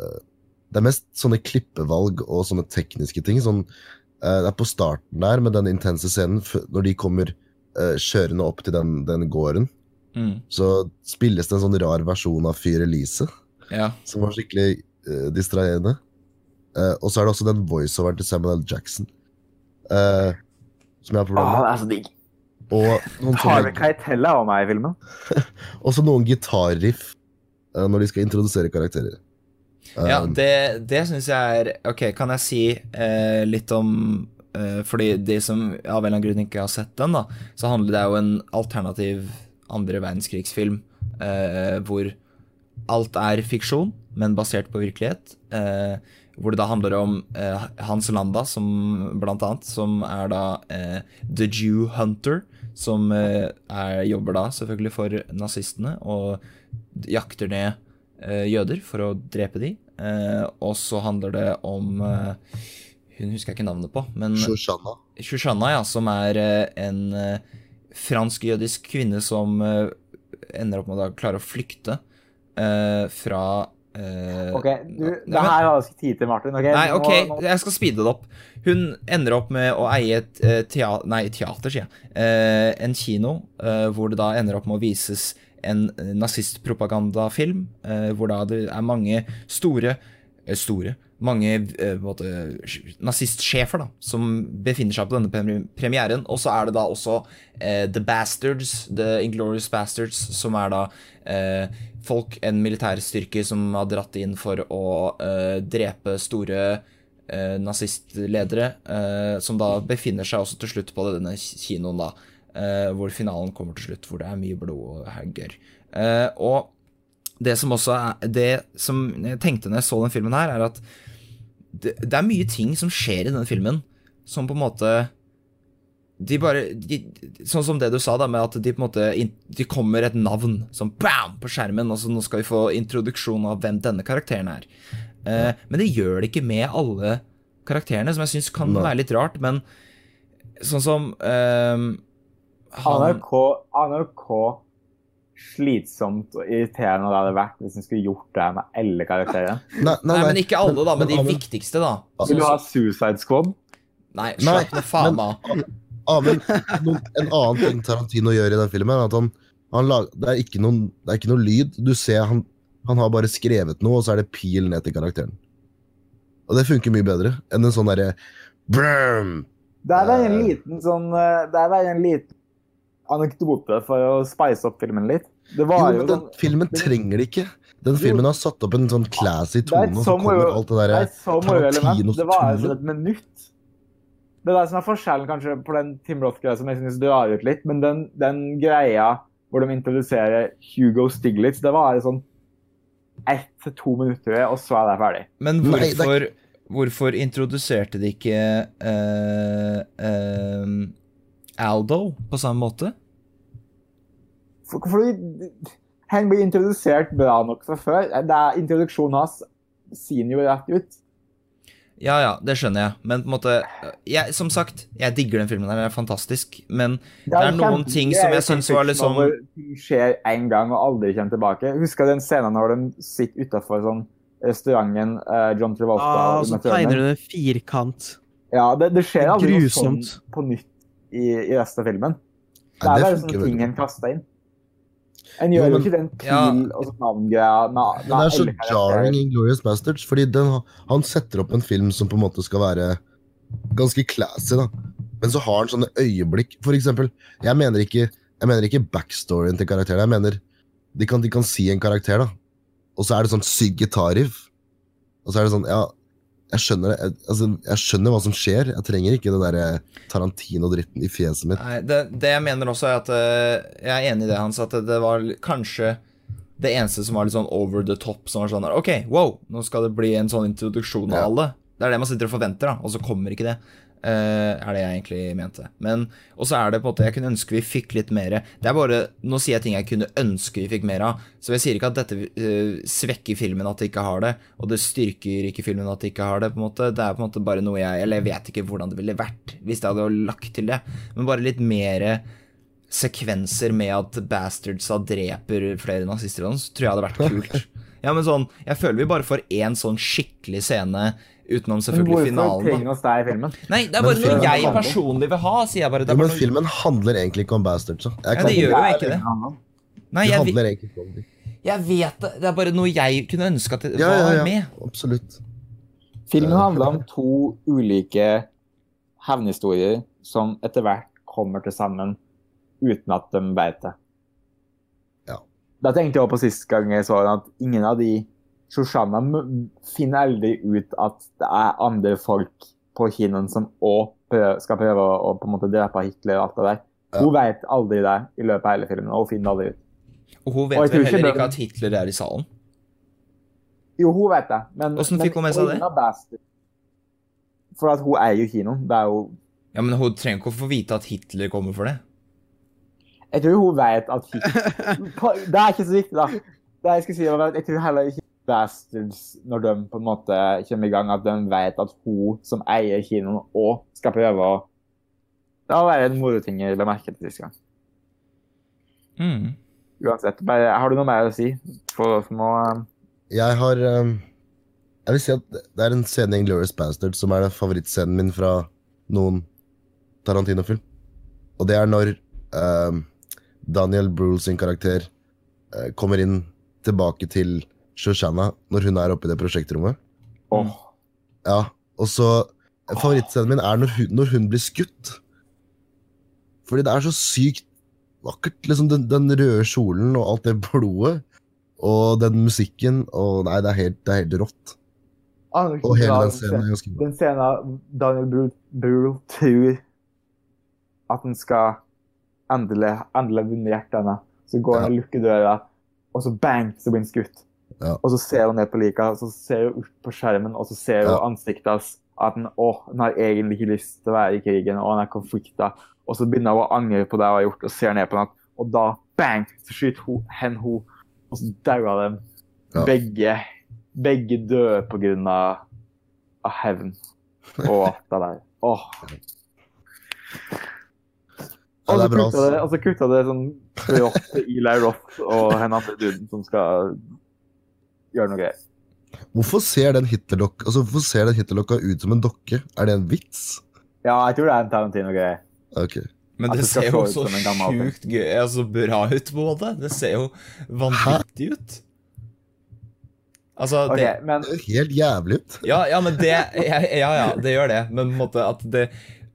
Det er mest sånne klippevalg og sånne tekniske ting. Sånn, uh, det er på starten der, med den intense scenen, når de kommer kjørende opp til den, den gården. Mm. Så spilles det en sånn rar versjon av Fyr Elise, ja. som var skikkelig uh, distraherende. Uh, og så er det også den voiceoveren til Samuel L. Jackson uh, som jeg har problemer med. Ah, det er så digg. Og Keitel er med i filmen. også noen gitarriff uh, når de skal introdusere karakterer. Ja, det, det syns jeg er Ok, kan jeg si litt om Fordi de som av en eller annen grunn ikke har sett den, da, så handler det jo en alternativ andre verdenskrigsfilm eh, hvor alt er fiksjon, men basert på virkelighet. Eh, hvor det da handler om eh, Hans Landa, som blant annet, som er da eh, The Jew Hunter, som eh, er, jobber da selvfølgelig for nazistene og jakter ned eh, jøder for å drepe de. Og så handler det om Hun husker jeg ikke navnet på, men Shoshana. Shoshana, ja, som er en fransk-jødisk kvinne som uh, ender opp med å klare å flykte uh, fra OK, du, det her har jeg ikke tid til, Martin. Okay? Nei, OK, nå, nå. jeg skal speede det opp. Hun ender opp med å eie et teater, nei, teater, sier jeg. en kino hvor det da ender opp med å vises en nazistpropagandafilm, hvor da det er mange store Store mange eh, måte, nazistsjefer da, som befinner seg på denne premieren. Og så er det da også eh, The Bastards, The Inglorious Bastards, som er da eh, folk, en militærstyrke som har dratt inn for å eh, drepe store eh, nazistledere, eh, som da befinner seg også til slutt på denne kinoen, da, hvor finalen kommer til slutt, hvor det er mye blod og hagger. og det som også er Det som jeg tenkte når jeg så den filmen her, er at det, det, er mye ting som skjer i denne filmen som på en måte de bare de, Sånn som det du sa, da, med at de på en måte De kommer et navn som bam på skjermen, og så nå skal vi få introduksjon av hvem denne karakteren er. Eh, men det gjør det ikke med alle karakterene, som jeg syns kan være litt rart, men sånn som eh, han... NRK, NRK slitsomt og irriterende det hadde vært hvis en skulle gjort det med alle karakterer. Nei, [laughs] nei, nei. nei, men ikke alle, da, men de viktigste, da. Vil du ha Suicide Squad? Nei, slapp nå faen av. Amund, en annen ting Tarantino gjør i den filmen, er at han, han lag, det, er ikke noen, det er ikke noe lyd. Du ser han, han har bare skrevet noe, og så er det pil ned til karakteren. Og det funker mye bedre enn en sånn derre Det er bare en liten sånn eh, Det er bare en liten anekdote for å spice opp filmen litt. Det var jo, jo den sånn, filmen trenger det ikke. Den filmen har satt opp en sånn classy tone, og så kommer alt det der Tarantinos Det var altså et minutt. Det er det som er forskjellen kanskje på den Tim Roth-greia som jeg synes drar ut litt, men den, den, greia hvor de introduserer Hugo Stiglitz, det var sånn ett til to minutter, og så er det ferdig. Men hvorfor, hvorfor introduserte de ikke uh, uh, Aldo på samme måte? Fordi han blir introdusert bra nok fra før. Det er Introduksjonen hans sier jo rett ut. Ja, ja, det skjønner jeg, men på en måte jeg, Som sagt, jeg digger den filmen. Den er fantastisk, men det er, det er noen ting som jeg syns var litt sånn Ting skjer én gang og aldri kommer tilbake. Husker den scenen når de sitter utafor sånn restauranten uh, John Travolta ah, Så tegner du en firkant. Ja, det, det skjer aldri noe sånn på nytt i, i resten av filmen. Det er bare sånne ting en kaster inn. En gjør jo ikke den pil ja. og sånn navngreia Det er så jarring i Glorious Bastards, fordi den, han setter opp en film som på en måte skal være ganske classy, da. Men så har han sånne øyeblikk. For eksempel, jeg mener ikke, jeg mener ikke backstoryen til karakteren. Jeg mener de kan, de kan si en karakter, da. Og så er det sånn syk gitarriff. Og så er det sånn, ja jeg skjønner, jeg, altså, jeg skjønner hva som skjer. Jeg trenger ikke den der eh, Tarantino-dritten i fjeset mitt. Nei, det, det, jeg mener også, er at uh, Jeg er enig i det, Hans, at det, var kanskje det eneste som var litt sånn over the top. Som var sånn OK, wow, nå skal det bli en sånn introduksjon av ja. alle. Det er det man sitter og forventer, da, og så kommer ikke det. Uh, er det jeg egentlig mente. Men Og så er det på en måte Jeg kunne ønske vi fikk litt mer Det er bare Nå sier jeg ting jeg kunne ønske vi fikk mer av. Så jeg sier ikke at dette uh, svekker filmen at det ikke har det, og det styrker ikke filmen at det ikke har det. på en måte Det er på en måte bare noe jeg Eller jeg vet ikke hvordan det ville vært hvis jeg hadde lagt til det, men bare litt mer sekvenser med at bastardsa dreper flere nazister, så tror jeg hadde vært kult. [laughs] Ja, men sånn Jeg føler vi bare får én sånn skikkelig scene Utenom selvfølgelig finalen. Hvorfor trenger oss det i filmen? Nei, det er bare noe jeg personlig vil ha, sier jeg bare. Ja, men noe... filmen handler egentlig ikke om bastards. Ja, det gjør jo ikke det. Nei, jeg, handler egentlig ikke om det. Jeg vet det. Det er bare noe jeg kunne ønske at det ja, var ja, ja. med. Absolutt. Filmen handler om to ulike hevnhistorier som etter hvert kommer til sammen uten at de vet det. Ja. Da tenkte jeg også på sist gang jeg så den, at ingen av de Shoshana finner aldri ut at det er andre folk på kinoen som òg skal prøve å, på en måte drepe Hitler og alt det der. Ja. Hun vet aldri det i løpet av hele filmen, og hun finner aldri ut. Og hun vet og vel heller ikke at Hitler er i salen? Jo, hun vet det. Men, Hvordan fikk hun med seg det? For at hun eier jo kinoen. Det er jo Ja, Men hun trenger ikke å få vite at Hitler kommer for det. Jeg tror hun vet at Hitler [laughs] Det er ikke så viktig, da. Det jeg skal si var at jeg tror heller ikke bastards når de på en måte kommer i gang, at de vet at hun som eier kinoen òg skal prøve å Det har vært en moroting jeg la merke til sist gang. Mm. Uansett. Bare, har du noe mer å si? For, for nå um... Jeg har um, Jeg vil si at det er en scene i Glorious Bastard som er favorittscenen min fra noen Tarantino-film. Og det er når um, Daniel Brule sin karakter uh, kommer inn tilbake til Shoshana når hun er oppe i det prosjektrommet. Oh. Ja, og så Favorittscenen min er når hun, når hun blir skutt. Fordi det er så sykt vakkert. liksom Den, den røde kjolen og alt det blodet. Og den musikken. Og nei, det er helt, det er helt rått. Og hele den scenen er ganske bra. Den scenen Daniel Brühl Brühl tror at han skal endelig, endelig vinne hjertet hennes. Så går han og lukker døra, og så bang, så blir han skutt. Ja. Og så ser hun ned på lika, og så ser hun opp på skjermen, og så ser hun Ja. ansiktet hans. At den, å, den har egentlig ikke lyst til å være i krigen, og han er konflikta. Og så begynner hun å angre på det hun har gjort, og ser ned på henne, Og da, bang, så skyter hun hen hun, og så dauer de. Ja. Begge, begge døde på grunn av, av hevn og [laughs] alt det der. Åh. Ja, det er bra, og så kutta det sånn brått Eli Roth og henne andre duden som skal gjøre noe greier. Hvorfor ser den Hitlerlokka altså, hvorfor ser den Hitlerlokka ut som en dokke? Er det en vits? Ja, jeg tror det er en Tarantino-greie. Okay. Men det det ser jo så sjukt gøy altså, bra ut på en måte. Det ser jo vanvittig ut. Altså, okay, det men Det helt jævlig ut. Ja, ja, men det Ja, ja, ja det gjør det. Men på en måte at det,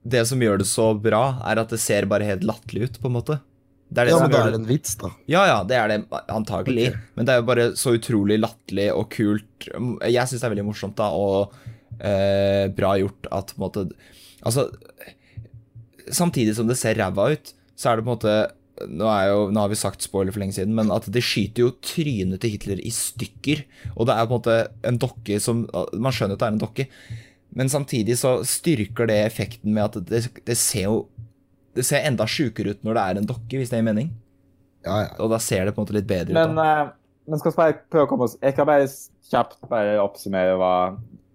det som gjør det så bra, er at det ser bare helt latterlig ut, på en måte. Det er det Ja, men da er det en vits, da. Ja, ja, det er det antagelig. Okay. Men det er jo bare så utrolig latterlig og kult. Jeg syns det er veldig morsomt da, og eh, bra gjort at på en måte Altså, samtidig som det ser ræva ut, så er det på en måte nå, er jo, nå har vi sagt spoiler for lenge siden, men at det skyter jo trynet til Hitler i stykker. Og det er på en måte en dokke som Man skjønner at det er en dokke, men samtidig så styrker det effekten med at det, det ser jo Det ser enda sjukere ut når det er en dokke, hvis det gir mening. Ja, ja. Og da ser det på en måte litt bedre Men, ut. da. eh, men skal vi bare prøve å komme oss Jeg kan bare kjapt bare oppsummere hva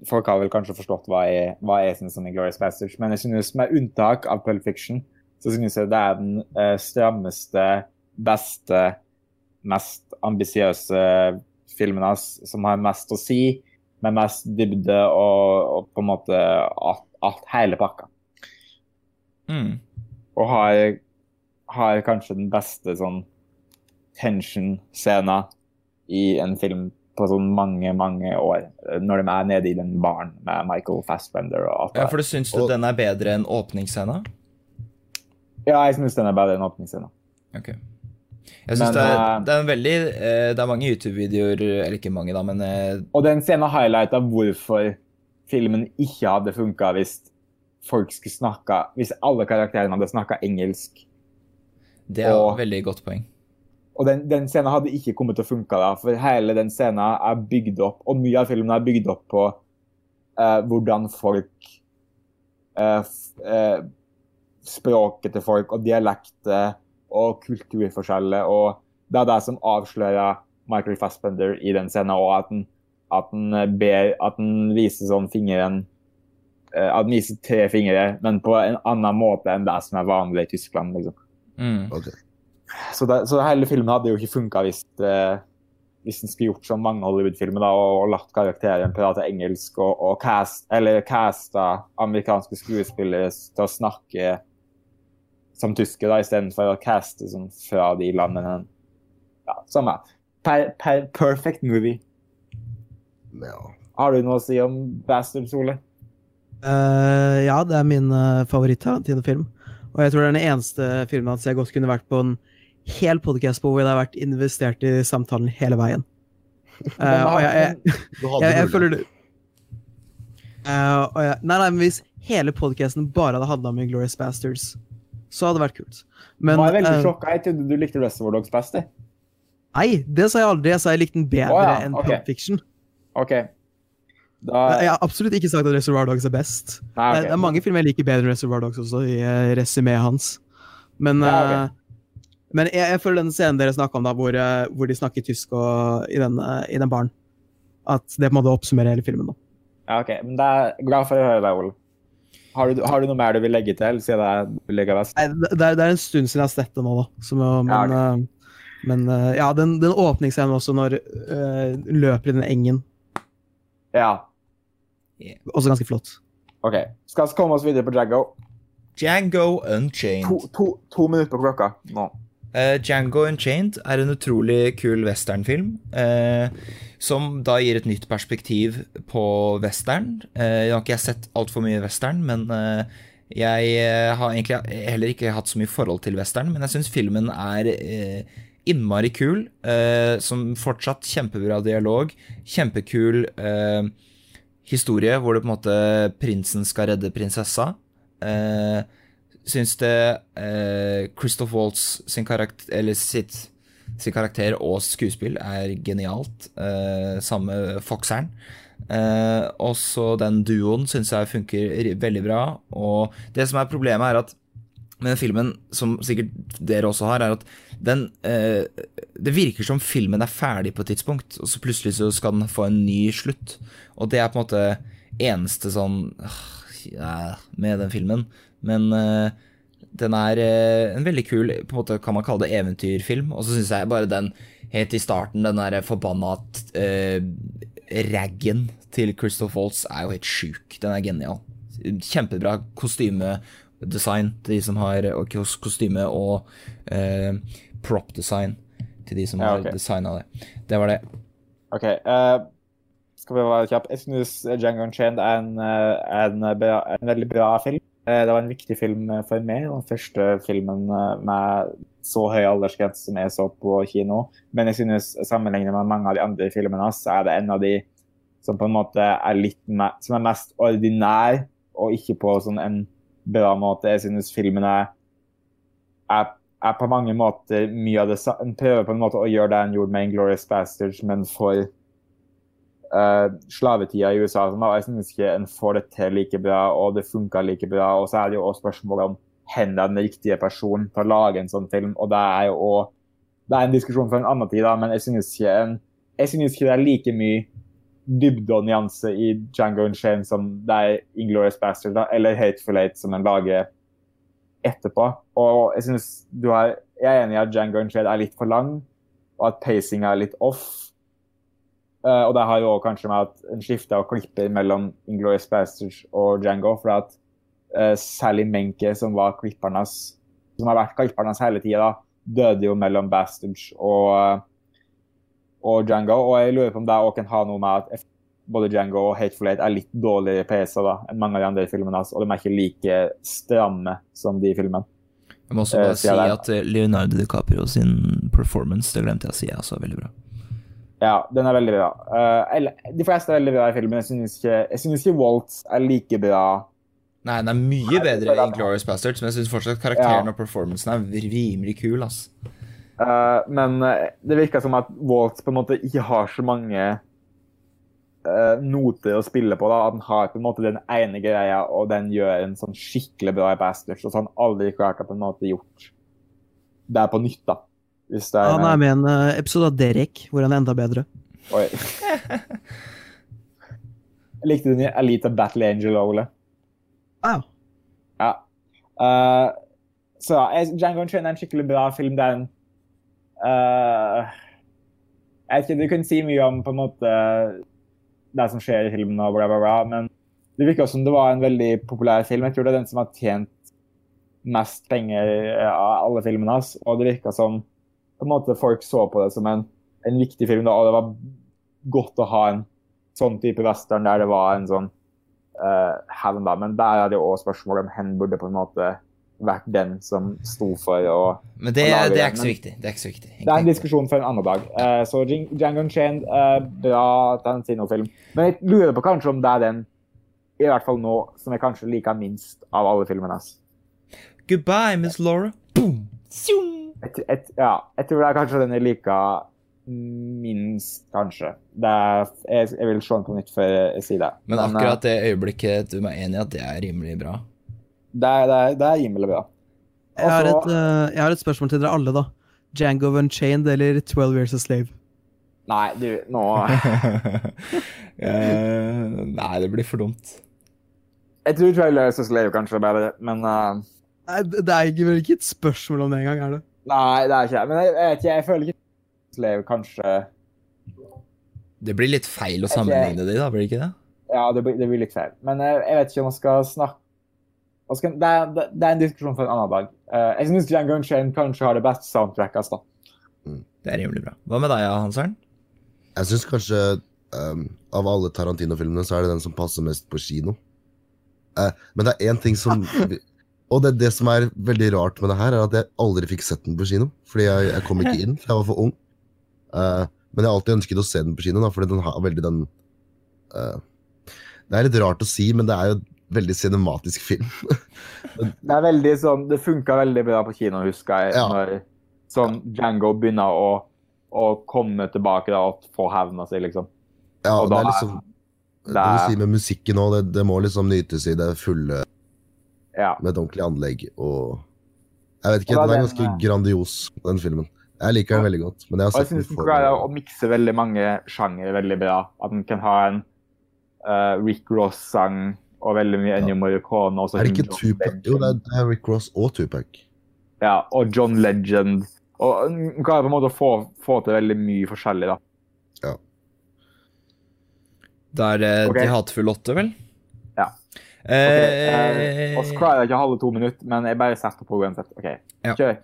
Folk har vel kanskje forstått hva jeg, hva jeg syns om Inglourious Basterds, men jeg synes med unntak av Pulp Fiction, så synes jeg det er den uh, strammeste, beste, mest ambisiøse filmen hans, som har mest å si, med mest dybde og, og på en måte alt, alt hele pakka. Mm. Og har, har kanskje den beste sånn tension-scena i en film på sånn mange, mange år. Når de er nede i den baren med Michael Fassbender og alt det Ja, for du syns du Og- den er bedre enn åpningsscena? Ja, jeg syns den er bedre enn åpningsscenen. Ok. Jeg synes Men, det, er, eh, det er en veldig eh, Det er mange YouTube-videoer, eller ikke mange, da, men eh, Og den scenen highlighta hvorfor filmen ikke hadde funka hvis folk skulle snakka Hvis alle karakterene hadde snakka engelsk. det er Og- et veldig godt poeng. Og den, den scenen hadde ikke kommet til å funke da, for hele den scenen er bygd opp, og mye av filmen er bygd opp på uh, hvordan folk uh, eh, Språket til folk og dialekter og kulturforskjeller, og det er det som avslører Michael Fassbender i den scenen, og at han, at han ber At han viser sånn fingeren At han viser tre fingre, men på en annen måte enn det som er vanlig i Tyskland, liksom. Mm. Okay. Så, det, så hele filmen hadde jo ikke funka hvis, eh, hvis den skulle gjort som mange Hollywood-filmer og, og latt karakteren prate engelsk og, og cast, eller casta amerikanske skuespillere til å snakke som tyskere istedenfor å caste som fra de landene. Ja, samme. Per, per, perfect movie. Ja. Har du noe å si om Bastard, Sole? Eh, ja, det er min uh, favoritt-Tarantino-film. Og jeg tror det er den eneste filmen hans jeg godt kunne vært på en hel podcast på hvor jeg har vært investert i samtalen hele veien. Uh, [laughs] og jeg, jeg, jeg, jeg føler det uh, jeg, Nei, nei, men hvis hele podcasten bare hadde handla om Glorious Bastards, så hadde det vært kult. Men Nå var veldig uh, sjokka. Jeg trodde du likte Reservoir Dogs best. Nei, det sa jeg aldri. Jeg sa jeg likte den bedre oh, ja, enn okay. Pulp Fiction. OK. Da Jeg har absolutt ikke sagt at Reservoir Dogs er best. Nei, Det, det er mange filmer jeg liker bedre enn Reservoir Dogs også, i uh, resumeet hans. Men, Nei, okay. uh, men jeg, jeg føler den scenen dere snakka om, da, hvor, eh, hvor de snakker tysk og, i, den, eh, i den baren, at det på en måte oppsummerer hele filmen. da. Ja, ok. Men det er glad for å høre deg, Ole. Har du, har du noe mer du vil legge til, siden jeg legger best? Nei, det, er- det er en stund siden jeg har sett det nå, da. Som, men Ja, okay. men eh, ja, den, den åpningsscenen også, når uh, løper i den engen, Ja. Også ganske flott. OK. Skal vi komme oss videre på Jango? Django Unchained. To, to, to minutter på klokka nå. Uh, Django Unchained er en utrolig kul westernfilm. Uh, som da gir et nytt perspektiv på western. Uh, jeg har ikke sett altfor mye western, men jeg har egentlig heller ikke hatt så mye forhold til western. Men jeg syns filmen er innmari kul. som fortsatt kjempebra dialog. Kjempekul historie hvor det på en måte prinsen skal redde prinsessa. Eh, syns det eh, Christoph Waltz sin karakter, eller sitt, sin karakter og skuespill er genialt. Eh, samme fokseren. Eh, også den duoen syns jeg funker veldig bra. Og det som er problemet, er at med filmen, som sikkert dere også har, er at den eh, Det virker som filmen er ferdig på et tidspunkt, og så plutselig så skal den få en ny slutt. Og det er på en måte eneste sånn ja, med den filmen. Men eh, den er eh, en veldig kul på en måte kan man kalle det eventyrfilm. Og så syns jeg bare den helt i starten, den der forbanna uh, raggen til Crystal Falls er jo helt sjuk. Den er genial. Kjempebra kostymedesign til de som har kostyme og eh, prop design til de som ja, okay. har designa det. Det var det. OK. Uh, skal vi være kjappe? Jeg syns Django Unchained er en, en, en, veldig bra film. Eh, det var en viktig film eh, for meg. Den første filmen eh, med så høy aldersgrense som jeg så på kino. Men jeg synes sammenlignet med mange av de andre filmene så er det en av de som på en måte er litt mer, som er mest ordinær, og ikke på sånn en bra måte. Jeg synes filmen er, er, er, på mange måter mye av det samme. En prøver på en måte å gjøre det en gjorde med 'Inglorious Bastards', men for uh, slavetida i USA. sånn, jeg synes ikke en får det til like bra, og det funka like bra. Og så er det jo også spørsmålet om hvor den riktige personen til å lage en sånn film. Og det er jo også, det er en diskusjon for en annen tid, da, men jeg synes ikke, jeg synes ikke, det er like mye dybde og nyanse i Django Unchained som det er Inglorious Bastard eller Hateful Eight som en lager etterpå. Og jeg har, jeg er enig i at Django Unchained er litt for lang, og at pacing er litt off. Uh, og det har jo kanskje med at en skifte og klipper mellom Inglorious Bastards og Django. For at uh, Sally Menke, som var klipperen som har vært klipperen hele tida, døde jo mellom Bastards og, uh, og Django. Og jeg lurer på om det òg kan ha noe med at både Django og Hateful Eight er litt dårligere PC da, enn mange av de andre filmene hans, og de er ikke like stramme som de filmene. Jeg må også bare si at Leonardo DiCaprio sin performance, det glemte jeg å si, er også veldig bra. Ja, den er veldig bra. Uh, de fleste er veldig bra i filmen. Jeg synes ikke, ikke, Walt er like bra. Nei, den er mye bedre i Glorious Bastards, men jeg syns fortsatt karakteren ja. og performancen er rimelig kul. ass. Uh, men uh, det virker som at Waltz på en måte ikke har så mange uh, noter å spille på. da. At Han har på en måte den ene greia, og den gjør en sånn skikkelig bra i Bastards. Og så har han aldri klart å på en måte gjort det på nytt. da. Er, han er med i en uh, episode av Derek, hvor han er enda bedre. Oi. jeg [laughs] likte den i Elite Battle Angel, Ole. Ah. Ja. Uh, så ja, Jango Unchained er en skikkelig bra film. Det er en Jeg vet ikke, Du kan si mye om på en måte det som skjer i filmen, og bla, bla, bla, men det virker som det var en veldig populær film. Jeg tror det er den som har tjent mest penger av alle filmene hans. Og det virka som på en måte folk så på det som en, en viktig film. Da, og det var godt å ha en sånn type western der det var en sånn uh, hevn. da, Men der er det òg spørsmål om hen burde på en måte vært den som sto for å Men det, å det er ikke viktig. Det er ikke så viktig. Det er en diskusjon for en annen dag. Uh, så Django Unchained, uh, bra Tarantino-film. Men jeg lurer på kanskje om det er den, i hvert fall nå, som jeg kanskje liker minst av alle filmene hans. Goodbye, Miss Laura. Boom. Et, et, ja, jeg tror det er kanskje den jeg liker minst, kanskje. Er, jeg, jeg, vil se den på nytt før jeg sier det. Men, Men akkurat det øyeblikket du er enig i at det er rimelig bra? Det er, det er, det er rimelig bra. Også, jeg, har et, uh, jeg, har et, spørsmål til dere alle, da. Jango Unchained eller 12 Years a Slave? Nei, du, nå uh, [laughs] Nei, det blir for dumt. Jeg tror 12 Years a Slave kanskje er bedre, men uh, Nei, Det er vel ikke et spørsmål om det engang, er det? Nei, det er ikke det. Men jeg, jeg, jeg føler ikke Slave kanskje Det blir litt feil å sammenligne de, da, blir det ikke det? Ja, det blir, det blir litt feil. Men jeg, jeg, vet ikke om man skal snakke det, er, det, er, en diskusjon for en annen dag. Uh, jeg syns Jan Unchained kanskje har det beste soundtracket. Da. Mm. Det er rimelig bra. Hva med deg, Hanseren? Jeg syns kanskje um, av alle Tarantino-filmene så er det den som passer mest på kino. Uh, men det er én ting som [laughs] Og det, det, som er veldig rart med det her, er at jeg aldri fikk sett den på kino. Fordi jeg, jeg kom ikke inn, for jeg var for ung. Uh, men jeg har alltid ønsket å se den på kino, da, fordi den har veldig den uh, Det er litt rart å si, men det er jo veldig cinematisk film. [laughs] det er veldig sånn Det funka veldig bra på kino, husker jeg. Ja. Når sånn Django begynner å, å komme tilbake da, og få hevna seg, liksom. Ja, og det er liksom det, det, si med musikken òg, det, det, må liksom nytes i det fulle ja. Med et ordentlig anlegg og Jeg vet ikke, den er ganske grandios, den filmen. Jeg liker den veldig godt. Men jeg har sett den klarer å mikse veldig mange sjangere veldig bra. At den kan ha en uh, Rick Ross-sang og veldig mye Ennio Morricone. er det ikke Tupac? Jo, det er Rick Ross og Tupac. Ja, og John Legend. Og man klarer på en måte å få, få til veldig mye forskjellig, da. Ja. Det er eh, okay. De hatefulle åtte, vel? Okay, eh, og så klarer jeg ikke halve to minutter, men jeg bare setter på uansett. OK, ja. kjør.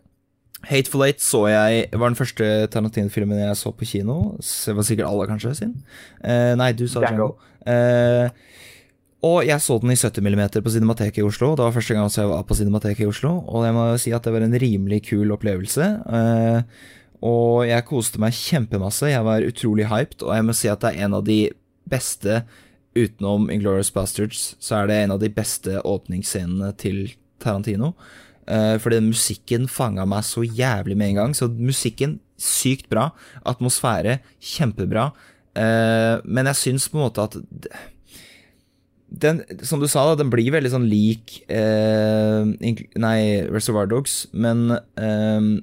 Hateful Eight så jeg var den første Tarantino-filmen jeg så på kino. Det var sikkert alle, kanskje, sin. Eh, nei, du sa Django. Eh, og jeg så den i 70 mm på Cinemateket i Oslo. Det var første gang jeg var på Cinemateket i Oslo, og jeg må jo si at det var en rimelig kul opplevelse. Eh, og jeg koste meg kjempemasse. Jeg var utrolig hyped, og jeg må si at det er en av de beste utenom Inglorious Bastards, så er det en av de beste åpningsscenene til Tarantino. Uh, fordi musikken fanga meg så jævlig med en gang. Så musikken, sykt bra. Atmosfære, kjempebra. Uh, men jeg syns på en måte at den, som du sa, da, den blir veldig sånn lik eh, Nei, Reservoir Dogs, men den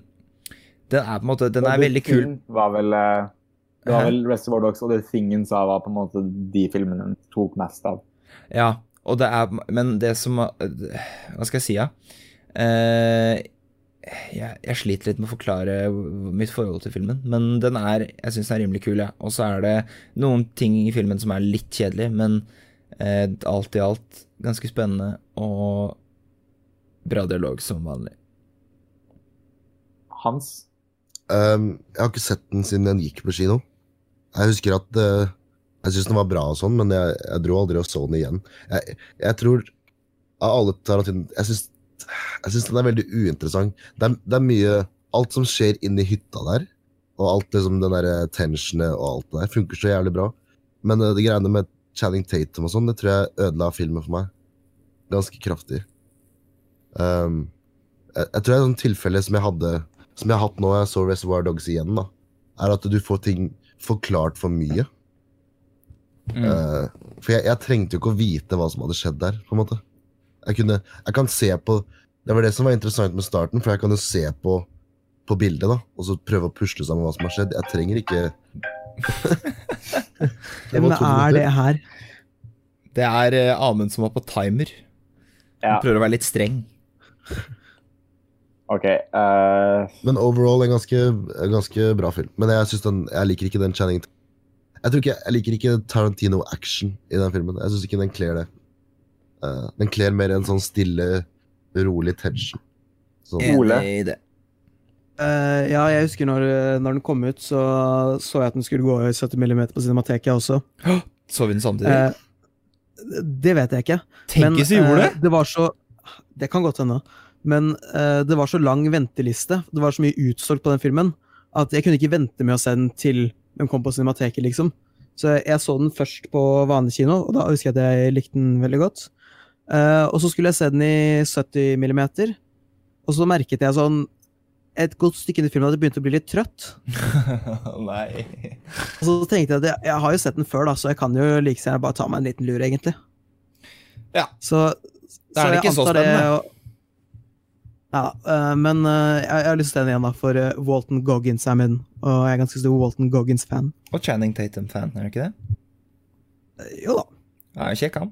er på en måte Den er veldig kul. Var vel det var vel Reservoir Dogs og det Thingen sa var på en måte de filmene den tok mest av. Ja, og det er Men det som Hva skal jeg si, ja? Eh, jeg, jeg, sliter litt med å forklare mitt forhold til filmen, men den er Jeg syns den er rimelig kul, ja. Og så er det noen ting i filmen som er litt kjedelig, men eh, alt i alt ganske spennende og bra dialog som vanlig. Hans? Um, jeg har ikke sett den siden den gikk på kino. Jeg husker at uh, jeg syns den var bra, og sånn, men jeg, jeg, dro aldri og så den igjen. Jeg, jeg tror av alle Tarantino Jeg syns, den er veldig uinteressant. Det er, det er, mye Alt som skjer inni hytta der, og alt liksom, den der eh, tensionet og alt det der, funker så jævlig bra. Men uh, det greiene med Channing Tatum og sånn, det tror jeg ødela filmen for meg. Ganske kraftig. Um, jeg, jeg, tror det er et tilfelle som jeg hadde Som jeg har hatt nå jeg så Reservoir Dogs igjen, da, er at du får ting forklart for mye. Mm. Uh, for jeg, jeg, trengte jo ikke å vite hva som hadde skjedd der. på en måte. Jeg, kunne, jeg kan se på Det var det som var interessant med starten, for jeg kan jo se på, på bildet da, og så prøve å pusle sammen hva som har skjedd. Jeg trenger ikke [laughs] Hvem er det her? Det er uh, Amund som var på timer. Ja. Han prøver å være litt streng. OK. Uh... Men overall en ganske, en ganske bra film. Men jeg, den, jeg liker ikke den Channing Jeg tror ikke, jeg liker ikke Tarantino-action i den filmen. Jeg syns ikke den kler det. Uh, den kler mer en sånn stille, rolig tension. Sånn. Enig i det. Uh, ja, jeg husker når, når, den kom ut, så så jeg at den skulle gå i 70 mm på Cinemateket også. Så vi den samtidig? Uh, det vet jeg ikke. Tenk hvis vi gjorde det! Det var så Det kan godt hende. Men uh, det var så lang venteliste, det var så mye utsolgt på den filmen, at jeg kunne ikke vente med å se den til den kom på Cinemateket, liksom. Så jeg så den først på vanlig kino, og da husker jeg at jeg likte den veldig godt. Uh, og så skulle jeg se den i 70 millimeter, og så merket jeg sånn et godt stykke inn i filmen at jeg begynte å bli litt trøtt. [laughs] Nei. Og så tenkte jeg at jeg, jeg, har jo sett den før, da, så jeg kan jo like gjerne bare ta meg en liten lur, egentlig. Ja. Så, da er det ikke så spennende. Det, ja, uh, men uh, jeg, jeg, har lyst til den igjen, da, for uh, Walton Goggins er med den. Og jeg er ganske stor Walton Goggins-fan. Og Channing Tatum-fan, er du ikke det? jo da. Ja, Kjekk han.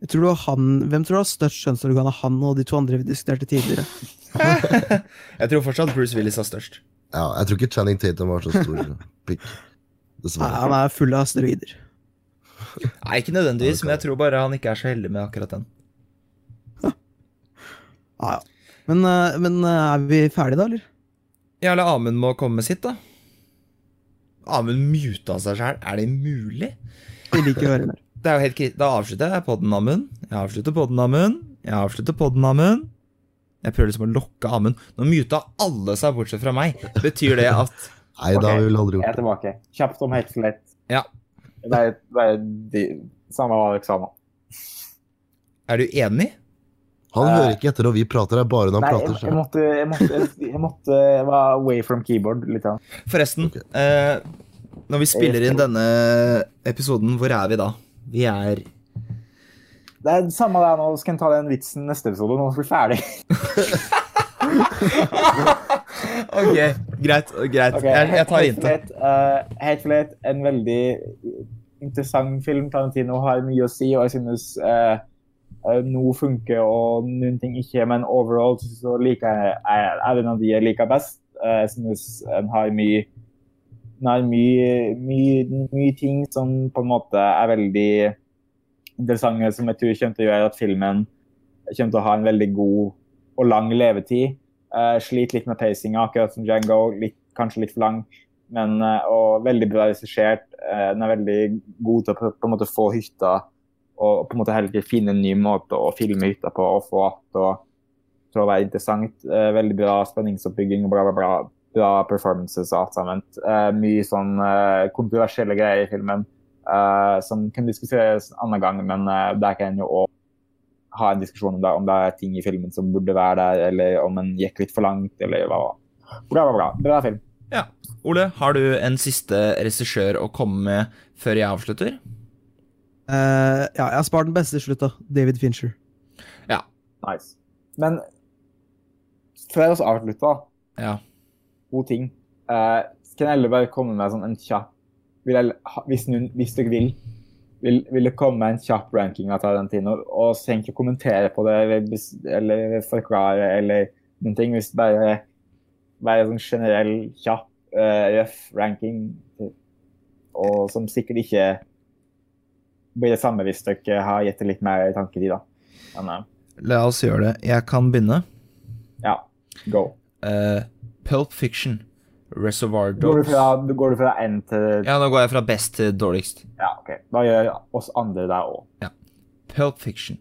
Jeg tror du han, Hvem tror du har størst kjønnsorgan av han og de to andre vi diskuterte tidligere? [laughs] jeg tror fortsatt Bruce Willis har størst. Ja, jeg tror ikke Channing Tatum har så stor pikk. Dessverre. han er full av steroider. Nei, ikke nødvendigvis, men jeg tror bare han ikke er så heldig med akkurat den. Ja, ja. Men, eh, men eh, er vi ferdige, da, eller? Ja, eller Amund må komme med sitt, da. Amund muta seg sjæl. Er det mulig? Vi liker å høre mer. Det er jo helt kri- Da avslutter jeg podden, Amund. Jeg avslutter podden, Amund. Jeg avslutter podden, Amund. Jeg prøver liksom å lokke Amund. Nå muta alle seg bortsett fra meg. Betyr det at [laughs] Nei, da har vi vel aldri Jeg er gjort. tilbake. Kjapt om helt slett Ja. Det er, det er de, samme hva eksamen. Er du enig? Han hører ikke etter når vi prater, det er bare når han Nei, prater. jeg, jeg, måtte, jeg, måtte, jeg måtte Jeg var away from keyboard litt. Forresten, Forresten, uh, når vi spiller inn denne episoden, hvor er vi da? Vi er Det er det samme det nå. Skal jeg ta den vitsen neste episode? Nå vi blir ferdig. [laughs] Ok, greit. greit. Okay, Jeg, jeg tar hintet. Helt eh, Hateful Eight, en veldig interessant film. Tarantino har mye å si, og jeg synes uh, eh, noe funker og noen ting ikke. Men overall så liker jeg, er, er det en av de jeg liker best. Eh, jeg synes en har mye den har mye, mye, mye ting som på en måte er veldig interessante, som jeg tror kommer til å gjøre at filmen kommer til å ha en veldig god og lang levetid. Uh, sliter litt med pacinga, akkurat som Django. Litt, kanskje litt for lang, men uh, og veldig bra regissert. Uh, den er veldig god til å på, en måte få hytta og på en måte heller ikke finne en ny måte å filme hytta på og få att til å være interessant. Veldig bra spenningsoppbygging og bla, bla, bla. Bra performances og alt sammen. Uh, mye sånn uh, kontroversielle greier i filmen uh, som kan diskuteres en annen gang, men uh, der kan en jo òg ha en diskusjon om det, om det er ting i filmen som burde være der, eller om en gikk litt for langt, eller hva. Bra, bra, bra. Bra film. Ja. Ole, har du en siste regissør å komme med før jeg avslutter? Eh, ja, jeg har spart den beste til slutt, da. David Fincher. Ja. Nice. Men før vi avslutter, Ja. God ting. Uh, kan jeg heller bare komme med sånn en kjapp jeg, hvis, noen, hvis dere vil, vil, vil det komme med en kjapp ranking av Tarantino, og trenger ikke å kommentere på det eller, eller forklare eller noen ting. Hvis bare være sånn generell, kjapp, uh, røff ranking, og som sikkert ikke blir det samme hvis dere har gitt det litt mer tanke i, da. Men uh. La oss gjøre det. Jeg kan begynne. ja, go. Uh, Pulp Fiction. Reservoir Går du Dogs. går du fra N til Ja, nå går jeg fra best til dårligst. Ja, OK. Da gjør oss andre det òg. Pulp Fiction.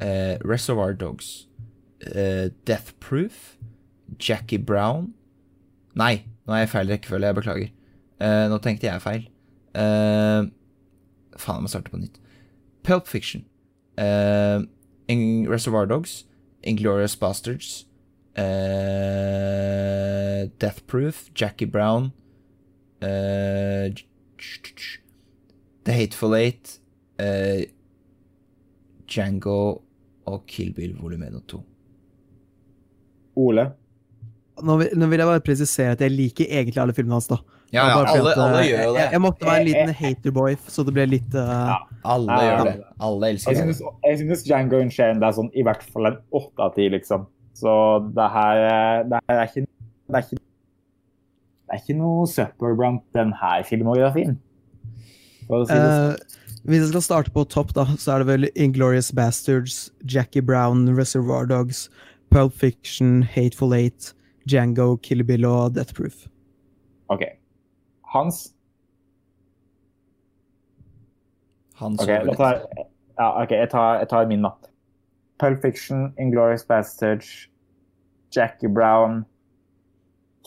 Uh, Reservoir Dogs. Uh, Death Proof. Jackie Brown. Nei, nå er jeg i feil rekkefølge. Jeg beklager. Uh, nå tenkte jeg feil. Uh, faen, jeg må starte på nytt. Pulp Fiction. Uh, Reservoir Dogs. Inglorious Bastards. Eh, Death Proof. Jackie Brown. uh, The Hateful Eight. uh, Django og Kill Bill volum 1 og 2. Ole. Nå vil, nå vil jeg bare presisere at jeg liker egentlig alle filmene hans, da. Ja, ja, alle, at, alle gjør jo det. Jeg, jeg måtte være en liten haterboy, så det ble litt uh, Ja. Alle Ja, gjør det. Alle elsker Jeg det. synes, jeg synes Django Unchained er sånn i hvert fall en åtte av ti, liksom. Så det her, det her er ikke det er ikke, det er ikke noe søppel blant denne filmografien. For å si det sånn. eh, Hvis jeg skal starte på topp, da, så er det vel Inglorious Bastards, Jackie Brown, Reservoir Dogs, Pulp Fiction, Hateful Eight, Django, Kill Bill og Death Proof. OK. Hans. Hans OK, jeg tar, ja, ok, jeg, tar, jeg tar min, da. Pulp Fiction, Inglorious Bastards, Jackie Brown,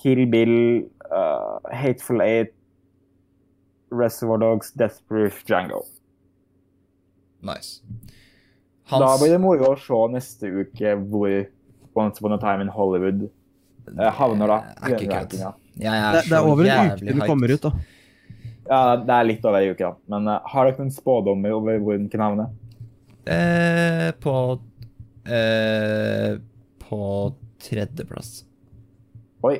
Kill Bill, uh, Hateful Eight, Reservoir Dogs, Death Proof, Django. Nice. Da blir det moro å se neste uke hvor Once Upon a Time in Hollywood uh, havner, da. er ikke kødd. Ja. Det, det er over en uke til den kommer ut, da. Ja, det er litt over ei uke, da. Men uh, har dere noen spådommer over hvor den kan havne? Eh, på eh, På tredjeplass. Oi.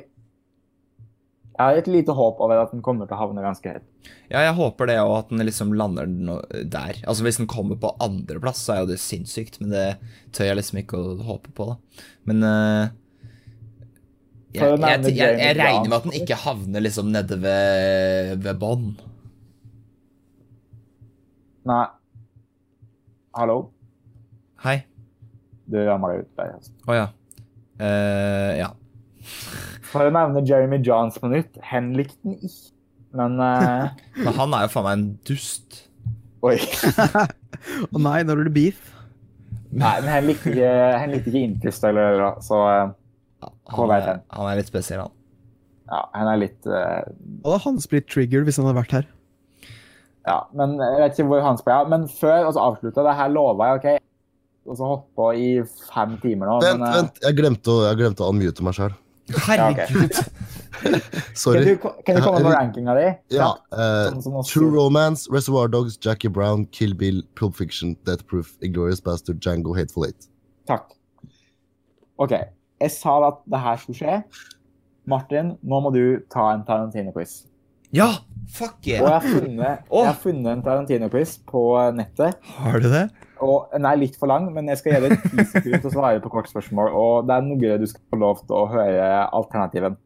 Jeg har et lite håp over at den kommer til å havne ganske høyt. Ja, jeg håper det, og at den liksom lander der. Altså Hvis den kommer på andreplass, så er jo det sinnssykt, men det tør jeg liksom ikke å håpe på, da. Men eh, jeg, jeg, jeg, jeg, regner med at den ikke havner liksom nede ved, ved bånn. Nei. Hallo? Hei. Du deg ut der. altså. Å ja. Uh, ja. For å nevne Jeremy Johns på nytt, hen likte den ikke. Men uh... [laughs] Men han er jo faen meg en dust. Oi. [laughs] Å nei, når er det beef? Nei, men hen likte ikke, hen likte ikke Interstellar, da, så uh, Han er, han er litt spesiell, han. ja, han er litt uh... Hadde hans blitt triggered hvis han hadde vært her? Ja, men jeg vet ikke hvor Hans ble av. Men før vi så avslutta det her, lova jeg, OK? Og så holdt på i fem timer nå. Vent, men, eh, vent, jeg glemte å, jeg glemte å unmute meg sjøl. Herregud. [laughs] Sorry. Kan du, kan du komme med rankinga di? Ja, eh, sånn. True Romance, Reservoir Dogs, Jackie Brown, Kill Bill, Pulp Fiction, Death Proof, Inglorious Bastard, Django, Hateful Eight. Takk. OK. Jeg sa at det her skulle skje. Martin, nå må du ta en Tarantino-quiz. Ja! Fuck Og jeg yeah! har funnet, jeg har funnet en Tarantino-quiz på nettet. Har du det? Og Den er litt for lang, men jeg skal gi deg ti [laughs] sekunder til å svare på kort spørsmål. Og det er noe du skal få lov til å høre alternativen.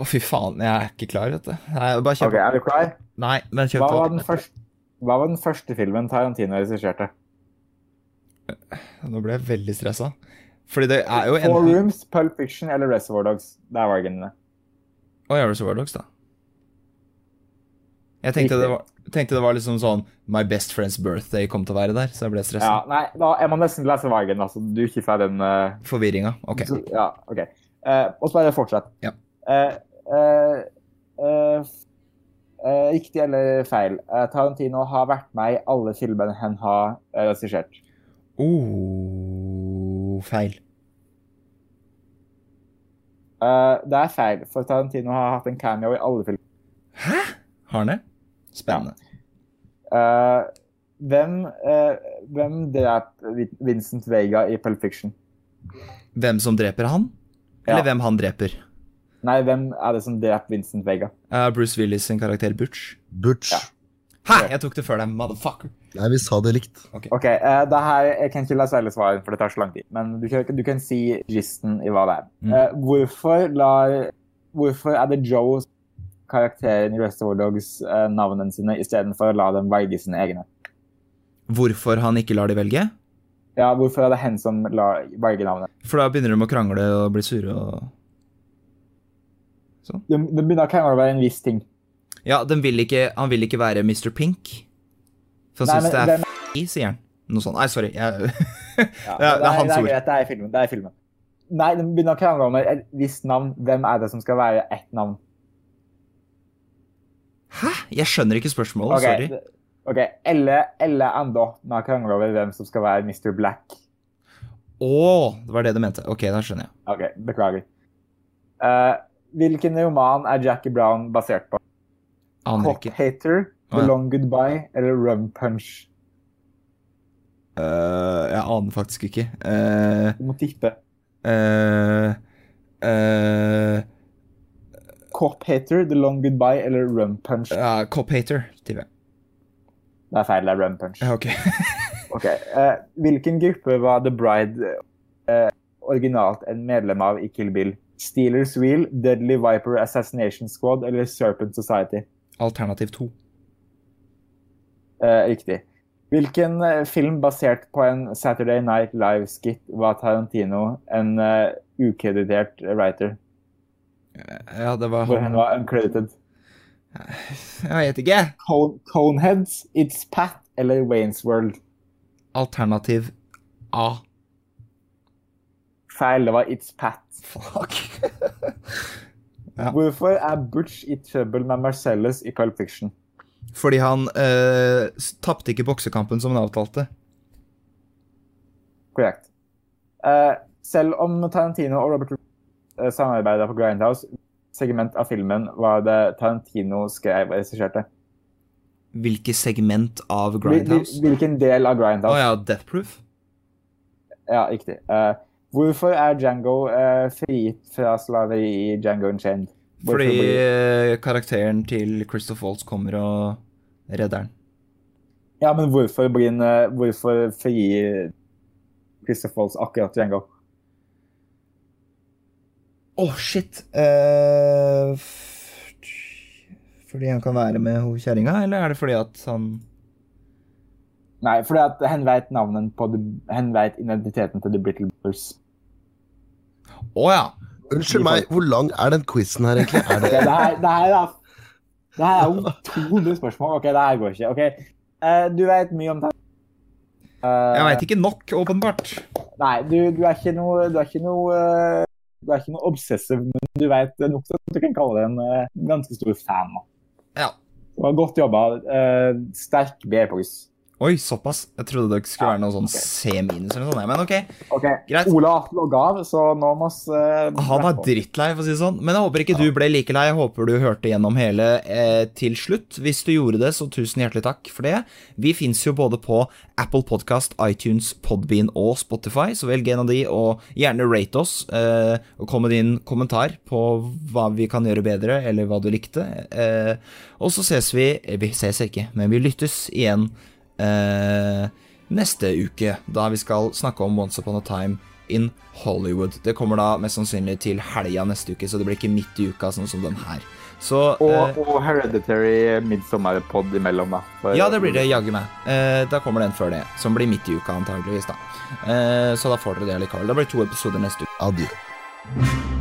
Å, fy faen. Jeg er ikke klar, vet du. Nei, bare kjør Ok, på. Er du klar? Nei, men kjør Hva var den første, hva var den første filmen Tarantino regisserte? Nå ble jeg veldig stressa. Fordi det er jo Four Rooms, Pulp Fiction eller Reservoir Dogs. Det er valgene. Å, ja, Reservoir Dogs, da. Jeg tenkte det, var, tenkte det var liksom sånn My best friend's birthday kom til å være der, så jeg ble stressa. Ja, nei, da er man nesten lese veien, altså. du ikke får den uh... Forvirringa. Ok. så- Ja, OK. Uh, og så bare fortsett. Ja. Eh, eh, eh, eh, riktig eller feil? Eh, Tarantino har vært med i alle filmene han har eh, regissert. Oh, feil. Eh, det er feil, for Tarantino har hatt en cameo i alle filmer. Hæ? Har han det? Spennende. Eh, hvem, uh, hvem drep Vincent Vega i Pulp Fiction? Hvem som dreper han? Eller Ja. hvem han dreper? Nei, hvem er det som dreper Vincent Vega? Uh, Bruce Willis sin karakter Butch. Butch. Ja. Hæ? Jeg tok det før deg, motherfucker. Nei, vi sa det likt. Ok, eh, det her, Jeg kan ikke la særlig svare, for det tar så lang tid. Men du kan, du kan si gisten i hva det er. Mm. Uh, hvorfor, lar, hvorfor er det Joe karakteren i Reservoir Dogs eh, navnene sine istedenfor å la dem velge sine egne? Hvorfor han ikke lar de velge? Ja, Hvorfor er det hen som lar, velge navnet? For da begynner de å krangle og bli sure og sånn. De, de, begynner å krangle over en viss ting. Ja, vil ikke, han vil ikke være Mr. Pink. For han syns det er den... f***, sier han. Noe sånt. Nei, sorry. Jeg, [laughs] Ja, det, er, det er hans det er ord. greit, det er filmen. Det er filmen. Nei, de begynner å krangle om et visst navn. Hvem er det som skal være ett navn? Hæ? Jeg skjønner ikke spørsmålet. Okay. Sorry. ok, Eller, eller enda vi har krangla over hvem som skal være Mr. Black. Å, det var det du mente. Ok, da skjønner jeg. Ok, beklager. Uh, hvilken roman er Jackie Brown basert på? Aner ikke. Hater, The Å, ja. Long Goodbye eller Rum Punch? Uh, jeg aner faktisk ikke. Uh, Du må tippe. Cop Hater, The Long Goodbye eller Rum Punch? Cop Hater, tipper jeg. Det er feil, det er Rum Punch. Ok. [laughs] okay. Uh, Hvilken gruppe var The Bride uh, originalt en medlem av i Kill Bill? Steelers Wheel, Deadly Viper Assassination Squad eller Serpent Society? Alternativ to. Eh, riktig. Hvilken film basert på en Saturday Night Live-skit var Tarantino en uh, ukreditert writer? Ja, det var Hvor han var uncredited. Jeg vet ikke. Cone, Coneheads, It's Pat eller Waynes World? Alternativ A. Feil, det var It's Pat. Fuck. [laughs] Ja. Hvorfor er Butch i trøbbel med Marcellus i Pulp Fiction? Fordi han uh, tapte ikke boksekampen som han avtalte. Korrekt. Eh, selv om Tarantino og Robert uh, samarbeidet på Grindhouse, segment av filmen var det Tarantino skrev og regisserte. Hvilket segment av hvil- Grindhouse? Hvilken del av Å Grindhouse? ja, Death Proof? Ja, riktig. Uh, hvorfor er Django uh, frigitt fra slaveri i Django Unchained? Hvorfor Fordi blir- eh, karakteren til Christoph Waltz kommer og redder han. Ja, men hvorfor, blir eh, hvorfor frigir Christopher Waltz akkurat Django? Å, shit. Uh, fordi han kan være med hun kjerringa, eller er det fordi at han Nei, fordi at hen vet navnet på Hen veit identiteten til The Brittle Brothers. Å oh, ja. Unnskyld meg, hvor lang er den quizen her, egentlig? [laughs] Er det... det, her, det, her, er, det her er jo 200 spørsmål. OK, det her går ikke. Ok, uh, Du vet mye om det. Uh, jeg veit ikke nok, åpenbart. Nei, du, du, er ikke noe Du er ikke noe uh, du er ikke noe obsessiv, men du vet nok så du kan kalle deg en ganske stor fan. Ja. Det var godt jobba. sterk B-pluss. Oi, såpass. Jeg trodde det skulle være noe sånn C minus eller noe sånt. Men ok, okay. greit. Ola logga av, så nå må vi uh, Han er drittlei, for å si det sånn. Men jeg håper ikke du ble like lei. Jeg håper du hørte gjennom hele eh, til slutt. Hvis du gjorde det, så tusen hjertelig takk for det. Vi fins jo både på Apple Podcast, iTunes, Podbean og Spotify, så velg en av de, og gjerne rate oss. Eh, og kom med din kommentar på hva vi kan gjøre bedre, eller hva du likte. Eh, og så ses vi Vi ses ikke, men vi lyttes igjen eh, neste uke, da vi skal snakke om Once Upon a Time in Hollywood. Det kommer da mest sannsynlig til helga neste uke, så det blir ikke midt i uka, sånn som den her. Så, og, eh, og Hereditary Midsommer-pod imellom, da. For, ja, det blir det jaggu meg. Eh, da kommer den før det, som blir midt i uka, antageligvis. da. Eh, så da får dere det likevel. Da blir to episoder neste uke. Adjø.